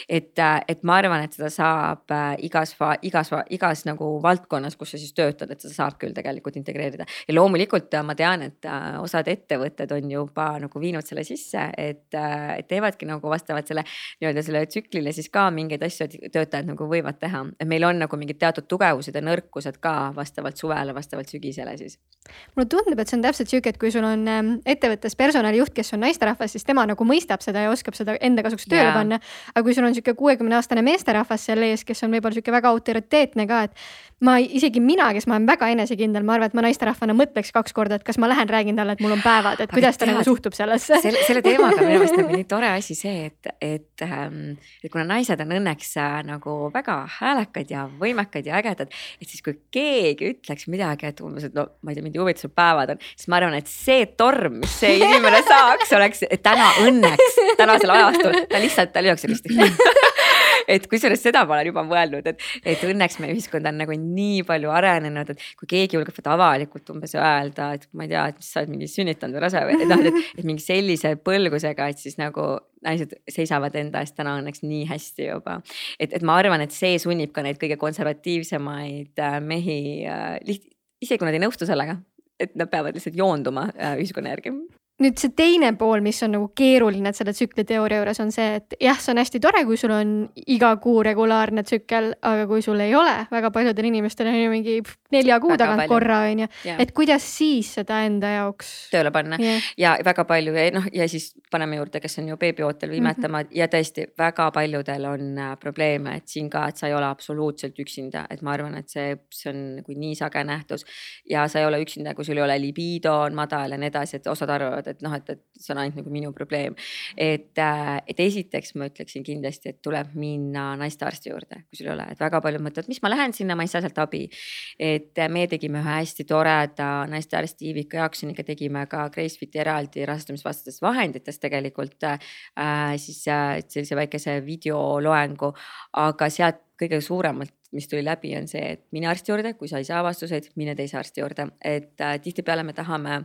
et, äh, et ma arvan, et seda saab äh, igas, igas, igas nagu valdkonnas, kus sa siis töötad, et seda saab küll tegelikult integreerida. ja loomulikult äh, ma tean, et osad ettevõtted on juba nagu viinud selle sisse, et, et teevadki nagu vastavalt selle nii-öelda selle tsüklile siis ka mingeid asju, et töötajad nagu võivad teha. et meil on nagu mingid teatud tugevused ja nõrkused ka vastavalt suvele, vastavalt sügisele siis.
mulle tundub, et see on täpselt sihuke, et kui sul on ähm, ettevõttes personalijuht, kes on naisterahvas, siis tema nagu mõistab seda ja oskab seda enda kasuks tööle panna. aga kui sul on sihuke kuuekümne aastane meesterahvas seal ees, kes on võib-olla sihuke väga autoriteetne ka, et ma isegi mina, kes ma olen väga enesekindel, ma arvan, et ma naisterahvana mõtleks kaks korda, et kas ma lähen räägin talle, et mul on päevad, et kuidas ta nagu suhtub sellesse.
selle, selle teemaga on minu meelest nagu nii tore asi see, et, et, ähm, et kuna naised on õnneks äh, nagu väga häälekad ja võimekad ja ägedad, et siis kui keegi ütleks midagi, et umbes, et no ma ei tea, mind ei huvita, sul päevad on, siis ma arvan, et see torm, mis see inimene saaks, oleks täna õnneks, tänasel ajastul, ta lihtsalt, ta lüüakse risti et kusjuures seda ma olen juba mõelnud, et, et õnneks meie ühiskond on nagu nii palju arenenud, et kui keegi julgeb seda avalikult umbes öelda, et ma ei tea, et sa oled mingi sünnitanud või rase või noh, et, et mingi sellise põlgusega, et siis nagu naised seisavad enda eest täna õnneks nii hästi juba. et, et ma arvan, et see sunnib ka neid kõige konservatiivsemaid äh, mehi äh, liht-, isegi kui nad ei nõustu sellega, et nad peavad lihtsalt joonduma äh, ühiskonna järgi
nüüd see teine pool, mis on nagu keeruline selle tsükliteooria juures on see, et jah, see on hästi tore, kui sul on iga kuu regulaarne tsükkel, aga kui sul ei ole, väga paljudel inimestel on ju mingi nelja kuu tagant palju. korra on ju, et kuidas siis seda enda jaoks.
tööle panna yeah. ja väga palju ja noh, ja siis paneme juurde, kes on ju beebiootel viimetama mm -hmm. ja tõesti väga paljudel on äh, probleeme, et siin ka, et sa ei ole absoluutselt üksinda, et ma arvan, et see, see on nagu nii sage nähtus. ja sa ei ole üksinda, kui sul ei ole libido on madal ja nii edasi, et osad arvavad, et noh, et, et see on ainult nagu minu probleem. et, äh, et esiteks ma ütleksin kindlasti, et tuleb minna naistearsti juurde, kui sul ei ole, et väga paljud mõtlevad, mis ma lähen sinna, ma ei saa sealt abi et me tegime ühe hästi toreda naistearsti Ivika Jaaksoniga tegime ka Gracefiti eraldi rahastamisvastastes vahendites tegelikult äh, siis äh, sellise väikese videoloengu, aga sealt kõige suuremalt mis tuli läbi, on see, et mine arsti juurde, kui sa ei saa vastuseid, mine teise arsti juurde, et äh, tihtipeale me tahame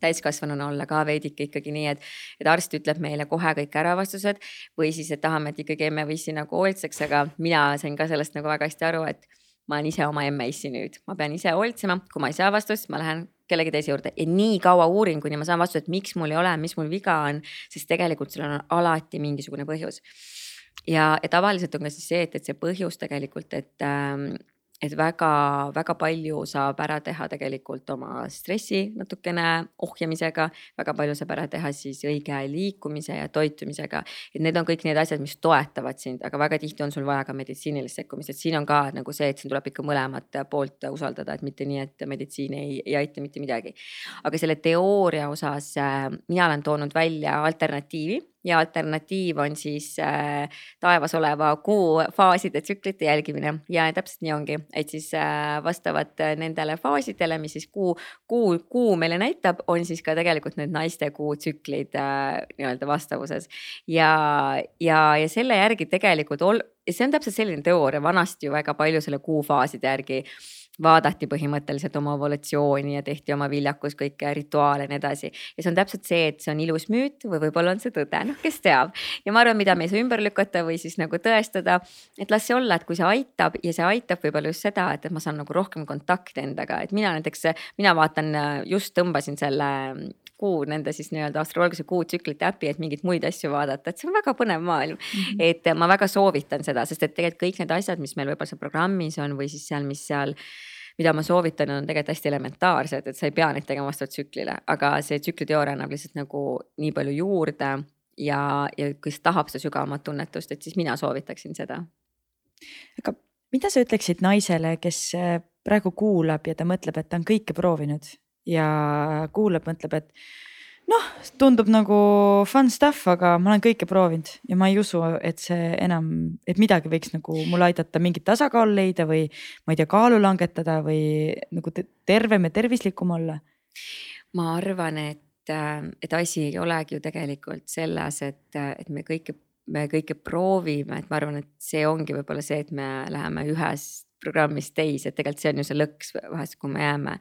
täiskasvanuna olla ka veidike ikkagi nii, et, et arst ütleb meile kohe kõik ära vastused või siis, et tahame, et ikkagi emme või issi nagu hoolitseks, aga mina sain ka sellest nagu väga hästi aru, et ma olen ise oma emme-issi nüüd, ma pean ise hoolitsema, kui ma ei saa vastust, ma lähen kellegi teise juurde ja nii kaua uurin, kuni ma saan vastuse, et miks mul ei ole, mis mul viga on, sest tegelikult sellel on alati mingisugune põhjus. ja, ja tavaliselt on ka siis see, et, et see põhjus tegelikult, et ähm, et väga-väga palju saab ära teha tegelikult oma stressi natukene ohjamisega, väga palju saab ära teha siis õige liikumise ja toitumisega. et need on kõik need asjad, mis toetavad sind, aga väga tihti on sul vaja ka meditsiinilist sekkumist, et siin on ka nagu see, et siin tuleb ikka mõlemat poolt usaldada, et mitte nii, et meditsiin ei, ei aita mitte midagi. aga selle teooria osas äh, mina olen toonud välja alternatiivi ja alternatiiv on siis äh, taevas oleva kuu faaside tsüklite jälgimine ja täpselt nii ongi, et siis äh, vastavalt nendele faasidele, mis siis kuu, kuu, kuu meile näitab, on siis ka tegelikult need naiste kuutsüklid äh, nii-öelda vastavuses. ja, ja, ja selle järgi tegelikult ol-, see on täpselt selline teooria, vanasti ju väga palju selle kuufaaside järgi vaadati põhimõtteliselt oma evolutsiooni ja tehti oma viljakus kõike rituaale ja nii edasi. ja see on täpselt see, et see on ilus müüt või võib-olla on see tõde, noh, kes teab. ja ma arvan, mida me ei saa ümber lükata või siis nagu tõestada, et las see olla, et kui see aitab ja see aitab võib-olla just seda, et, et ma saan nagu rohkem kontakti endaga, et mina näiteks, mina vaatan, just tõmbasin selle kuu nende siis nii-öelda astroloogilise kuutsüklite äpi, et mingeid muid asju vaadata, et see on väga põnev maailm mm. -hmm. et ma väga soovitan seda, sest et tegelikult kõik need asjad, mis meil võib-olla seal programmis on või siis seal, mis seal mida ma soovitan, on tegelikult hästi elementaarsed, et sa ei pea neid tegema vastavalt tsüklile, aga see tsükliteooria annab lihtsalt nagu nii palju juurde ja, ja kes tahab seda sügavamat tunnetust, et siis mina soovitaksin seda.
aga mida sa ütleksid naisele, kes äh, praegu kuulab ja ta mõtleb, et ta on kõike proovinud ja kuulab, mõtleb, et noh, tundub nagu fun stuff, aga ma olen kõike proovinud ja ma ei usu, et see enam, et midagi võiks nagu mulle aidata mingit tasakaalu leida või ma ei tea, kaalu langetada või nagu tervem ja tervislikum olla.
ma arvan, et, et asi ei olegi ju tegelikult selles, et, et me kõike, me kõike proovime, et ma arvan, et see ongi võib-olla see, et me läheme ühest programmist teise, et tegelikult see on ju see lõks vahest, kuhu me jääme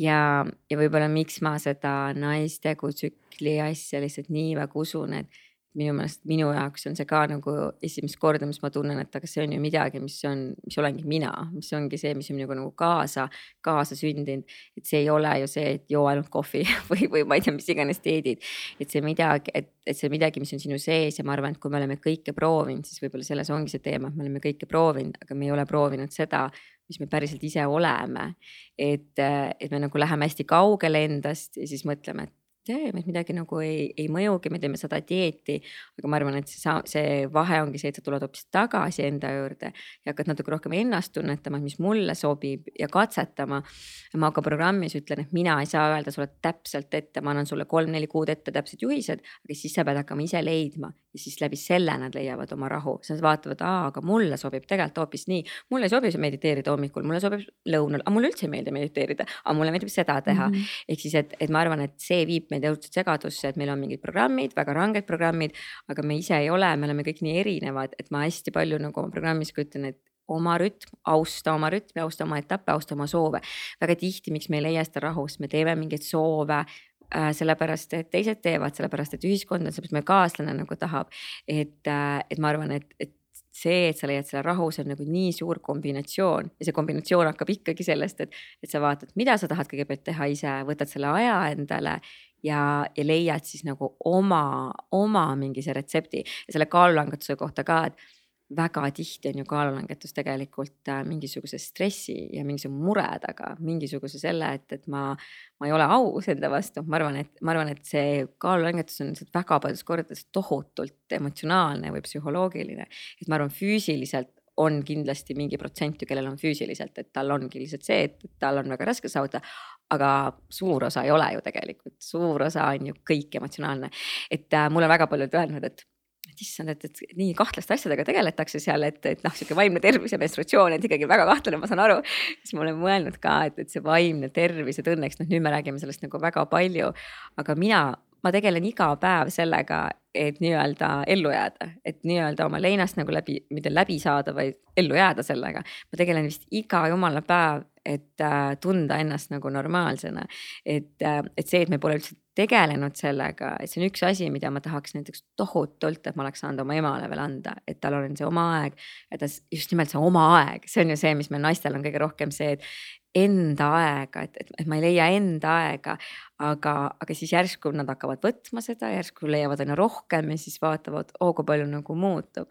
ja, ja võib-olla miks ma seda naistekutsükli asja lihtsalt nii väga usun, et minu meelest minu jaoks on see ka nagu esimest korda, mis ma tunnen, et aga see on ju midagi, mis on, mis olengi mina, mis ongi see, mis on minuga nagu kaasa, kaasa sündinud. et see ei ole ju see, et joo ainult kohvi või, või ma ei tea, mis iganes dieedid. et see midagi, et, et see midagi, mis on sinu sees ja ma arvan, et kui me oleme kõike proovinud, siis võib-olla selles ongi see teema, et me oleme kõike proovinud, aga me ei ole proovinud seda, mis me päriselt ise oleme. et, et me nagu läheme hästi kaugele endast ja siis mõtleme, et tee, meid midagi nagu ei, ei mõjugi, me teeme seda dieeti. aga ma arvan, et see, see vahe ongi see, et sa tuled hoopis tagasi enda juurde ja hakkad natuke rohkem ennast tunnetama, mis mulle sobib ja katsetama. ma ka programmis ütlen, et mina ei saa öelda sulle täpselt ette, ma annan sulle kolm-neli kuud ette täpsed juhised, aga siis sa pead hakkama ise leidma ja siis läbi selle nad leiavad oma rahu, siis nad vaatavad, aa, aga mulle sobib tegelikult hoopis nii. mulle ei sobi mediteerida hommikul, mulle sobib lõunal, aga mulle üldse ei meeldi mediteerida, aga mulle meeldib seda teha mm. -hmm. ehk siis, et, et ma arvan, et see viib meid õudselt segadusse, et meil on mingid programmid, väga ranged programmid, aga me ise ei ole, me oleme kõik nii erinevad, et ma hästi palju nagu oma programmis ka ütlen, et oma rütm, austa oma rütmi, austa oma etappe, austa oma soove. väga tihti, miks me ei leia seda rahu, sest me teeme mingeid soove sellepärast et teised teevad, sellepärast et ühiskond on, sellepärast meie kaaslane nagu tahab. et äh,, et ma arvan, et, et see, et sa leiad selle rahu, see on nagu nii suur kombinatsioon ja see kombinatsioon hakkab ikkagi sellest, et, et sa vaatad, mida sa tahad kõigepealt teha ise, võtad selle aja endale ja, ja leiad siis nagu oma, oma mingi see retsepti ja selle kaalulangetuse kohta ka, et väga tihti on ju kaalulangetus tegelikult äh, mingisuguse stressi ja mingisuguse mure taga, mingisuguse selle, et, et ma, ma ei ole aus enda vastu, ma arvan, et ma arvan, et see kaalulangetus on lihtsalt väga paljudes kordades tohutult emotsionaalne või psühholoogiline. et ma arvan, füüsiliselt on kindlasti mingi protsent ju, kellel on füüsiliselt, et tal ongi lihtsalt see, et tal on väga raske saavutada. aga suur osa ei ole ju tegelikult, suur osa on ju kõik emotsionaalne, et äh, mulle väga paljud öelnud, et et issand, et, et nii kahtlaste asjadega tegeletakse seal, et, et noh, sihuke vaimne tervis ja menstruatsioon, et ikkagi väga kahtlane, ma saan aru. siis ma olen mõelnud ka, et, et see vaimne tervis, et õnneks noh, nüüd me räägime sellest nagu väga palju. aga mina, ma tegelen iga päev sellega, et nii-öelda ellu jääda, et nii-öelda oma leinast nagu läbi, mitte läbi saada, vaid ellu jääda sellega. ma tegelen vist iga jumala päev, et äh, tunda ennast nagu normaalsena. et äh,, et see, et me pole üldse tegelenud sellega, et see on üks asi, mida ma tahaks näiteks tohutult, et ma oleks saanud oma emale veel anda, et tal on see oma aeg. ja ta just nimelt see oma aeg, see on ju see, mis meil naistel on kõige rohkem see, et enda aega, et, et, et ma ei leia enda aega, aga, aga siis järsku nad hakkavad võtma seda, järsku leiavad aina rohkem ja siis vaatavad, oo kui palju nagu muutub.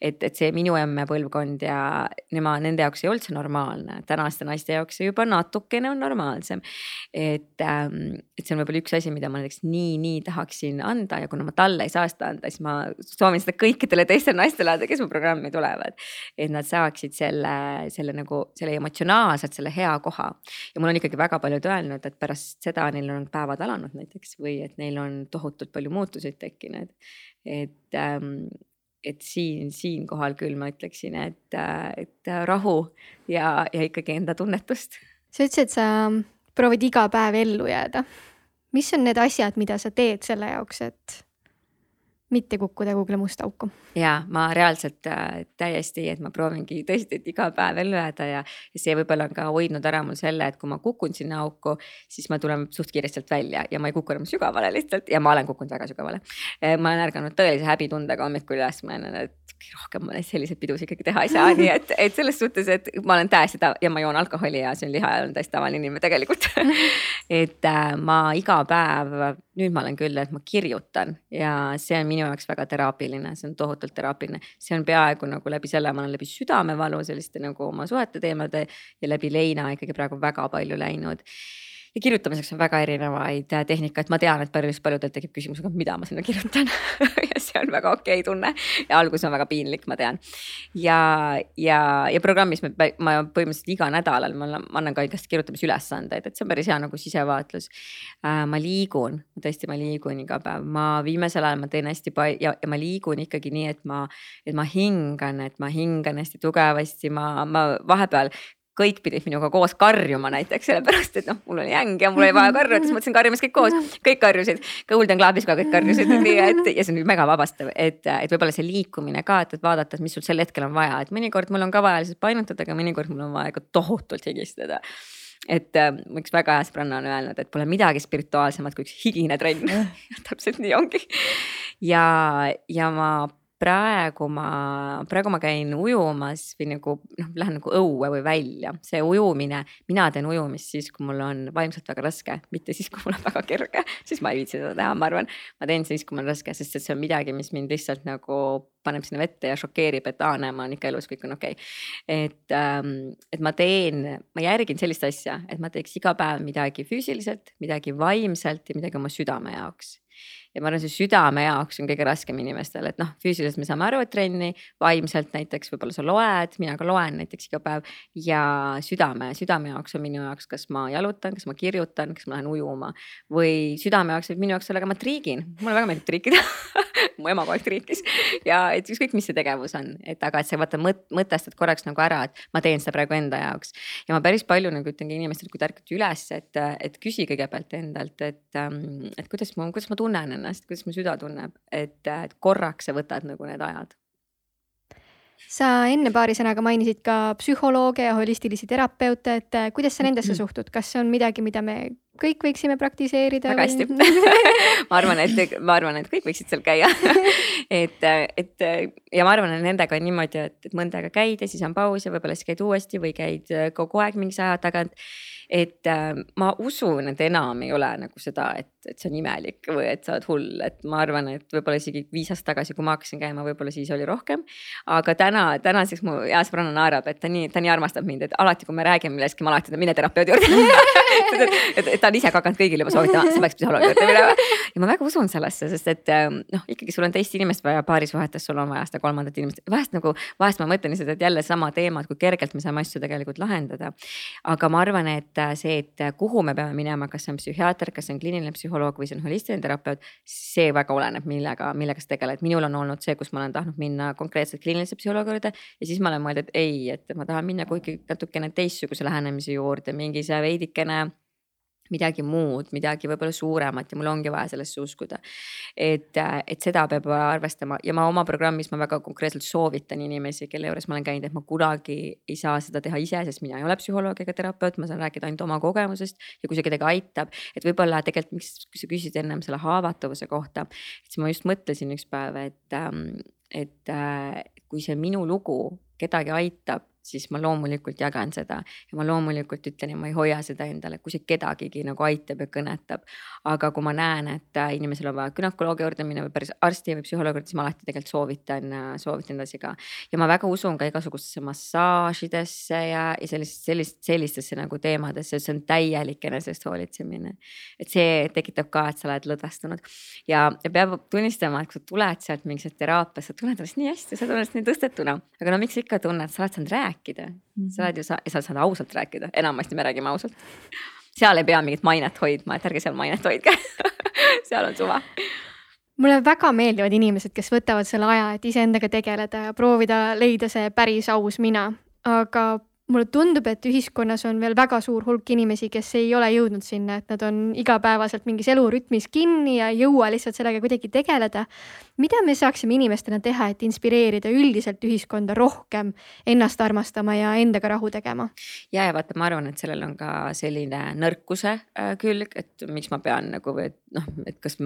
et, et see minu emme põlvkond ja nema, nende jaoks ei olnud see normaalne, tänaste naiste jaoks see juba natukene on normaalsem. et, ähm, et see on võib-olla üks asi, mida ma näiteks nii, nii tahaksin anda ja kuna ma talle ei saa seda anda, siis ma soovin seda kõikidele teistele naistele anda, kes mu programmi tulevad. et nad saaksid selle, selle nagu selle emotsionaalselt selle hea koha ja mul on ikkagi väga paljud öelnud, et pärast seda neil on päevad alanud näiteks või et neil on tohutult palju muutuseid tekkinud. et ähm,, et siin, siinkohal küll ma ütleksin, et, et rahu ja, ja ikkagi enda tunnetust.
sa ütlesid, et sa proovid iga päev ellu jääda. mis on need asjad, mida sa teed selle jaoks, et mitte kukkuda kuhugile musta auku.
ja ma reaalselt äh, täiesti, et ma proovingi tõesti, et iga päev ellu jääda ja, ja see võib-olla on ka hoidnud ära mul selle, et kui ma kukun sinna auku, siis ma tulen suht kiiresti sealt välja ja ma ei kuku enam sügavale lihtsalt ja ma olen kukkunud väga sügavale. Äh, ma olen ärganud tõelise häbitundega hommikul üles, ma olen, et rohkem ma selliseid pidusid ikkagi teha ei saa, nii et, et selles suhtes, et ma olen täiesti ta- ja ma joon alkoholi ja söön liha ja olen täiesti tavaline inimene tegelikult et äh, ma iga päev, nüüd ma olen küll, et ma kirjutan ja see on minu jaoks väga teraapiline, see on tohutult teraapiline. see on peaaegu nagu läbi selle, ma olen läbi südamevalu selliste nagu oma suhete teemade ja läbi leina ikkagi praegu väga palju läinud ja kirjutamiseks on väga erinevaid äh, tehnikaid, ma tean, et päris paljudel tekib küsimus, aga mida ma sinna kirjutan? Ja see on väga okei okay tunne. Ja algus on väga piinlik, ma tean. ja, ja, ja programmis me, ma põhimõtteliselt iga nädalal ma annan ka igast kirjutamisülesandeid, et see on päris hea nagu sisevaatlus. Äh,. ma liigun, tõesti, ma liigun iga päev, ma viimasel ajal ma teen hästi palju ja, ja ma liigun ikkagi nii, et ma, et ma hingan, et ma hingan hästi tugevasti, ma, ma vahepeal kõik pidid minuga koos karjuma näiteks sellepärast, et noh, mul oli äng ja mul oli vaja karjuda, siis mõtlesin karjumas kõik koos, kõik karjusid. Golden Globis ka kõik karjusid, nii et ja see on mega vabastav, et, et võib-olla see liikumine ka, et, et vaadata, et mis sul sel hetkel on vaja, et mõnikord mul on ka vaja lihtsalt painutada, aga mõnikord mul on vaja ka tohutult higistada. Et äh, üks väga hea sõbranna on öelnud, et pole midagi spirituaalsemat kui üks higine trenn. Täpselt nii ongi. ja, ja ma praegu ma, praegu ma käin ujumas või nagu noh, lähen nagu õue või välja, see ujumine, mina teen ujumist siis, kui mul on vaimselt väga raske, mitte siis, kui mul on väga kerge, siis ma ei viitsi seda teha, ma arvan. ma teen siis, kui mul on raske, sest et see on midagi, mis mind lihtsalt nagu paneb sinna vette ja šokeerib, et aa, näe, ma olen ikka elus, kõik on okei. Okay.. et ähm,, et ma teen, ma järgin sellist asja, et ma teeks iga päev midagi füüsiliselt, midagi vaimselt ja midagi oma südame jaoks ja ma arvan, see südame jaoks on kõige raskem inimestel, et noh, füüsiliselt me saame aru, et trenni, vaimselt näiteks võib-olla sa loed, mina ka loen näiteks iga päev. ja südame, südame jaoks on minu jaoks, kas ma jalutan, kas ma kirjutan, kas ma lähen ujuma või südame jaoks võib minu jaoks olla ka ma triigin, mulle väga meeldib triikida mu ema kogu aeg triikis ja et ükskõik, mis see tegevus on, et aga et sa vaata mõt-, mõtestad korraks nagu ära, et ma teen seda praegu enda jaoks. ja ma päris palju nagu ütlengi inimestele, kui te ärkate üles, et, et küsi kõigepealt endalt, et, ähm, et kuidas ma, kuidas ma tunnen ennast, kuidas mu süda tunneb, et, et korraks sa võtad nagu need ajad.
Sa enne paari sõnaga mainisid ka psühholooge ja holistilisi terapeute, et kuidas sa nendesse suhtud, kas see on midagi, mida me kõik võiksime praktiseerida?
väga hästi ma arvan, et ma arvan, et kõik võiksid seal käia et, et ja ma arvan, et nendega on niimoodi, et, mõnda aega käid ja siis on paus ja võib-olla siis käid uuesti või käid kogu aeg mingi aja tagant et äh, ma usun, et enam ei ole nagu seda, et, et see on imelik või et sa oled hull, et ma arvan, et võib-olla isegi viis aastat tagasi, kui ma hakkasin käima, võib-olla siis oli rohkem. aga täna, tänaseks mu hea sõbranna naerab, et ta nii, ta nii armastab mind, et alati, kui me räägime millestki, ma alati ütlen, mine terapeudi juurde et, et, et ta on ise ka hakanud kõigile juba soovitama, sa peaks psühholoogi juurde minema. ja ma väga usun sellesse, sest et ähm, noh, ikkagi sul on teist inimest vaja paarisuhetes, sul on vaja seda kolmandat inimest, vahest nagu, vahest ma mõtlen lihtsalt, et jälle sama teema, et kui kergelt me saame asju tegelikult lahendada. aga ma arvan, et äh, see, et kuhu me peame minema, kas see on psühhiaater, kas see on kliiniline psühholoog või see on holistiline terapeut, see väga oleneb, millega, millega sa tegeled. minul on olnud see, kus ma olen tahtnud minna konkreetselt kliinilise psühholoogi juurde ja siis ma olen mõelnud, et ei, et ma tahan minna kuhugi natukene teistsuguse lähenemise juurde, mingi see veidikene midagi muud, midagi võib-olla suuremat ja mul ongi vaja sellesse uskuda. et, et seda peab arvestama ja ma oma programmis ma väga konkreetselt soovitan inimesi, kelle juures ma olen käinud, et ma kunagi ei saa seda teha ise, sest mina ei ole psühholoog ega terapeut, ma saan rääkida ainult oma kogemusest ja kui see kedagi aitab, et võib-olla tegelikult, miks, sa küsisid ennem selle haavatavuse kohta, siis ma just mõtlesin üks päev, et, et kui see minu lugu kedagi aitab siis ma loomulikult jagan seda ja ma loomulikult ütlen ja ma ei hoia seda endale, kui see kedagigi nagu aitab ja kõnetab. aga kui ma näen, et äh, inimesel on vaja günekoloogi juurde minna või päris arsti või psühholoogi juurde, siis ma alati tegelikult soovitan, äh, soovitan edasi ka. ja ma väga usun ka igasugustesse massaažidesse ja, ja sellist, sellist, sellistesse nagu teemadesse, see on täielik enesest hoolitsemine. et see tekitab ka, et sa oled lõdvestunud ja, ja peab tunnistama, et kui sa tuled sealt mingisse teraapiasse, sa tunned ennast nii hästi, sa tunned ennast nii tõstetuna, aga no miks sa ikka tunned, sa oled saanud rääkida rääkida mm. -hmm. sa oled ju, sa, sa saad ausalt rääkida, enamasti me räägime ausalt. seal ei pea mingit mainet hoidma, et ärge seal mainet hoidke seal on suva
mulle väga meeldivad inimesed, kes võtavad selle aja, et iseendaga tegeleda ja proovida leida see päris aus mina, aga mulle tundub, et ühiskonnas on veel väga suur hulk inimesi, kes ei ole jõudnud sinna, et nad on igapäevaselt mingis elurütmis kinni ja ei jõua lihtsalt sellega kuidagi tegeleda. Mida me saaksime inimestena teha, et inspireerida üldiselt ühiskonda rohkem ennast armastama ja endaga rahu tegema?
ja, ja vaata, ma arvan, et sellel on ka selline nõrkuse äh, külg, et miks ma pean nagu, et noh, et kas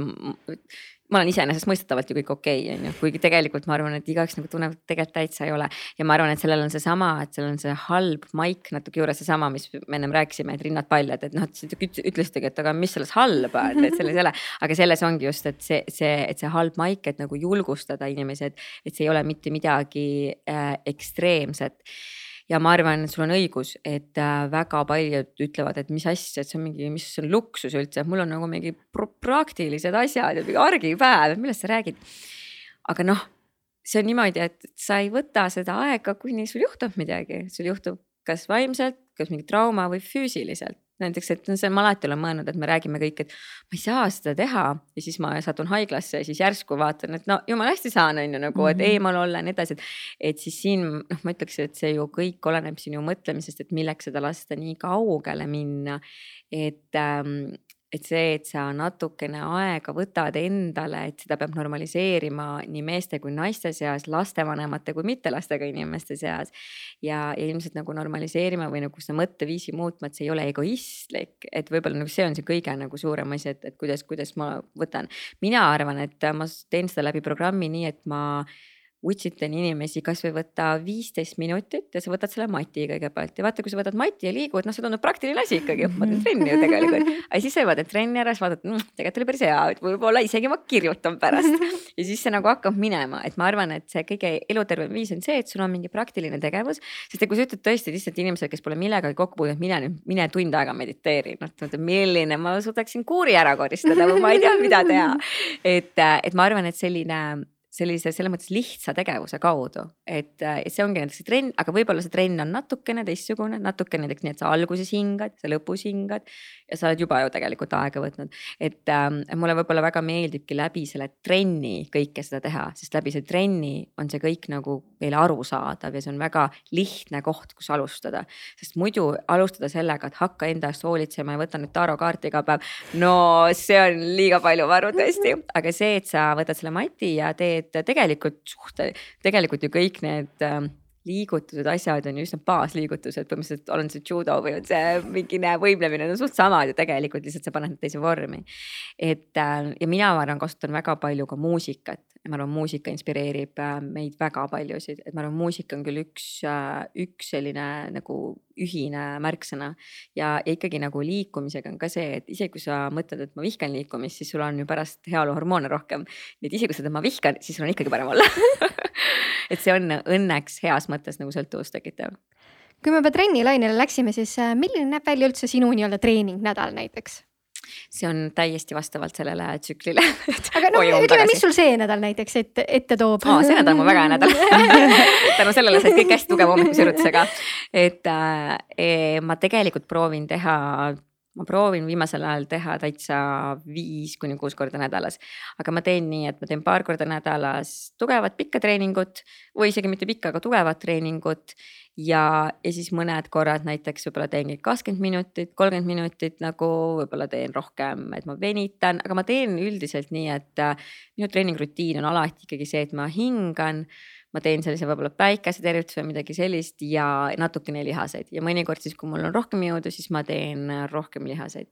ma olen iseenesestmõistetavalt ju kõik okei okay,, on ju, kuigi tegelikult ma arvan, et igaüks nagu tunneb, et tegelikult täitsa ei ole. ja ma arvan, et sellel on seesama, et seal on see halb maik natuke juures, seesama, mis me ennem rääkisime, et rinnad paljad, et noh, et ütlesitegi, et aga mis selles halba et selles ei ole. aga selles ongi just, et see, see, et see halb maik, et nagu julgustada inimesi, et, et see ei ole mitte midagi äh, ekstreemset. Ja ma arvan, et sul on õigus, et äh, väga paljud ütlevad, et mis asja, et see on mingi, mis on luksus üldse, et mul on nagu mingi praktilised asjad ja mingi argipäev, et millest sa räägid. aga noh, see on niimoodi, et sa ei võta seda aega, kuni sul juhtub midagi, sul juhtub kas vaimselt, kas mingi trauma või füüsiliselt näiteks, et see ma alati olen mõelnud, et me räägime kõik, et ma ei saa seda teha ja siis ma satun haiglasse ja siis järsku vaatan, et no jumala hästi saan, on ju nagu mm, -hmm. et mhm. eemal olla ja nii edasi, et. et siis siin noh, ma ütleks, et see ju kõik oleneb sinu mõtlemisest, et milleks seda lasta nii kaugele minna. et ähm, et see, et sa natukene aega võtad endale, et seda peab normaliseerima nii meeste kui naiste seas, lastevanemate kui mittelastega inimeste seas. ja, ja ilmselt nagu normaliseerima või nagu seda mõtteviisi muutma, et see ei ole egoistlik, et võib-olla nagu see on see kõige nagu suurem asi, et, et kuidas, kuidas ma võtan. mina arvan, et ma teen seda läbi programmi nii, et ma utsitan inimesi kasvõi võtta viisteist minutit ja sa võtad selle mati kõigepealt ja vaata, kui sa võtad mati ja liigud, noh, see tundub praktiline asi ikkagi, ma teen trenni ju tegelikult. aga siis sa juba teed trenni ära, siis vaatad mmm,, tegelikult oli päris hea, et võib-olla isegi ma kirjutan pärast. ja siis see nagu hakkab minema, et ma arvan, et see kõige elutervem viis on see, et sul on mingi praktiline tegevus. sest et kui sa ütled tõesti lihtsalt inimesele, kes pole millegagi kokku puutunud, mine nüüd, mine tund aega mediteeri, noh, milline ma suudaksin kuuri ära koristada või ma ei tea, mida teha. et, et ma arvan, et selline sellise selles mõttes lihtsa tegevuse kaudu, et, et see ongi näiteks see trenn, aga võib-olla see trenn on natukene teistsugune, natuke näiteks nii, et sa alguses hingad, sa lõpus hingad ja sa oled juba ju tegelikult aega võtnud. et äh, mulle võib-olla väga meeldibki läbi selle trenni kõike seda teha, sest läbi selle trenni on see kõik nagu meile arusaadav ja see on väga lihtne koht, kus alustada. sest muidu alustada sellega, et hakka enda eest hoolitsema ja võta nüüd tarokaarti iga päev. no see on liiga palju varu tõesti, aga see, et sa võtad selle mati ja teed tegelikult suhte, tegelikult ju kõik need äh, liigutused, asjad on ju üsna baasliigutused, põhimõtteliselt on see judo või on see mingine võimlemine, need on suht samad ju tegelikult, lihtsalt sa paned need teise vormi. et äh, ja mina arvan, kasutan väga palju ka muusikat ma arvan, muusika inspireerib äh, meid väga paljusid, et ma arvan, muusika on küll üks, äh, üks selline nagu ühine märksõna. ja, ja ikkagi nagu liikumisega on ka see, et isegi kui sa mõtled, et ma vihkan liikumist, siis sul on ju pärast heaoluhormoone rohkem. nii et isegi kui sa ütled, ma vihkan, siis sul on ikkagi parem olla et see on õnneks heas mõttes nagu sõltuvust tekitav
kui me juba trennilainele läksime, siis äh, milline näeb välja üldse sinu nii-öelda treeningnädal näiteks?
see on täiesti vastavalt sellele tsüklile
aga no ütleme, mis sul see nädal näiteks ette, ette toob
oh,? see nädal on mul väga hea nädal tänu sellele said kõik hästi tugeva hommikusirutusega. et äh, ma tegelikult proovin teha ma proovin viimasel ajal teha täitsa viis kuni kuus korda nädalas. aga ma teen nii, et ma teen paar korda nädalas tugevat pikka treeningut või isegi mitte pikka, aga tugevat treeningut ja, ja siis mõned korrad näiteks võib-olla teengi kakskümmend minutit, kolmkümmend minutit nagu võib-olla teen rohkem, et ma venitan, aga ma teen üldiselt nii, et äh, minu treeningrutiin on alati ikkagi see, et ma hingan. Ma teen sellise võib-olla päikesetervituse või midagi sellist ja natukene lihaseid. Ja mõnikord siis, kui mul on rohkem jõudu, siis ma teen rohkem lihaseid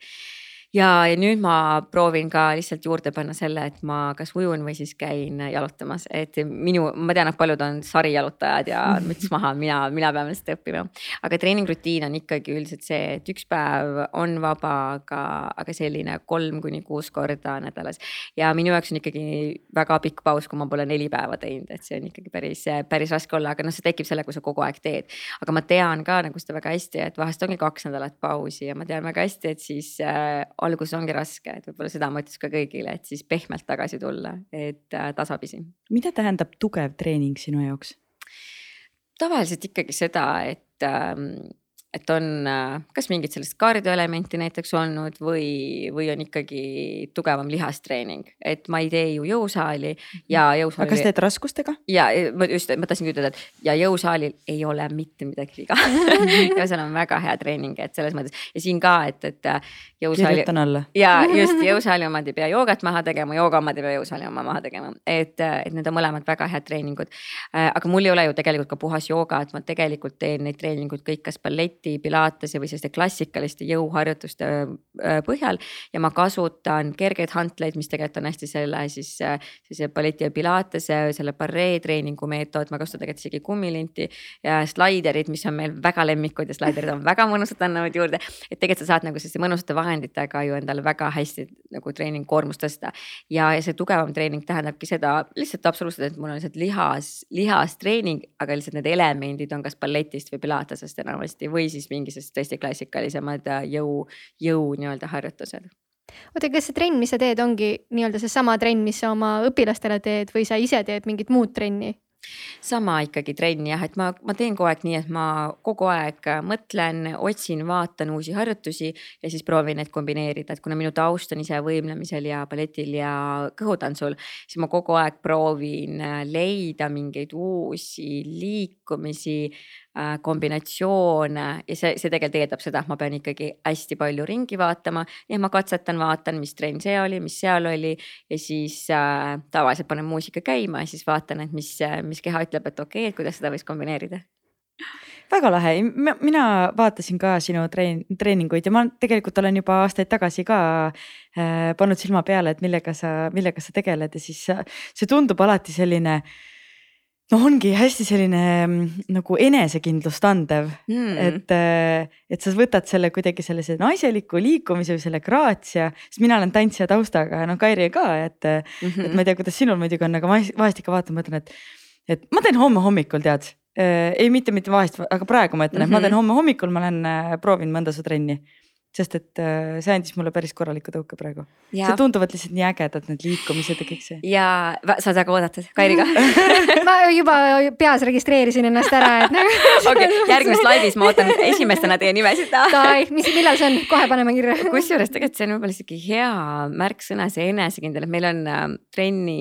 ja, ja nüüd ma proovin ka lihtsalt juurde panna selle, et ma kas ujun või siis käin jalutamas, et minu, ma tean, et paljud on sarijalutajad ja müts maha, mina, mina pean lihtsalt õppima. aga treeningrutiin on ikkagi üldiselt see, et üks päev on vaba, aga, aga selline kolm kuni kuus korda nädalas. ja minu jaoks on ikkagi väga pikk paus, kui ma pole neli päeva teinud, et see on ikkagi päris, päris raske olla, aga noh, see tekib selle, kui sa kogu aeg teed. aga ma tean ka nagu seda väga hästi, et vahest ongi kaks nädalat pausi ja ma tean väga hästi, et siis äh, alguses ongi raske, et võib-olla seda ma ütleks ka kõigile, et siis pehmelt tagasi tulla, et äh, tasapisi.
mida tähendab tugev treening sinu jaoks?
tavaliselt ikkagi seda, et ähm, et on äh, kas mingit sellist kardioelementi näiteks olnud või, või on ikkagi tugevam lihastreening, et ma ei tee ju jõusaali ja mhm. jõusaali.
aga kas teed raskustega?
ja ma just, ma tahtsingi ütelda, et ja jõusaalil ei ole mitte midagi viga jõusaal on väga hea treening, et selles mõttes ja siin ka, et, et äh,
jõusaali. kirjutan alla.
ja just jõusaali omad ei pea joogat maha tegema, jooga omad ei pea jõusaali oma maha tegema, et, et need on mõlemad väga head treeningud. Äh, aga mul ei ole ju tegelikult ka puhas jooga, et ma tegelikult teen neid treeninguid kõik kas balleti pilatese või selliste klassikaliste jõuharjutuste põhjal. ja ma kasutan kergeid hantleid, mis tegelikult on hästi selle siis sellise baleti ja pilatese, selle barree treeningu meetod, ma kasutan tegelikult isegi kummilinti. ja slaiderid, mis on meil väga lemmikud ja slaiderid on väga mõnusad, annavad juurde. et tegelikult sa saad nagu selliste mõnusate vahenditega ju endale väga hästi nagu treeningkoormust tõsta. ja, ja see tugevam treening tähendabki seda lihtsalt absoluutselt, et mul on lihtsalt lihas, lihastreening, aga lihtsalt need elemendid on kas balletist või pilatesest enamasti või siis mingisugused tõesti klassikalisemad jõu, jõu nii-öelda harjutused
oota, kas see trenn, mis sa teed, ongi nii-öelda seesama trenn, mis sa oma õpilastele teed või sa ise teed mingit muud trenni?
sama ikkagi trenn jah, et ma, ma teen kogu aeg nii, et ma kogu aeg mõtlen, otsin, vaatan uusi harjutusi ja siis proovin neid kombineerida, et kuna minu taust on ise võimlemisel ja balletil ja kõhutantsul, siis ma kogu aeg proovin leida mingeid uusi liikumisi kombinatsioone ja see, see tegelikult eeldab seda, et ma pean ikkagi hästi palju ringi vaatama. ja ma katsetan, vaatan, mis trenn see oli, mis seal oli. Ja siis äh, tavaliselt panen muusika käima ja siis vaatan, et mis, mis keha ütleb, et okei okay,, et kuidas seda võiks kombineerida.
Väga lahe, mina vaatasin ka sinu treen-, treeninguid ja ma tegelikult olen juba aastaid tagasi ka äh, pannud silma peale, et millega sa, millega sa tegeled. Ja siis see tundub alati selline äh, no ongi hästi selline mm, nagu enesekindlust andev mm., et, äh, et sa võtad selle kuidagi sellise naiseliku liikumise või selle graatsia, sest mina olen tantsija taustaga, noh Kairi ka, et mm, -hmm. et ma ei tea, kuidas sinul muidugi on, aga ma vahest ikka vaatan, mõtlen, et, et ma teen homme hommikul tead äh,. ei, mitte, mitte vahest, aga praegu ma ütlen mm, -hmm. et ma teen mhm. homme hommikul, ma lähen äh, proovin mõnda su trenni sest et äh, see andis mulle päris korraliku tõuke praegu. see tunduvad lihtsalt nii ägedad, need liikumised ja kõik see.
ja sa oled väga oodatud, Kairi ka
ma juba peas registreerisin ennast ära, et nagu.
okei, järgmises laivis ma ootan esimestena teie nimesid.
Davai, mis, millal see on, kohe paneme kirja.
kusjuures tegelikult see on võib-olla isegi hea märksõna, see enesekindel, et meil on äh, trenni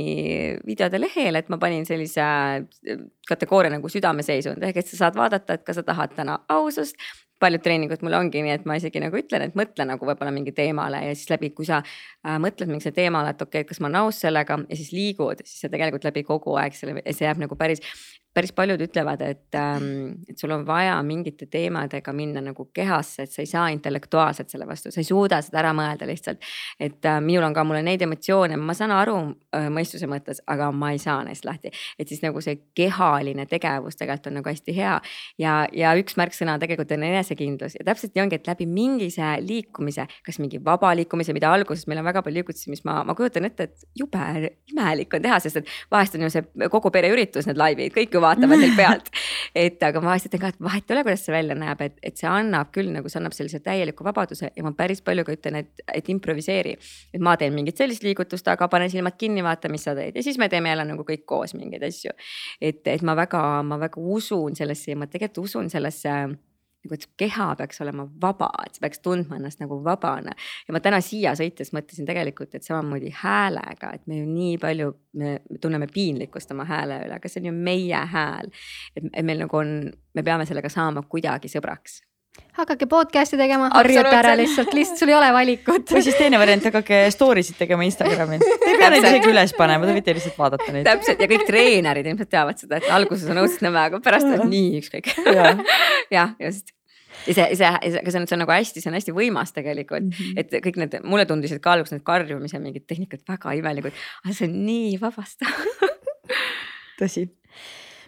videode lehel, et ma panin sellise äh, kategooria nagu südameseisund ehk et sa saad vaadata, et kas sa tahad täna ausust paljud treeningud mul ongi nii, et ma isegi nagu ütlen, et mõtle nagu võib-olla mingi teemale ja siis läbi, kui sa äh, mõtled mingile teemale, et okei okay,, kas ma olen nõus sellega ja siis liigud, siis sa tegelikult läbi kogu aeg selle, see jääb nagu päris päris paljud ütlevad, et, ähm, et sul on vaja mingite teemadega minna nagu kehasse, et sa ei saa intellektuaalselt selle vastu, sa ei suuda seda ära mõelda lihtsalt. et äh, minul on ka, mul on neid emotsioone, ma saan aru äh, mõistuse mõttes, aga ma ei saa neist lahti. et siis nagu see kehaline tegevus tegelikult on nagu hästi hea ja, ja üks märksõna tegelikult on enesekindlus ja täpselt nii ongi, et läbi mingise liikumise, kas mingi vaba liikumise, mida alguses meil on väga palju liigutusi, mis ma, ma kujutan ette, et jube imelik on teha, sest et vahest on ju see kogu pere üritus, need laivid, kõik ju vaatavad neil pealt. et aga ma ütlen ka, et vahet ei ole, kuidas see välja näeb, et, et see annab küll nagu, see annab sellise täieliku vabaduse ja ma päris palju ka ütlen, et, et improviseeri. et ma teen mingit sellist liigutust, aga panen silmad kinni, vaata, mis sa teed ja siis me teeme jälle nagu kõik koos mingeid asju. et, et ma väga, ma väga usun sellesse ja ma tegelikult usun sellesse nagu, et keha peaks olema vaba, et sa peaks tundma ennast nagu vabana. ja ma täna siia sõites mõtlesin tegelikult, et samamoodi häälega, et me ju nii palju, me tunneme piinlikkust oma hääle üle, aga see on ju meie hääl. et meil nagu on, me peame sellega saama kuidagi sõbraks
hakake podcast'i tegema, harjuta ära lihtsalt, lihtsalt sul ei ole valikut.
või siis teine variant, hakake story sid tegema Instagramis. Te ei pea neid isegi üles panema, te võite lihtsalt vaadata neid.
täpselt. Ja kõik treenerid ilmselt teavad seda, et alguses on õudselt nõme, aga pärast on nii ükskõik. jah, just. Ja see, see, aga see on, see on nagu hästi, see on hästi võimas tegelikult. Mm, -hmm. et kõik need, mulle tundusid ka alguses need karjumise mingid tehnikad väga imelikud, aga see on nii vabastav
tõsi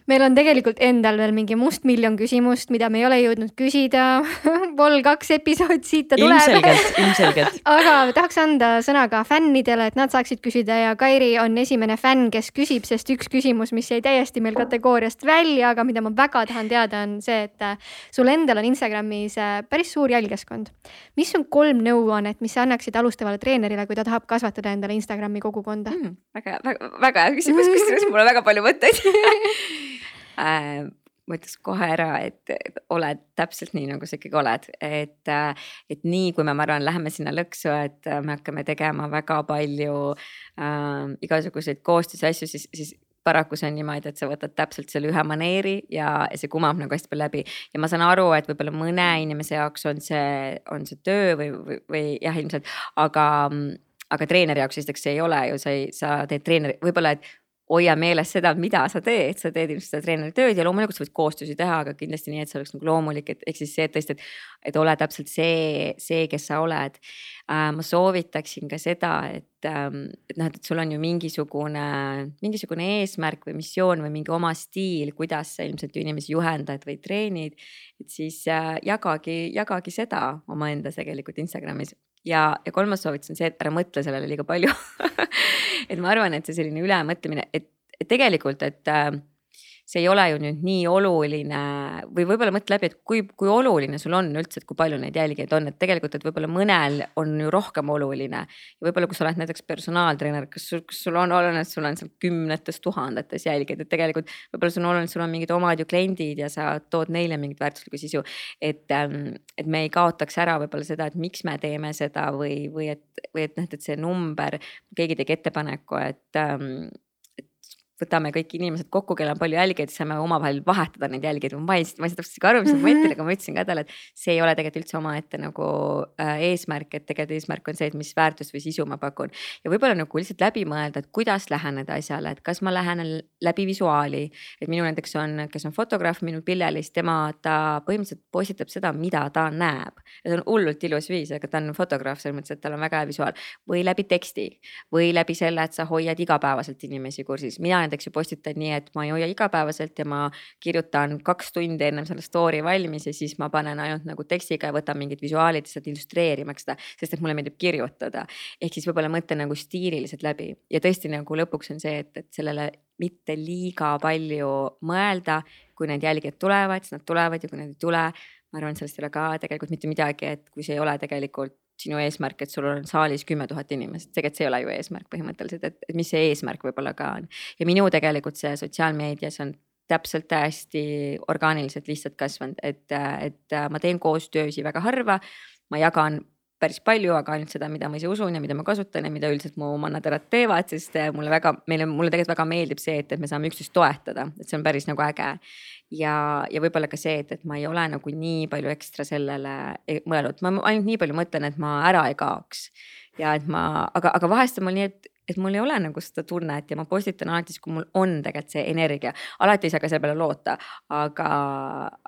meil on tegelikult endal veel mingi mustmiljon küsimust, mida me ei ole jõudnud küsida Vol kaks episood siit ta tuleb.
ilmselgelt, ilmselgelt
aga tahaks anda sõna ka fännidele, et nad saaksid küsida ja Kairi on esimene fänn, kes küsib, sest üks küsimus, mis jäi täiesti meil kategooriast välja, aga mida ma väga tahan teada, on see, et äh, sul endal on Instagramis äh, päris suur jälgijaskond. mis on kolm nõuannet, mis sa annaksid alustavale treenerile, kui ta tahab kasvatada endale Instagrami kogukonda
mm,? väga, väga, väga hea küsimus, kusjuures mul on väga palju mõtteid äh, ma ütleks kohe ära, et oled täpselt nii, nagu sa ikkagi oled, et, äh, et nii kui me, ma arvan, läheme sinna lõksu, et äh, me hakkame tegema väga palju äh, igasuguseid koostöösasju, siis, siis paraku see on niimoodi, et sa võtad täpselt selle ühe maneeri ja, ja see kumab nagu hästi palju läbi. ja ma saan aru, et võib-olla mõne inimese jaoks on see, on see töö või, või, või jah, ilmselt, aga, aga treeneri jaoks esiteks see ei ole ju, sa ei, sa teed treeneri, võib-olla, et hoia meeles seda, mida sa teed, sa teed ilmselt seda treeneri tööd ja loomulikult sa võid koostöösi teha, aga kindlasti nii, et see oleks nagu loomulik, et ehk siis see, et tõesti, et, et ole täpselt see, see, kes sa oled äh,. ma soovitaksin ka seda, et, ähm, et noh, et sul on ju mingisugune, mingisugune eesmärk või missioon või mingi oma stiil, kuidas sa ilmselt ju inimesi juhendad või treenid. et siis äh, jagagi, jagagi seda omaendas tegelikult Instagramis ja, ja kolmas soovitus on see, et ära mõtle sellele liiga palju. Et ma arvan, et see selline ülemõtlemine, et, tegelikult, et äh, see ei ole ju nüüd nii oluline või võib-olla mõtle läbi, et kui, kui oluline sul on üldse, et kui palju neid jälgijaid on, et tegelikult, et võib-olla mõnel on ju rohkem oluline. võib-olla, kui sa oled näiteks personaaltreener, kas sul, kas sul on oluline, et sul on seal kümnetes tuhandetes jälgijaid, et tegelikult võib-olla sul on oluline, sul on mingid omad ju kliendid ja sa tood neile mingit väärtuslikku sisu. et, ähm, et me ei kaotaks ära võib-olla seda, et miks me teeme seda või, või et, või et noh, et see number, keegi tegi ettepaneku, et ähm, võtame kõik inimesed kokku, kellel on palju jälgijaid, saame omavahel vahetada neid jälgijaid. ma ei, ma ei saa täpselt aru, mis moment oli, aga ma ütlesin ka talle, et see ei ole tegelikult üldse omaette nagu äh, eesmärk, et tegelikult eesmärk on see, et mis väärtust või sisu ma pakun. ja võib-olla nagu lihtsalt läbi mõelda, et kuidas läheneda asjale, et kas ma lähenen läbi visuaali. et minu näiteks on, kes on fotograaf, minu Pillelis, tema, ta põhimõtteliselt postitab seda, mida ta näeb. see on hullult ilus viis, aga ta on fotograaf selles mõttes, et tal on väga hea visuaal või läbi teksti või läbi selle, et sa hoiad igapäevaselt inimesi kursis. mina näiteks ju postitan nii, et ma ei hoia igapäevaselt ja ma kirjutan kaks tundi ennem selle story valmis ja siis ma panen ainult nagu tekstiga ja võtan mingid visuaalid lihtsalt illustreerimaks seda, sest et mulle meeldib kirjutada. ehk siis võib-olla mõtlen nagu stiililiselt läbi ja tõesti nagu lõpuks on see, et, et sellele mitte liiga palju mõelda, kui need jälgijad tulevad, siis nad tulevad ja kui nad ei tule, ma arvan, sellest ei ole ka tegelikult mitte midagi, et kui see ei ole tegelikult sinu eesmärk, et sul on saalis kümme tuhat inimest, tegelikult see ei ole ju eesmärk põhimõtteliselt, et, mis see eesmärk võib-olla ka on. ja minu tegelikult see sotsiaalmeedias on täpselt hästi orgaaniliselt lihtsalt kasvanud, et, et ma teen koostöösi väga harva. ma jagan päris palju, aga ainult seda, mida ma ise usun ja mida ma kasutan ja mida üldiselt mu mannaterad teevad, sest mulle väga, meile, mulle tegelikult väga meeldib see, et, et me saame üksteist toetada, et see on päris nagu äge ja, ja võib-olla ka see, et, et ma ei ole nagu nii palju ekstra sellele e, mõelnud, ma ainult nii palju mõtlen, et ma ära ei kaoks. ja et ma, aga, aga vahest on mul nii, et et mul ei ole nagu seda tunnet ja ma postitan alati siis, kui mul on tegelikult see energia, alati ei saa ka selle peale loota, aga,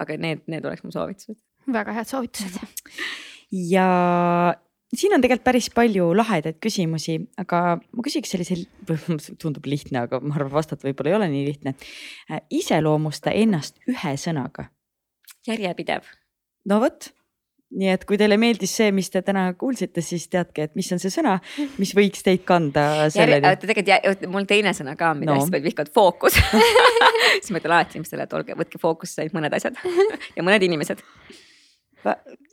aga need, need oleks mu soovitused.
väga head soovitused.
ja siin on tegelikult päris palju lahedaid küsimusi, aga ma küsiks sellise, tundub lihtne, aga ma arvan, vastata võib-olla ei ole nii lihtne. iseloomusta ennast ühe sõnaga.
järjepidev.
no vot nii et kui teile meeldis see, mis te täna kuulsite, siis teadke, et mis on see sõna, mis võiks teid kanda selleni.
tegelikult mul teine sõna ka, mida no. hästi palju vihkavad, fookus siis ma ütlen alati inimestele, et olge, võtke fookusse ainult mõned asjad ja mõned inimesed.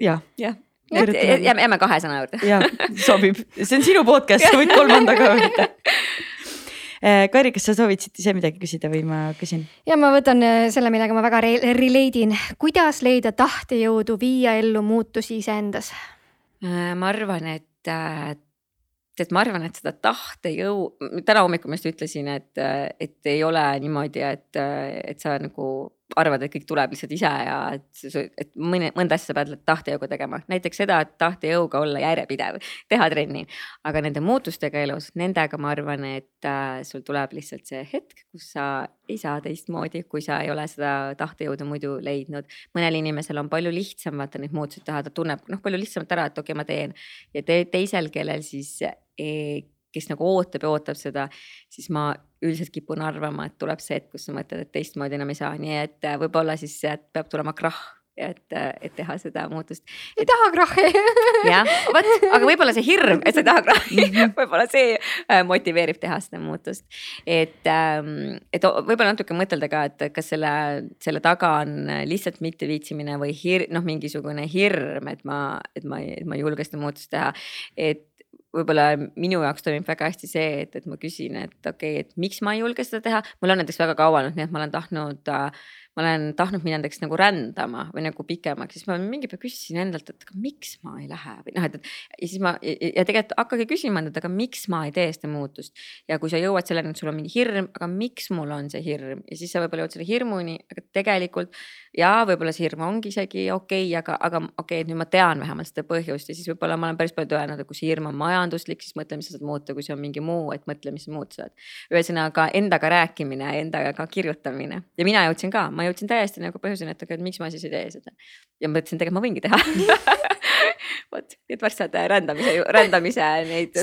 jah
jah jääme, jääme kahe sõna juurde.
ja sobib, see on sinu podcast, sa võid kolmanda ka võtta eh, Kairi, kas sa sooviksid ise midagi küsida või ma küsin?
ja ma võtan eh, selle, millega ma väga relate in. kuidas leida tahtejõudu viia ellu muutusi iseendas?
Äh, ma arvan, et, et ma arvan, et seda tahtejõu, täna hommikul ma just ütlesin, et, et ei ole niimoodi, et, et sa nagu arvad, et kõik tuleb lihtsalt ise ja et, et mõni, mõnda asja sa pead tahtejõuga tegema, näiteks seda, et tahtejõuga olla järjepidev, teha trenni. aga nende muutustega elus, nendega ma arvan, et äh, sul tuleb lihtsalt see hetk, kus sa ei saa teistmoodi, kui sa ei ole seda tahtejõudu muidu leidnud. mõnel inimesel on palju lihtsam vaata neid muutusi teha, ta tunneb noh, palju lihtsamalt ära, et okei okay,, ma teen ja te, teisel, kellel siis e, kes nagu ootab ja ootab seda, siis ma üldiselt kipun arvama, et tuleb see hetk, kus sa mõtled, et teistmoodi enam ei saa, nii et äh, võib-olla siis peab tulema krahh et, äh, et teha seda muutust.
ei taha krahhi.
jah, vot, aga võib-olla see hirm, et sa ei taha krahhi mhm. võib-olla see äh, motiveerib teha seda muutust. et, ähm, et võib-olla natuke mõtelda ka, et kas selle, selle taga on lihtsalt mitteviitsimine või hir-, noh, mingisugune hirm, et ma, et ma, et ma ei julge seda muutust teha. et võib-olla minu jaoks toimib väga hästi see, et, et ma küsin, et okei okay,, et miks ma ei julge seda teha. mul on näiteks väga kaua olnud nii, et ma olen tahtnud äh, ma olen tahtnud minna näiteks nagu rändama või nagu pikemaks, siis ma mingi päev küsisin endalt, et aga miks ma ei lähe või noh, et, et ja siis ma ja tegelikult hakake küsima endalt, aga miks ma ei tee seda muutust. ja kui sa jõuad selleni, et sul on mingi hirm, aga miks mul on see hirm ja siis sa võib-olla jõuad selle hirmuni, aga tegelikult ja võib-olla see hirm ongi isegi okei okay,, aga, aga okei okay,, et nüüd ma tean vähemalt seda põhjust ja siis võib-olla ma olen päris palju tõenäoliselt, et kui see hirm on majanduslik, siis mõtle, mis sa saad muuta, kui see on mingi muu, et mõtle, mis sa muuta saad. ühesõnaga endaga rääkimine, endaga kirjutamine ja mina jõudsin ka, ma ma jõudsin täiesti nagu põhjuseni, et aga miks ma siis ei tee seda. ja mõtlesin, tegelikult ma võingi teha vot, et varsti saate rändamise, rändamise neid.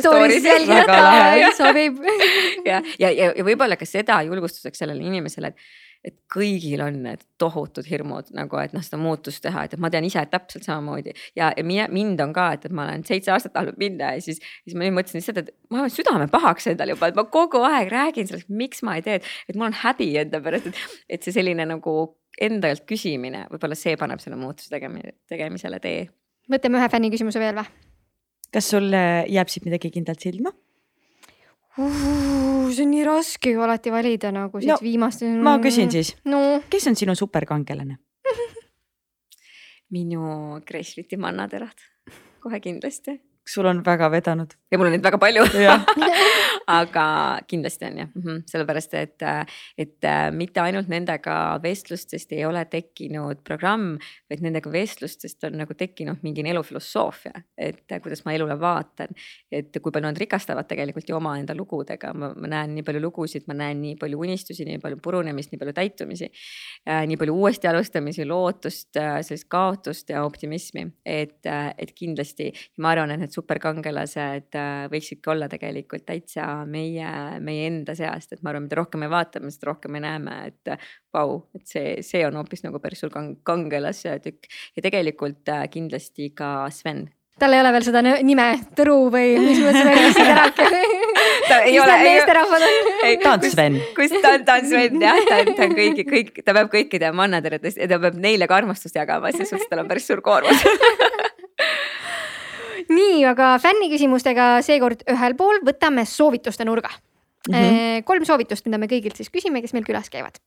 sobib.
ja, ja, ja, ja võib-olla ka seda julgustuseks sellele inimesele, et et kõigil on need tohutud hirmud nagu, et noh, seda muutust teha, et ma tean ise täpselt samamoodi ja, ja mina, mind on ka, et, et ma olen seitse aastat tahtnud minna ja siis, siis ma nüüd mõtlesin lihtsalt, et ma olen südame pahaks endale juba, et ma kogu aeg räägin sellest, miks ma ei tee, et mul on häbi enda pärast, et, et see selline nagu endalt küsimine, võib-olla see paneb selle muutuse tegemise, tegemisele tee.
võtame ühe fänni küsimuse veel või?
kas sulle jääb siit midagi kindlalt silma?
See on nii raske ju alati valida nagu siit no, viimast.
ma küsin siis no., kes on sinu superkangelane
minu Kreisliti mannaterad, kohe kindlasti
sul on väga vedanud.
ja mul on neid väga palju aga kindlasti on jah mm, -hmm. sellepärast et, et mitte ainult nendega vestlustest ei ole tekkinud programm, vaid nendega vestlustest on nagu tekkinud mingi elufilosoofia, et kuidas ma elule vaatan. et kui palju nad rikastavad tegelikult ju omaenda lugudega, ma näen nii palju lugusid, ma näen nii palju unistusi, nii palju purunemist, nii palju täitumisi. nii palju uuesti alustamisi, lootust, sellist kaotust ja optimismi, et, et kindlasti ma arvan, et need superkangelased äh, võiksidki olla tegelikult täitsa meie, meie enda seast, et ma arvan, mida rohkem me vaatame, seda rohkem me näeme, et vau, et see, see on hoopis nagu päris suur kangelase tükk ja tegelikult äh, kindlasti ka Sven
tal ei ole veel seda nime, Tõru või mis mõttes me küsisime ära
ta ei ole.
meesterahvad on?
ta on Sven.
kus ta on, ta on Sven jah, ta on, ta on kõigi, kõik, ta peab kõikide mannateredest ja ta peab neile ka armastust jagama, selles suhtes tal on päris suur koormus
nii, aga fänniküsimustega seekord ühel pool võtame soovituste nurga mm. -hmm. kolm soovitust, mida me kõigilt siis küsime, kes meil külas käivad.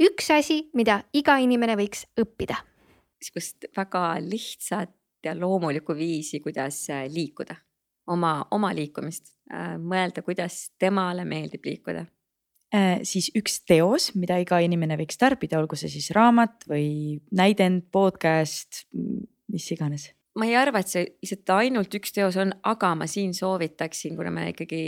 üks asi, mida iga inimene võiks õppida.
sihukest väga lihtsat ja loomulikku viisi, kuidas äh, liikuda, oma, oma liikumist, äh, mõelda, kuidas temale meeldib liikuda
siis üks teos, mida iga inimene võiks tarbida, olgu see siis raamat või näidend, podcast, mis iganes
ma ei arva, et see lihtsalt ainult üks teos on, aga ma siin soovitaksin, kuna me ikkagi,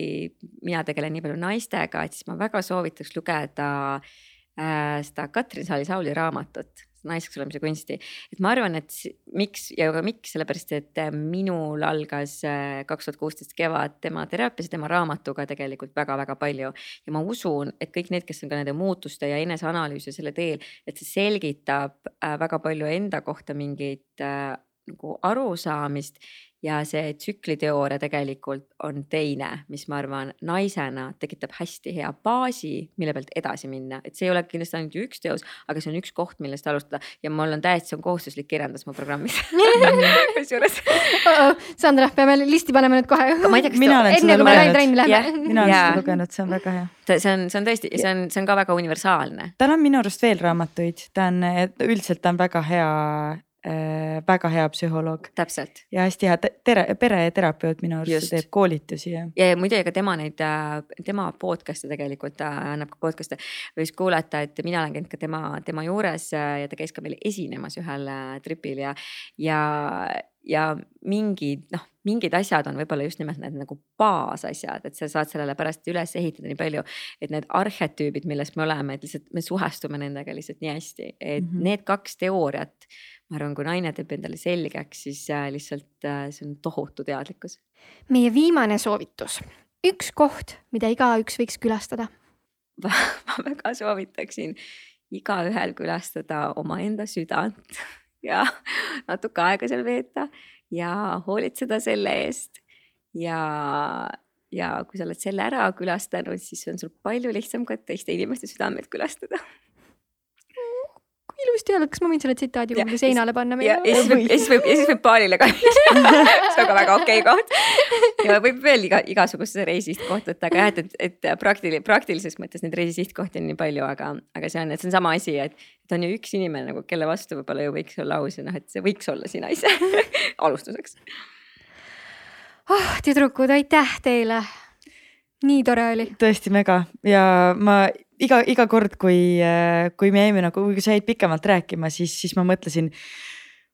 mina tegelen nii palju naistega, et siis ma väga soovitaks lugeda äh, seda Katrin Saali-Sauli raamatut naiseks olemise kunsti. et ma arvan, et miks ja ka miks, sellepärast et äh, minul algas äh, kaks tuhat kuusteist kevad tema teraapias ja tema raamatuga tegelikult väga-väga palju. ja ma usun, et kõik need, kes on ka nende muutuste ja eneseanalüüsi selle teel, et see selgitab äh, väga palju enda kohta mingeid nagu arusaamist ja see tsükliteooria tegelikult on teine, mis ma arvan, naisena tekitab hästi hea baasi, mille pealt edasi minna, et see ei ole kindlasti ainult üks teos, aga see on üks koht, millest alustada ja mul on täiesti, see on kohustuslik kirjandus mu programmis kusjuures
Sandra, peame listi panema nüüd kohe.
mina olen seda lugenud. mina olen seda lugenud, see on väga hea.
see on, see on tõesti, see on, see on ka väga universaalne.
tal on minu arust veel raamatuid, ta on, üldiselt ta on väga hea väga hea psühholoog.
täpselt.
ja hästi hea tere, pereterapeut minu arust teeb koolitusi ja.
ja muide, ega tema neid, äh, tema podcast'e tegelikult äh, annab ka podcast'e, võis kuulata, et mina olen käinud ka tema, tema juures äh, ja ta käis ka meil esinemas ühel tripil ja, ja ja mingid noh, mingid asjad on võib-olla just nimelt need nagu baasasjad, et sa saad sellele pärast üles ehitada nii palju, et need arhetüübid, milles me oleme, et lihtsalt me suhestume nendega lihtsalt nii hästi, et mm -hmm. need kaks teooriat ma arvan, kui naine teeb endale selgeks, siis äh, lihtsalt äh, see on tohutu teadlikkus.
meie viimane soovitus, üks koht, mida igaüks võiks külastada
ma väga soovitaksin igaühel külastada omaenda südant ja natuke aega seal veeta ja hoolitseda selle eest. ja, ja kui sa oled selle ära külastanud, siis on sul palju lihtsam ka teiste inimeste südameid külastada
ilusti öeldud, kas ma võin selle tsitaadi kuhugi seinale panna
meile? ja siis võib, siis võib, siis võib paarile ka see on ka väga okei okay koht. ja võib veel iga, igasuguse reisisihtkoht võtta, aga jah, et, et, et praktil-, praktilises mõttes neid reisisihtkohti on nii palju, aga, aga see on, et see on sama asi, et, et on ju üks inimene nagu, kelle vastu võib-olla ju võiks olla aus ja noh, et see võiks olla sina ise alustuseks.
oh, tüdrukud, aitäh teile. nii tore oli.
tõesti mega ja ma iga, iga kord, kui, äh, kui me jäime nagu, kui sa jäid pikemalt rääkima, siis, siis ma mõtlesin.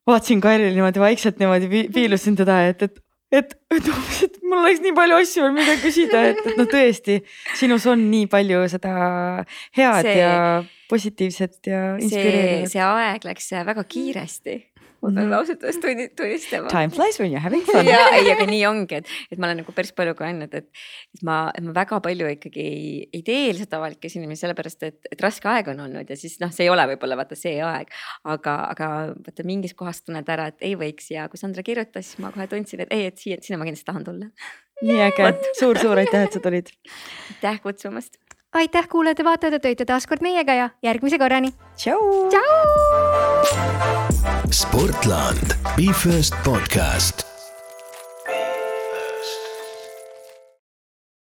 vaatasin Kairile niimoodi vaikselt niimoodi piilusin teda, et, et, et, et et mul oleks nii palju asju veel, mida küsida, et, et noh, tõesti sinus on nii palju seda head see, ja positiivset ja inspireerivat.
see aeg läks väga kiiresti ma pean mm -hmm. ausalt öeldes tunni, tunnistama.
Time flies when you are having fun.
ja ei, aga nii ongi, et, et ma olen nagu päris palju ka öelnud, et, et ma, et ma väga palju ikkagi ei, ei tee lihtsalt avalikke esinemisi, sellepärast et, et raske aeg on olnud ja siis noh, see ei ole võib-olla vaata see aeg. aga, aga vaata mingis kohas tunned ära, et ei võiks ja kui Sandra kirjutas, siis ma kohe tundsin, et ei, et siia, sinna ma kindlasti tahan tulla.
nii äge suur,, suur-suur aitäh, et sa tulid.
aitäh kutsumast
aitäh, kuulajad-vaatajad, et olite taas kord meiega ja järgmise korrani.
tšau.
tšau.
Sportland, Be First podcast